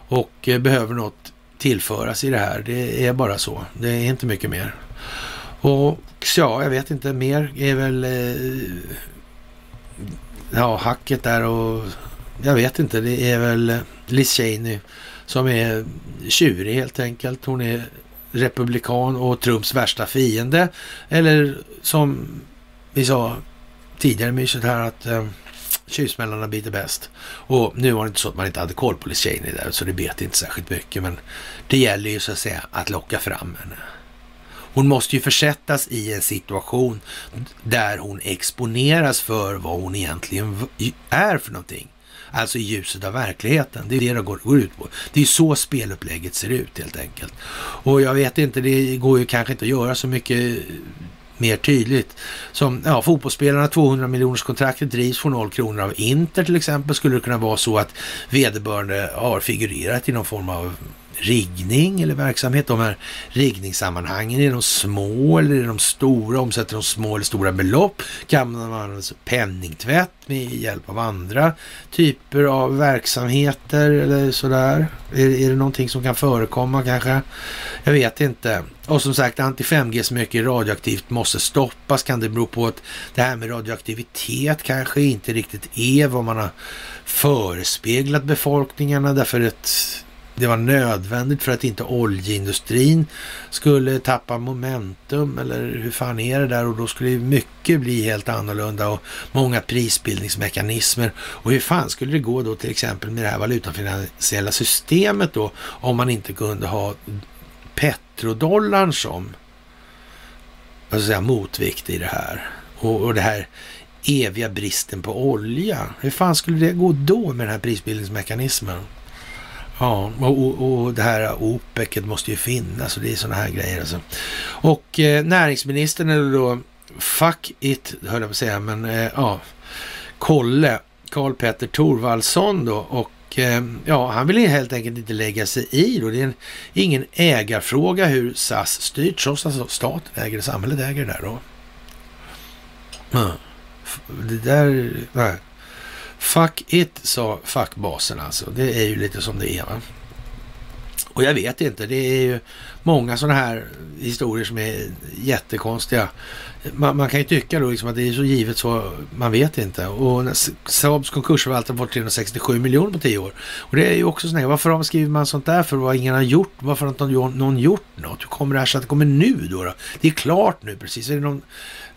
S2: och eh, behöver något tillföras i det här. Det är bara så. Det är inte mycket mer. Och ja, jag vet inte, mer är väl eh, ja, hacket där och jag vet inte, det är väl eh, Liz Cheney som är tjurig helt enkelt. Hon är republikan och Trumps värsta fiende. Eller som vi sa tidigare myset här att eh, tjuvsmällarna biter bäst. Och nu var det inte så att man inte hade koll på Liz Cheney där, så det bet inte särskilt mycket. Men det gäller ju så att säga att locka fram henne. Hon måste ju försättas i en situation där hon exponeras för vad hon egentligen är för någonting. Alltså i ljuset av verkligheten. Det är det det går, går ut på. Det är så spelupplägget ser ut helt enkelt. Och jag vet inte, det går ju kanske inte att göra så mycket mer tydligt. Som ja, fotbollsspelarna 200 miljoners kontraktet drivs för noll kronor av Inter till exempel. Skulle det kunna vara så att vederbörande har figurerat i någon form av riggning eller verksamhet. De här riggningssammanhangen, är de små eller är de stora? Omsätter de små eller stora belopp? Kan man använda penningtvätt med hjälp av andra typer av verksamheter eller sådär? Är, är det någonting som kan förekomma kanske? Jag vet inte. Och som sagt, anti-5G som mycket radioaktivt måste stoppas. Kan det bero på att det här med radioaktivitet kanske inte riktigt är vad man har förespeglat befolkningarna därför att det var nödvändigt för att inte oljeindustrin skulle tappa momentum eller hur fan är det där och då skulle mycket bli helt annorlunda och många prisbildningsmekanismer. Och hur fan skulle det gå då till exempel med det här valutafinansiella systemet då om man inte kunde ha petrodollarn som vad ska säga, motvikt i det här. Och, och det här eviga bristen på olja. Hur fan skulle det gå då med den här prisbildningsmekanismen? Ja, och, och, det här OPEC måste ju finnas och det är sådana här grejer alltså. Och eh, näringsministern eller då, fuck it höll jag på att säga, men eh, ja, Kolle, Karl Petter Thorvaldsson då och eh, ja, han vill helt enkelt inte lägga sig i då. Det är en, ingen ägarfråga hur SAS styrs, trots att alltså staten äger det, samhället äger det där då. Mm. Det där, nej. Fuck it, sa fackbasen alltså. Det är ju lite som det är. Va? Och jag vet inte, det är ju många sådana här historier som är jättekonstiga. Man, man kan ju tycka då liksom att det är så givet så man vet inte. Och Saabs konkursförvaltare har fått 367 miljoner på tio år. Och det är ju också sådana här, varför skriver man sånt där för vad ingen har gjort? Varför har inte någon gjort något? Hur kommer det här sig att det kommer nu då? då? Det är klart nu precis. Är det någon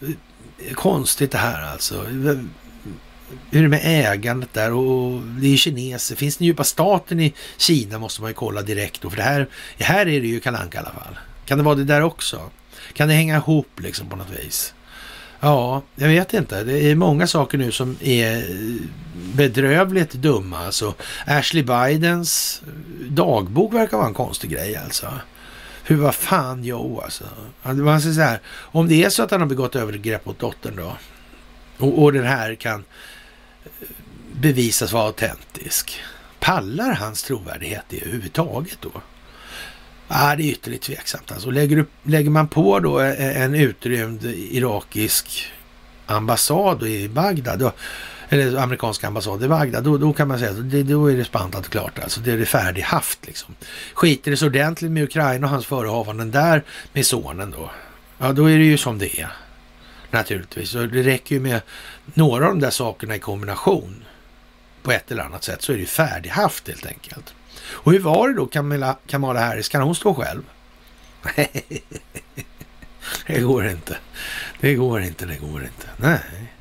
S2: eh, konstigt det här alltså? Hur är det med ägandet där och det är ju kineser. Finns den djupa staten i Kina måste man ju kolla direkt då. För det här, här är det ju Kalanka i alla fall. Kan det vara det där också? Kan det hänga ihop liksom på något vis? Ja, jag vet inte. Det är många saker nu som är bedrövligt dumma. Alltså, Ashley Bidens dagbok verkar vara en konstig grej alltså. Hur, vad fan, jo alltså. Man säger alltså så här, om det är så att han har begått övergrepp mot dottern då. Och, och den här kan bevisas vara autentisk. Pallar hans trovärdighet det överhuvudtaget då? Ah, det är ytterligt tveksamt. Alltså, lägger, lägger man på då en utrymd irakisk ambassad i Bagdad, då, eller amerikanska ambassad i Bagdad, då, då kan man säga att då är det spantat klart. Alltså, det är det färdighaft liksom. Skiter det så ordentligt med Ukraina och hans förehavanden där med sonen då, ja då är det ju som det är. Naturligtvis. Och det räcker ju med några av de där sakerna i kombination på ett eller annat sätt så är det ju färdighaft helt enkelt. Och hur var det då Kamala, Kamala Harris? Kan hon stå själv? [LAUGHS] det går inte. Det går inte, det går inte. Nej.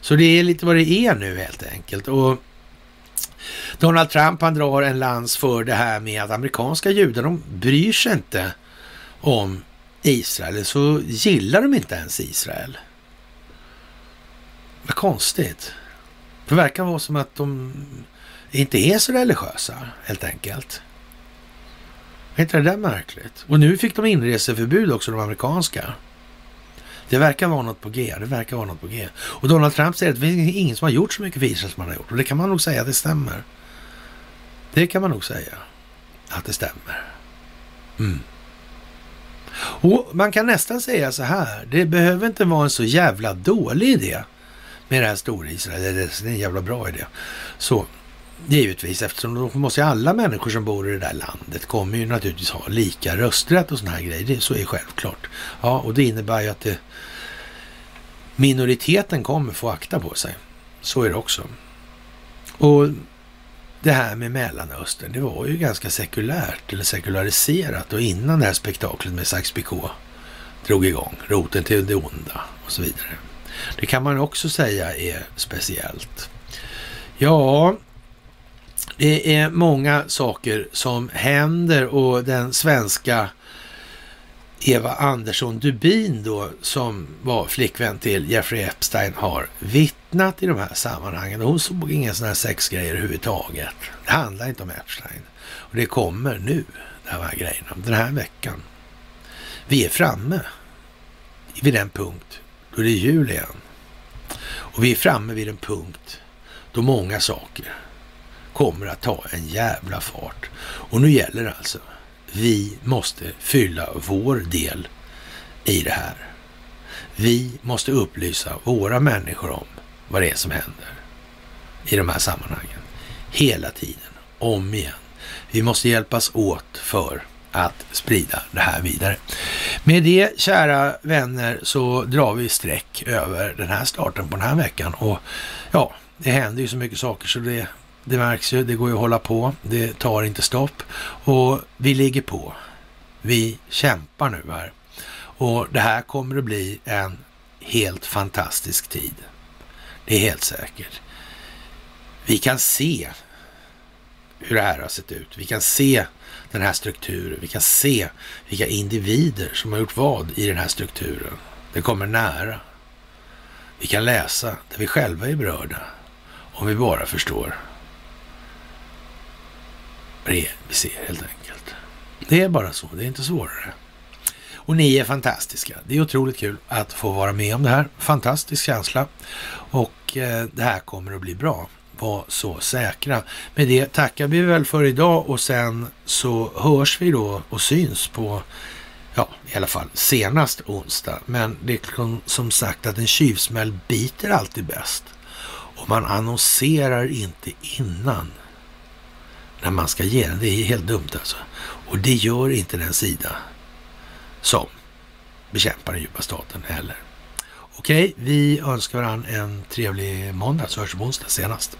S2: Så det är lite vad det är nu helt enkelt. Och Donald Trump han drar en lans för det här med att amerikanska judar de bryr sig inte om Israel, så gillar de inte ens Israel. Vad konstigt. Det verkar vara som att de inte är så religiösa, helt enkelt. Är inte det där märkligt? Och nu fick de inreseförbud också, de amerikanska. Det verkar vara något på G. Det verkar vara något på G. Och Donald Trump säger att det finns ingen som har gjort så mycket för Israel som han har gjort. Och det kan man nog säga att det stämmer. Det kan man nog säga att det stämmer. Mm. Och man kan nästan säga så här, det behöver inte vara en så jävla dålig idé med det här stora-Israel. Det är en jävla bra idé. Så givetvis, eftersom då måste ju alla människor som bor i det där landet kommer ju naturligtvis ha lika rösträtt och sådana här grejer. Det, så är självklart. Ja, och det innebär ju att det, minoriteten kommer få akta på sig. Så är det också. Och det här med Mellanöstern, det var ju ganska sekulärt eller sekulariserat och innan det här spektaklet med Sax-Picot drog igång, roten till det onda och så vidare. Det kan man också säga är speciellt. Ja, det är många saker som händer och den svenska Eva Andersson Dubin då, som var flickvän till Jeffrey Epstein, har vitt vittnat i de här sammanhangen. Hon såg inga sådana här sexgrejer överhuvudtaget. Det handlar inte om Epstein. Och det kommer nu, de här grejerna, den här veckan. Vi är framme vid den punkt då det är jul igen. Och vi är framme vid en punkt då många saker kommer att ta en jävla fart. Och nu gäller det alltså vi måste fylla vår del i det här. Vi måste upplysa våra människor om vad det är som händer i de här sammanhangen. Hela tiden, om igen. Vi måste hjälpas åt för att sprida det här vidare. Med det, kära vänner, så drar vi streck över den här starten på den här veckan. Och ja, det händer ju så mycket saker så det det märks ju. Det går ju att hålla på. Det tar inte stopp. Och vi ligger på. Vi kämpar nu här. Och det här kommer att bli en helt fantastisk tid. Det är helt säkert. Vi kan se hur det här har sett ut. Vi kan se den här strukturen. Vi kan se vilka individer som har gjort vad i den här strukturen. Det kommer nära. Vi kan läsa där vi själva är berörda. Om vi bara förstår det vi ser helt enkelt. Det är bara så. Det är inte svårare. Och ni är fantastiska. Det är otroligt kul att få vara med om det här. Fantastisk känsla. Och eh, det här kommer att bli bra. Var så säkra. Med det tackar vi väl för idag och sen så hörs vi då och syns på ja, i alla fall senast onsdag. Men det är som sagt att en tjuvsmäll biter alltid bäst. Och man annonserar inte innan när man ska ge den. Det är helt dumt alltså. Och det gör inte den sida som bekämpar den djupa staten heller. Okej, vi önskar varandra en trevlig måndag så hörs vi på onsdag senast.